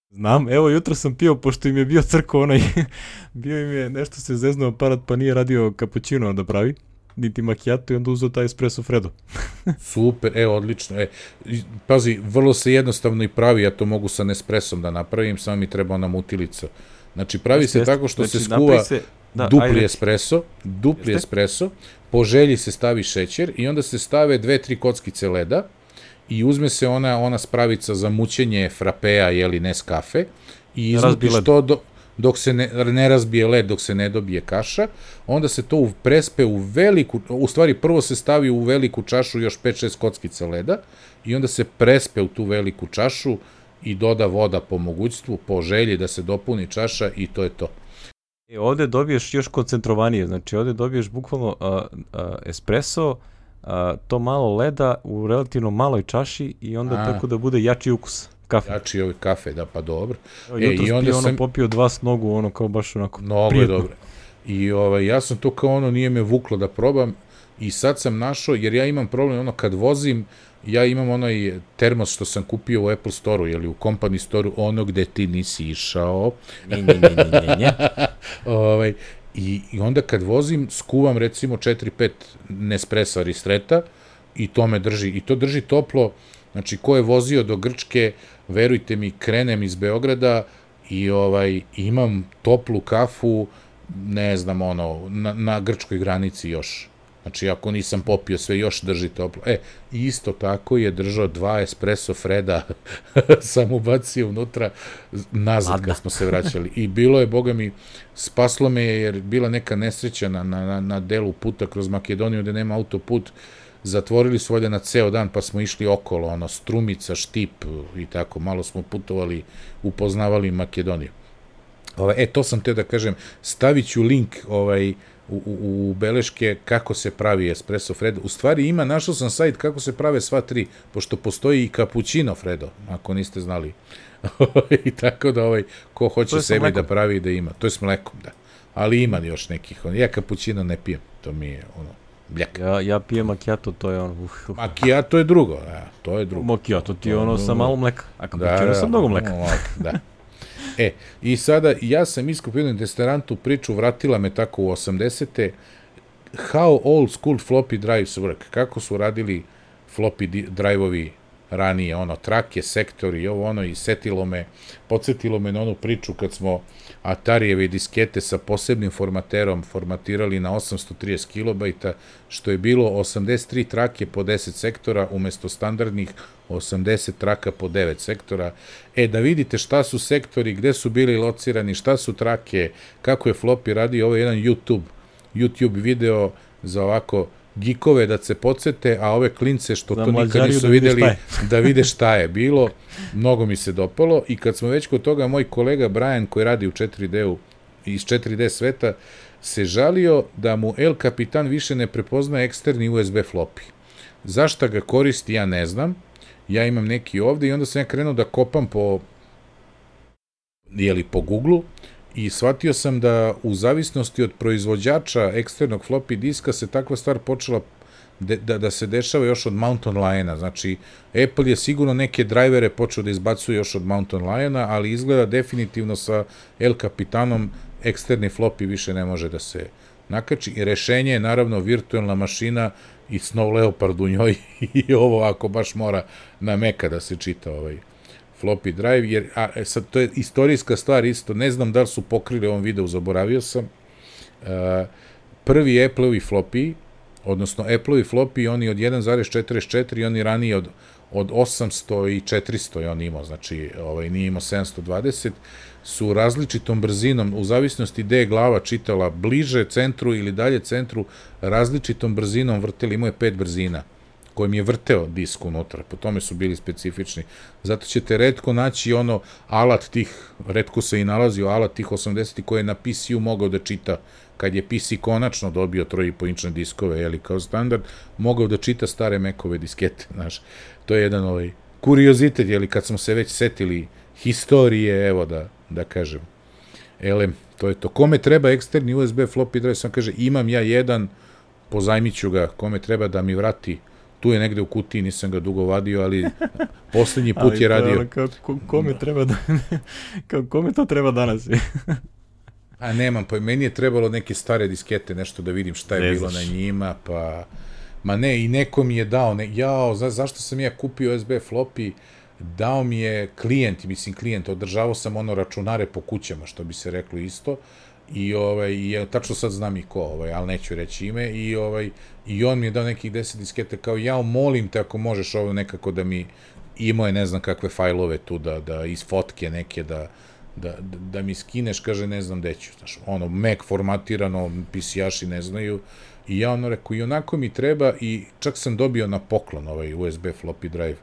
Znam, evo jutro sam pio, pošto im je bio crko onaj, bio im je nešto se zeznuo aparat pa nije radio kapućino da pravi niti macchiato i onda uzeo taj espresso fredo. Super, e, odlično. E, pazi, vrlo se jednostavno i pravi, ja to mogu sa Nespressom da napravim, samo mi treba ona mutilica. Znači, pravi Jeste, se tako što znači, se skuva se, da, dupli ajde. espresso, dupli Jeste? espresso, po želji se stavi šećer i onda se stave dve, tri kockice leda i uzme se ona ona spravica za mućenje frapea, jeli, Nescafe, i iznuti što do, dok se ne, ne razbije led, dok se ne dobije kaša, onda se to prespe u veliku, u stvari prvo se stavi u veliku čašu još 5-6 kockica leda i onda se prespe u tu veliku čašu i doda voda po mogućstvu, po želji da se dopuni čaša i to je to. E, ovde dobiješ još koncentrovanije, znači ovde dobiješ bukvalno a, a, espresso, a, to malo leda u relativno maloj čaši i onda a. tako da bude jači ukus kafe. Jači ovi kafe, da, pa dobro. Evo, e, i onda ono sam... popio dva s nogu, ono kao baš onako Mnogo prijetno. je dobro. I ovaj, ja sam to kao ono, nije me vuklo da probam i sad sam našao, jer ja imam problem, ono, kad vozim, ja imam onaj termos što sam kupio u Apple Store-u, ili u Company Store-u, ono gde ti nisi išao. Nje, nje, nje, nje, nje. ovaj, i, I onda kad vozim, skuvam recimo 4-5 Nespresso Ristreta i to me drži, i to drži toplo, znači ko je vozio do Grčke, verujte mi, krenem iz Beograda i ovaj imam toplu kafu, ne znam, ono, na, na grčkoj granici još. Znači, ako nisam popio sve, još drži toplo. E, isto tako je držao dva espresso Freda, sam ubacio unutra, nazad Adna. kad smo se vraćali. I bilo je, boga mi, spaslo me jer bila neka nesreća na, na, na delu puta kroz Makedoniju gde nema autoput, zatvorili su ovde na ceo dan, pa smo išli okolo, ono, Strumica, Štip i tako, malo smo putovali, upoznavali Makedoniju. Ovaj, e, to sam te da kažem, stavit ću link ovaj, u, u, u beleške kako se pravi espresso Fredo. U stvari ima, našao sam sajt kako se prave sva tri, pošto postoji i cappuccino Fredo, ako niste znali. I tako da ovaj, ko hoće sebi da pravi da ima. To je s mlekom, da. Ali ima još nekih. Ja cappuccino ne pijem, to mi je ono, Bljak. Ja, ja pijem macchiato, to je ono... Uh, uh. Macchiato je drugo, ja, to je drugo. Macchiato ti je ono sa malo mleka, a cappuccino da, sa mnogo mleka. Da. E, i sada ja sam iskupio jednu testerantu priču, vratila me tako u 80. How old school floppy drives work, kako su radili floppy drive-ovi ranije, ono, trake, sektori, ovo ono, i setilo me, podsjetilo me na onu priču kad smo Atarijeve diskete sa posebnim formaterom formatirali na 830 kilobajta, što je bilo 83 trake po 10 sektora, umesto standardnih 80 traka po 9 sektora. E, da vidite šta su sektori, gde su bili locirani, šta su trake, kako je floppy radio, ovo je jedan YouTube, YouTube video za ovako gikove da se podsete, a ove klince što da to nikad nisu da videli, da vide šta je bilo, mnogo mi se dopalo i kad smo već kod toga, moj kolega Brian koji radi u 4D-u, iz 4D sveta, se žalio da mu El Capitan više ne prepoznaje eksterni USB floppy. Zašta ga koristi, ja ne znam. Ja imam neki ovde i onda sam ja krenuo da kopam po jeli, po Google i shvatio sam da u zavisnosti od proizvođača eksternog floppy diska se takva stvar počela de, da, da se dešava još od Mountain Liona. Znači, Apple je sigurno neke drajvere počeo da izbacuje još od Mountain Liona, ali izgleda definitivno sa El Capitanom eksterni floppy više ne može da se nakači. I rešenje je naravno virtualna mašina i Snow Leopard u njoj i ovo ako baš mora na meka da se čita ovaj floppy drive, jer a, e, sad, to je istorijska stvar isto, ne znam da li su pokrili ovom videu, zaboravio sam, uh, prvi Apple-ovi floppy, odnosno Apple-ovi floppy, oni od 1.44 i oni ranije od, od 800 i 400 je on imao, znači ovaj, nije imao 720, su različitom brzinom, u zavisnosti gde je glava čitala bliže centru ili dalje centru, različitom brzinom vrteli, imao je pet brzina kojim je vrteo disk unutra, po tome su bili specifični. Zato ćete redko naći ono alat tih, redko se i nalazio alat tih 80 koji je na PC-u mogao da čita kad je PC konačno dobio 3,5 inčne diskove, jeli, kao standard, mogao da čita stare Mekove diskete, znaš. To je jedan ovaj kuriozitet, jeli, kad smo se već setili historije, evo da, da kažem. Elem, to je to. Kome treba eksterni USB floppy drive, sam kaže, imam ja jedan, pozajmiću ga, kome treba da mi vrati tu je negde u kutiji, nisam ga dugo vadio, ali poslednji put je radio. Ali kao, kome treba da, kao, kome to treba danas? A nemam, pa meni je trebalo neke stare diskete, nešto da vidim šta je ne bilo na njima, pa... Ma ne, i neko mi je dao, ne, jao, za, zašto sam ja kupio USB floppy, dao mi je klijent, mislim klijent, održavao sam ono računare po kućama, što bi se reklo isto, i ovaj i tačno sad znam i ko, ovaj, al neću reći ime i ovaj i on mi je dao nekih 10 diskete kao ja molim te ako možeš ovo nekako da mi imao je ne znam kakve fajlove tu da da iz fotke neke da da, da, mi skineš, kaže, ne znam gde ću, znaš, ono, Mac formatirano, PC-jaši ne znaju, i ja ono rekao, i onako mi treba, i čak sam dobio na poklon ovaj USB floppy drive,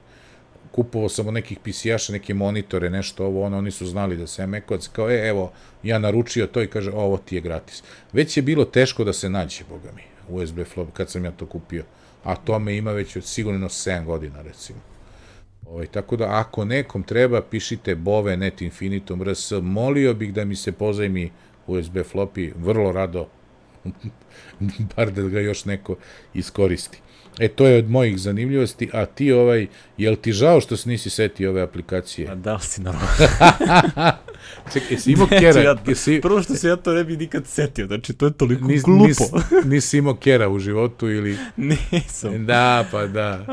kupovao sam od nekih PC-jaša, neke monitore, nešto ovo, ono, oni su znali da se Macovac, kao, e, evo, ja naručio to i kaže, ovo ti je gratis. Već je bilo teško da se nađe, boga mi, USB flop, kad sam ja to kupio, a to me ima već sigurno 7 godina, recimo. Ovaj, tako da, ako nekom treba, pišite Bove, Net Infinitum, RS, molio bih da mi se pozajmi USB floppy, vrlo rado, bar da ga još neko iskoristi. E, to je od mojih zanimljivosti, a ti ovaj, jel ti žao što se nisi setio ove aplikacije? A da li si normalno? Čekaj, jesi imao kera? Ja to, jesi... Prvo što se ja to ne bi nikad setio, znači to je toliko nis, glupo. Nis, nisi imao kera u životu ili... Nisam. Da, pa da.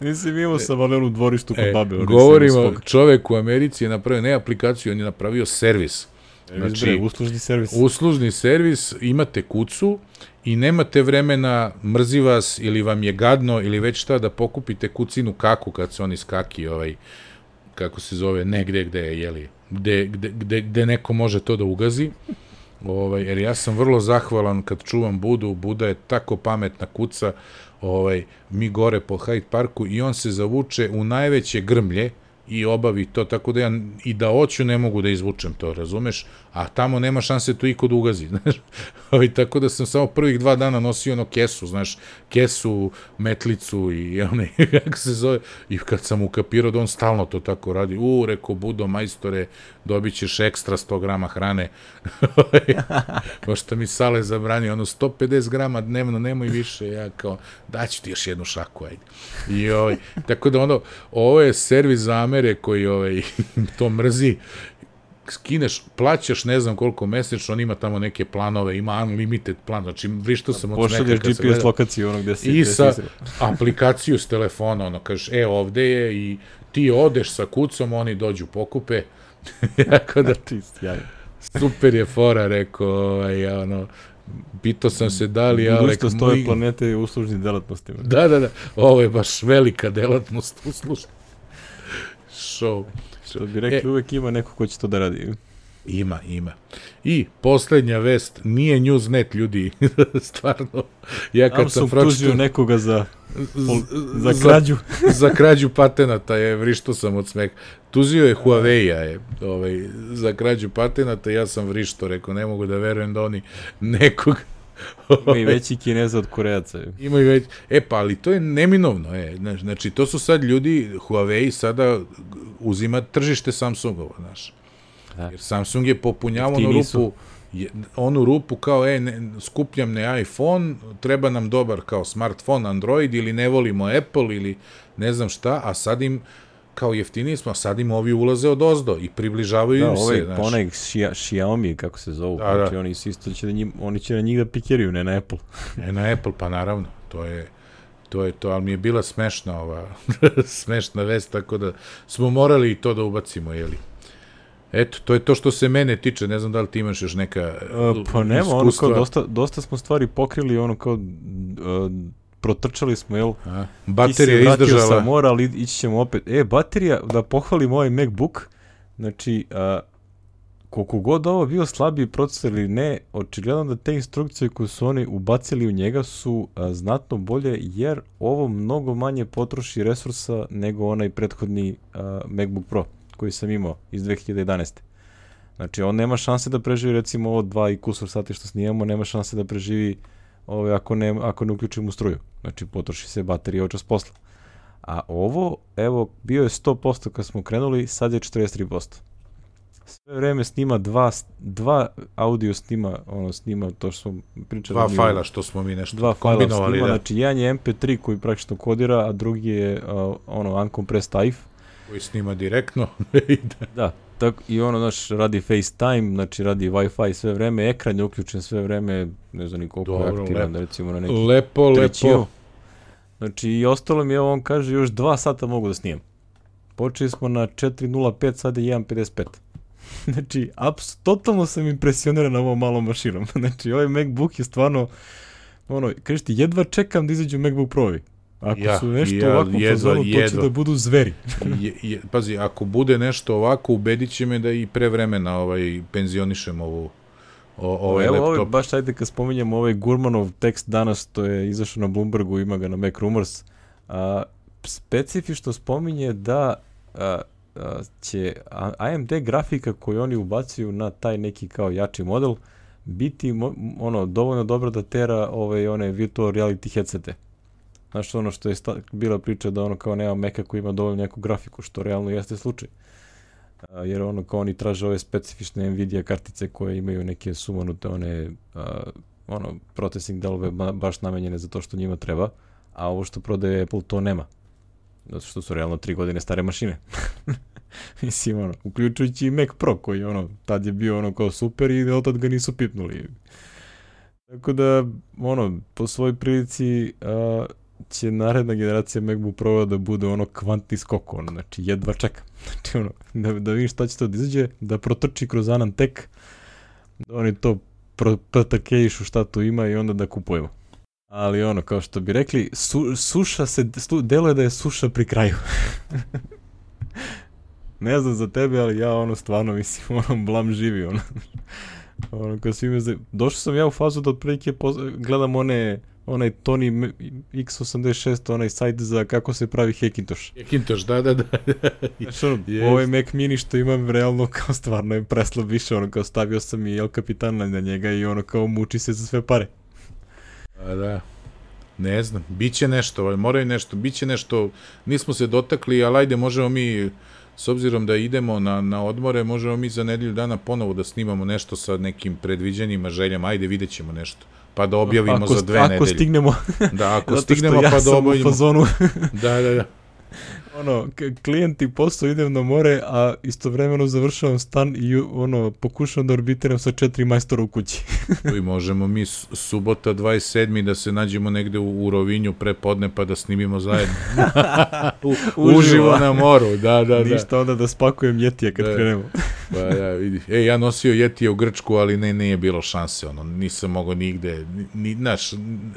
Nisam imao sam ali u dvorištu kod e, babe. Govorimo, čovek u Americi je napravio ne aplikaciju, on je napravio servis. Znači, bre, uslužni servis. Uslužni servis, imate kucu i nemate vremena, mrzi vas ili vam je gadno ili već šta da pokupite kucinu kaku kad se oni skaki ovaj, kako se zove, negde gde je, jeli, gde, gde, gde, gde neko može to da ugazi. Ovaj, jer ja sam vrlo zahvalan kad čuvam Budu, Buda je tako pametna kuca, ovaj, mi gore po Hyde Parku i on se zavuče u najveće grmlje, i obavi to, tako da ja i da hoću ne mogu da izvučem to, razumeš? A tamo nema šanse tu iko da ugazi, znaš? I tako da sam samo prvih dva dana nosio ono kesu, znaš, kesu, metlicu i one, kako se zove, i kad sam ukapirao da on stalno to tako radi, u, reko, budo, majstore, dobit ćeš ekstra 100 grama hrane, pošto mi sale zabrani, ono, 150 grama dnevno, nemoj više, ja kao, daću ti još jednu šaku, ajde. I, ovaj, tako da ono, ovo je servis za Amere koji ovaj, to mrzi, skineš, plaćaš ne znam koliko mesečno, on ima tamo neke planove, ima unlimited plan, znači vrišto sam od smeka kad GPS gleda. lokaciju ono gde si. I sa si aplikaciju s telefona, ono, kažeš, e, ovde je i ti odeš sa kucom, oni dođu pokupe. Tako da, Čist, super je fora, rekao, ovaj, ono, pitao sam se da li Alek... Budućnost mi... planete u uslužnim delatnostima. Da, da, da, ovo je baš velika delatnost uslužna. Show. Što bi rekli, e, uvek ima neko ko će to da radi. Ima, ima. I poslednja vest, nije Newsnet ljudi, stvarno. Ja kad sam pročitao nekoga za za krađu za, za krađu patenata je vrišto sam od smeka. Tuzio je Huawei-a je, ovaj za krađu patenata, ja sam vrišto, rekao ne mogu da verujem da oni nekog Ima i veći kineza od Koreaca. Ima i već, e pa, ali to je neminovno, e, znači, to su sad ljudi, Huawei sada uzima tržište Samsungova, znaš. Da. Jer Samsung je popunjavao onu rupu, je, onu rupu kao, e, ne, skupljam ne iPhone, treba nam dobar kao smartphone, Android, ili ne volimo Apple, ili ne znam šta, a sad im, kao jeftiniji smo, a sad im ovi ulaze od ozdo i približavaju da, im ovaj, se. Da, onaj Xiaomi, kako se zovu, da, znači da. oni, isto će da njim, oni će na njih da pikiraju, ne na Apple. ne na Apple, pa naravno, to je, to je to, ali mi je bila smešna ova, smešna vest, tako da smo morali i to da ubacimo, jeli. Eto, to je to što se mene tiče, ne znam da li ti imaš još neka uh, Pa nema, ono kao dosta, dosta smo stvari pokrili, ono kao uh, protrčali smo, jel? A, baterija Ti izdržala. Sam mora, ali ići ćemo opet. E, baterija, da pohvalim ovaj MacBook, znači, a, koliko god ovo bio slabiji procesor ili ne, očigledno da te instrukcije koje su oni ubacili u njega su a, znatno bolje, jer ovo mnogo manje potroši resursa nego onaj prethodni a, MacBook Pro koji sam imao iz 2011. Znači, on nema šanse da preživi recimo ovo dva i kusur sati što snimamo, nema šanse da preživi ove, ako, ne, ako ne uključimo struju. Znači, potroši se baterija očas posla. A ovo, evo, bio je 100% kad smo krenuli, sad je 43% sve vreme snima dva, dva audio snima, ono snima to što smo pričali. Dva fajla što smo mi nešto dva kombinovali. Snima, da. Znači, jedan je MP3 koji praktično kodira, a drugi je uh, ono uncompressed AIF. Koji snima direktno. da, tako, i ono, znaš, radi FaceTime, znači radi Wi-Fi sve vreme, ekran je uključen sve vreme, ne znam ni koliko Dobro, je aktivan, lepo. recimo na neki Lepo, trećinu. lepo. Znači, i ostalo mi je, on kaže, još dva sata mogu da snimam. Počeli smo na 4.05, sad je 1.55. Znači, aps, totalno sam impresioniran ovom malom mašinom. Znači, ovaj MacBook je stvarno, ono, kažeš ti, jedva čekam da izađu MacBook Pro-ovi. Ako Ja, su nešto ja, ovako jedva, fazonu, to će jedva. da budu zveri. je, je, pazi, ako bude nešto ovako, ubedit će me da i pre vremena ovaj, penzionišem ovu, o, ovaj Evo, laptop. ovaj, baš ajde kad spominjemo ovaj Gurmanov tekst danas, to je izašao na Bloombergu, ima ga na Mac Rumors, a, specifično spominje da a, a, će AMD grafika koju oni ubacuju na taj neki kao jači model biti mo, ono dovoljno dobro da tera ovaj one virtual reality headsete. Znaš ono što je sta, bila priča da ono kao nema Maca koji ima dovoljno neku grafiku, što realno jeste slučaj. A, jer ono kao oni traže ove specifične Nvidia kartice koje imaju neke sumanute one a, ono processing delove ba, baš namenjene za to što njima treba, a ovo što prodaje Apple to nema. Zato što su realno tri godine stare mašine. Mislim, ono, uključujući i Mac Pro koji, ono, tad je bio ono kao super i od tad ga nisu pipnuli. Tako da, ono, po svojoj prilici će naredna generacija MacBook Pro da bude ono kvantni skok, ono, znači jedva čekam. Znači, ono, da, da vidim šta će to da izađe, da protrči kroz Anantec, da oni to pro, šta tu ima i onda da kupujemo. Ali ono, kao što bi rekli, su, suša se, stu, deluje da je suša pri kraju. ne znam za tebe, ali ja ono stvarno mislim, ono blam živi, ono. ono, kao svi me za... Došao sam ja u fazu da otprilike poz... gledam one, onaj Tony M- X86, onaj sajt za kako se pravi Hackintosh. Hackintosh, da, da, da. Znaš, ono, Jest. ovaj Mac mini što imam realno kao stvarno je preslab više, ono kao stavio sam i El Capitana na njega i ono kao muči se za sve pare. A da. Ne znam, biće nešto, ovaj, moraju nešto, biće nešto, nismo se dotakli, ali ajde, možemo mi, s obzirom da idemo na, na odmore, možemo mi za nedelju dana ponovo da snimamo nešto sa nekim predviđanjima, željama, ajde, vidjet ćemo nešto, pa da objavimo ako, za dve ako nedelje. stignemo, Da, ako stignemo ja pa da sam u objavimo. fazonu, Da, da, da. Ono, k- klijent i posao idem na more, a istovremeno završavam stan i ono, pokušavam da orbitiram sa četiri majstora u kući. I možemo mi subota 27. da se nađemo negde u, u Rovinju pre podne pa da snimimo zajedno. u, Uživo. na moru, da, da, da. Ništa onda da spakujem jetija kad Da. krenemo. Pa ja, vidi. E, ja nosio Yetija u Grčku, ali ne, nije bilo šanse, ono, nisam mogao nigde, ni, ni znaš, n- n-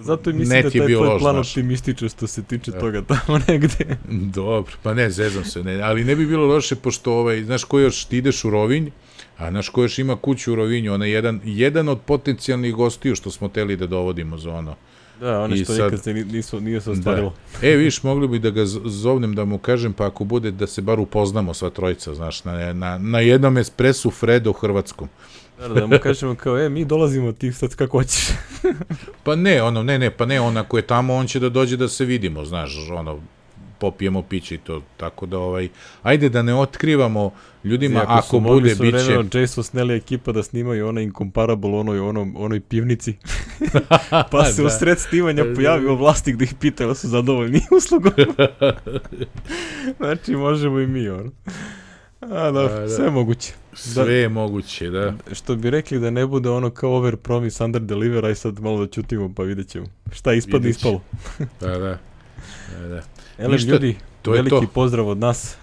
Zato i mislim da taj bio tvoj loš, plan optimističan što se tiče Da. toga tamo negde. Dobro, pa ne, zezam se, ne, ali ne bi bilo loše, pošto, ovaj, znaš, ko još, ti ideš u Rovinj, a znaš ko još ima kuću u Rovinju, ona je jedan, jedan od potencijalnih gostiju što smo teli da dovodimo za ono. Da, ono što sad- nikad se ni- nisu, nije se ostvarilo. E, viš, mogli bi da ga zovnem da mu kažem, pa ako bude da se bar upoznamo sva trojica, znaš, na, na, na jednom espresu Fredo u Hrvatskom. Da. da, da mu kažemo kao, e, mi dolazimo ti sad kako hoćeš. Pa ne, ono, ne, ne, pa ne, on ako je tamo, on će da dođe da se vidimo, znaš, ono, popijemo piće i to, tako da, ovaj, ajde da ne otkrivamo ljudima, Iako ako su mogli bude, su bit će, vremeno Jason Snell ekipa da snimaju onaj Incomparable onoj, onom, onoj pivnici. pa se Da. u sred snimanja pojavio vlasnik da ih pita da su zadovoljni uslugom. znači, možemo i mi, ono. A, da, Da, da. sve je moguće. sve je moguće, da. Što bi rekli da ne bude ono kao over promise, under deliver, aj sad malo da čutimo pa vidjet ćemo. Šta će. ispalo. Da, da. da, da. Ele, Ništa, ljudi, to veliki to. pozdrav od nas.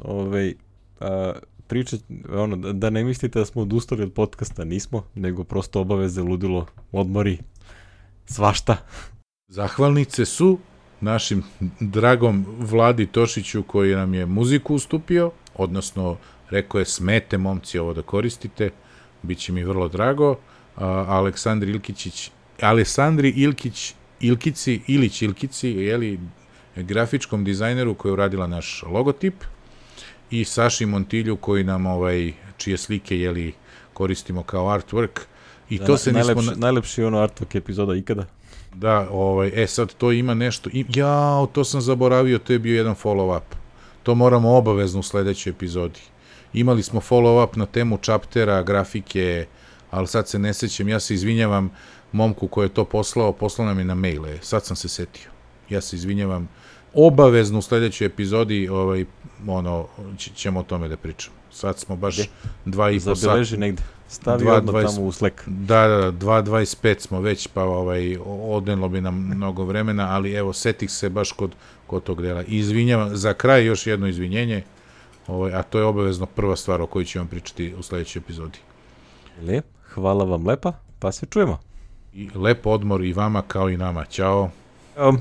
Ovaj, a, pričat, ono, da- da ne mislite da smo odustali od podcasta, nismo, nego prosto obaveze, ludilo, odmori, svašta. Zahvalnice su našim dragom Vladi Tošiću koji nam je muziku ustupio, odnosno rekao je smete momci ovo da koristite, bit će mi vrlo drago. A, Aleksandri Ilkićić, Alessandri Ilkić, Ilkici, Ilić Ilkici, jeli, grafičkom dizajneru koji je uradila naš logotip i Saši Montilju koji nam ovaj čije slike jeli koristimo kao artwork i Da, to se nismo najlepši, najlepši ono artwork epizoda ikada. Da, ovaj, e sad to ima nešto, i, jao, to sam zaboravio, to je bio jedan follow-up. To moramo obavezno u sledećoj epizodi. Imali smo follow-up na temu chaptera, grafike, ali sad se ne sećam, ja se izvinjavam momku koji je to poslao, poslao nam je na maile, sad sam se setio. Ja se izvinjavam, obavezno u sledećoj epizodi ovaj, ono, ćemo o tome da pričamo. Sad smo baš Gde? dva i po sata. Zabeleži negde. Stavi Dva, odmah dvajest- tamo u Slack. Da, da, da, 2.25 smo već, pa ovaj, odnelo bi nam mnogo vremena, ali evo, setih se baš kod, kod tog dela. I Izvinjavam, za kraj još jedno izvinjenje, ovaj, a to je obavezno prva stvar o kojoj ću vam pričati u sledećoj epizodi. Lep, hvala vam lepa, pa se čujemo. I lep odmor i vama kao i nama. Ćao. Um,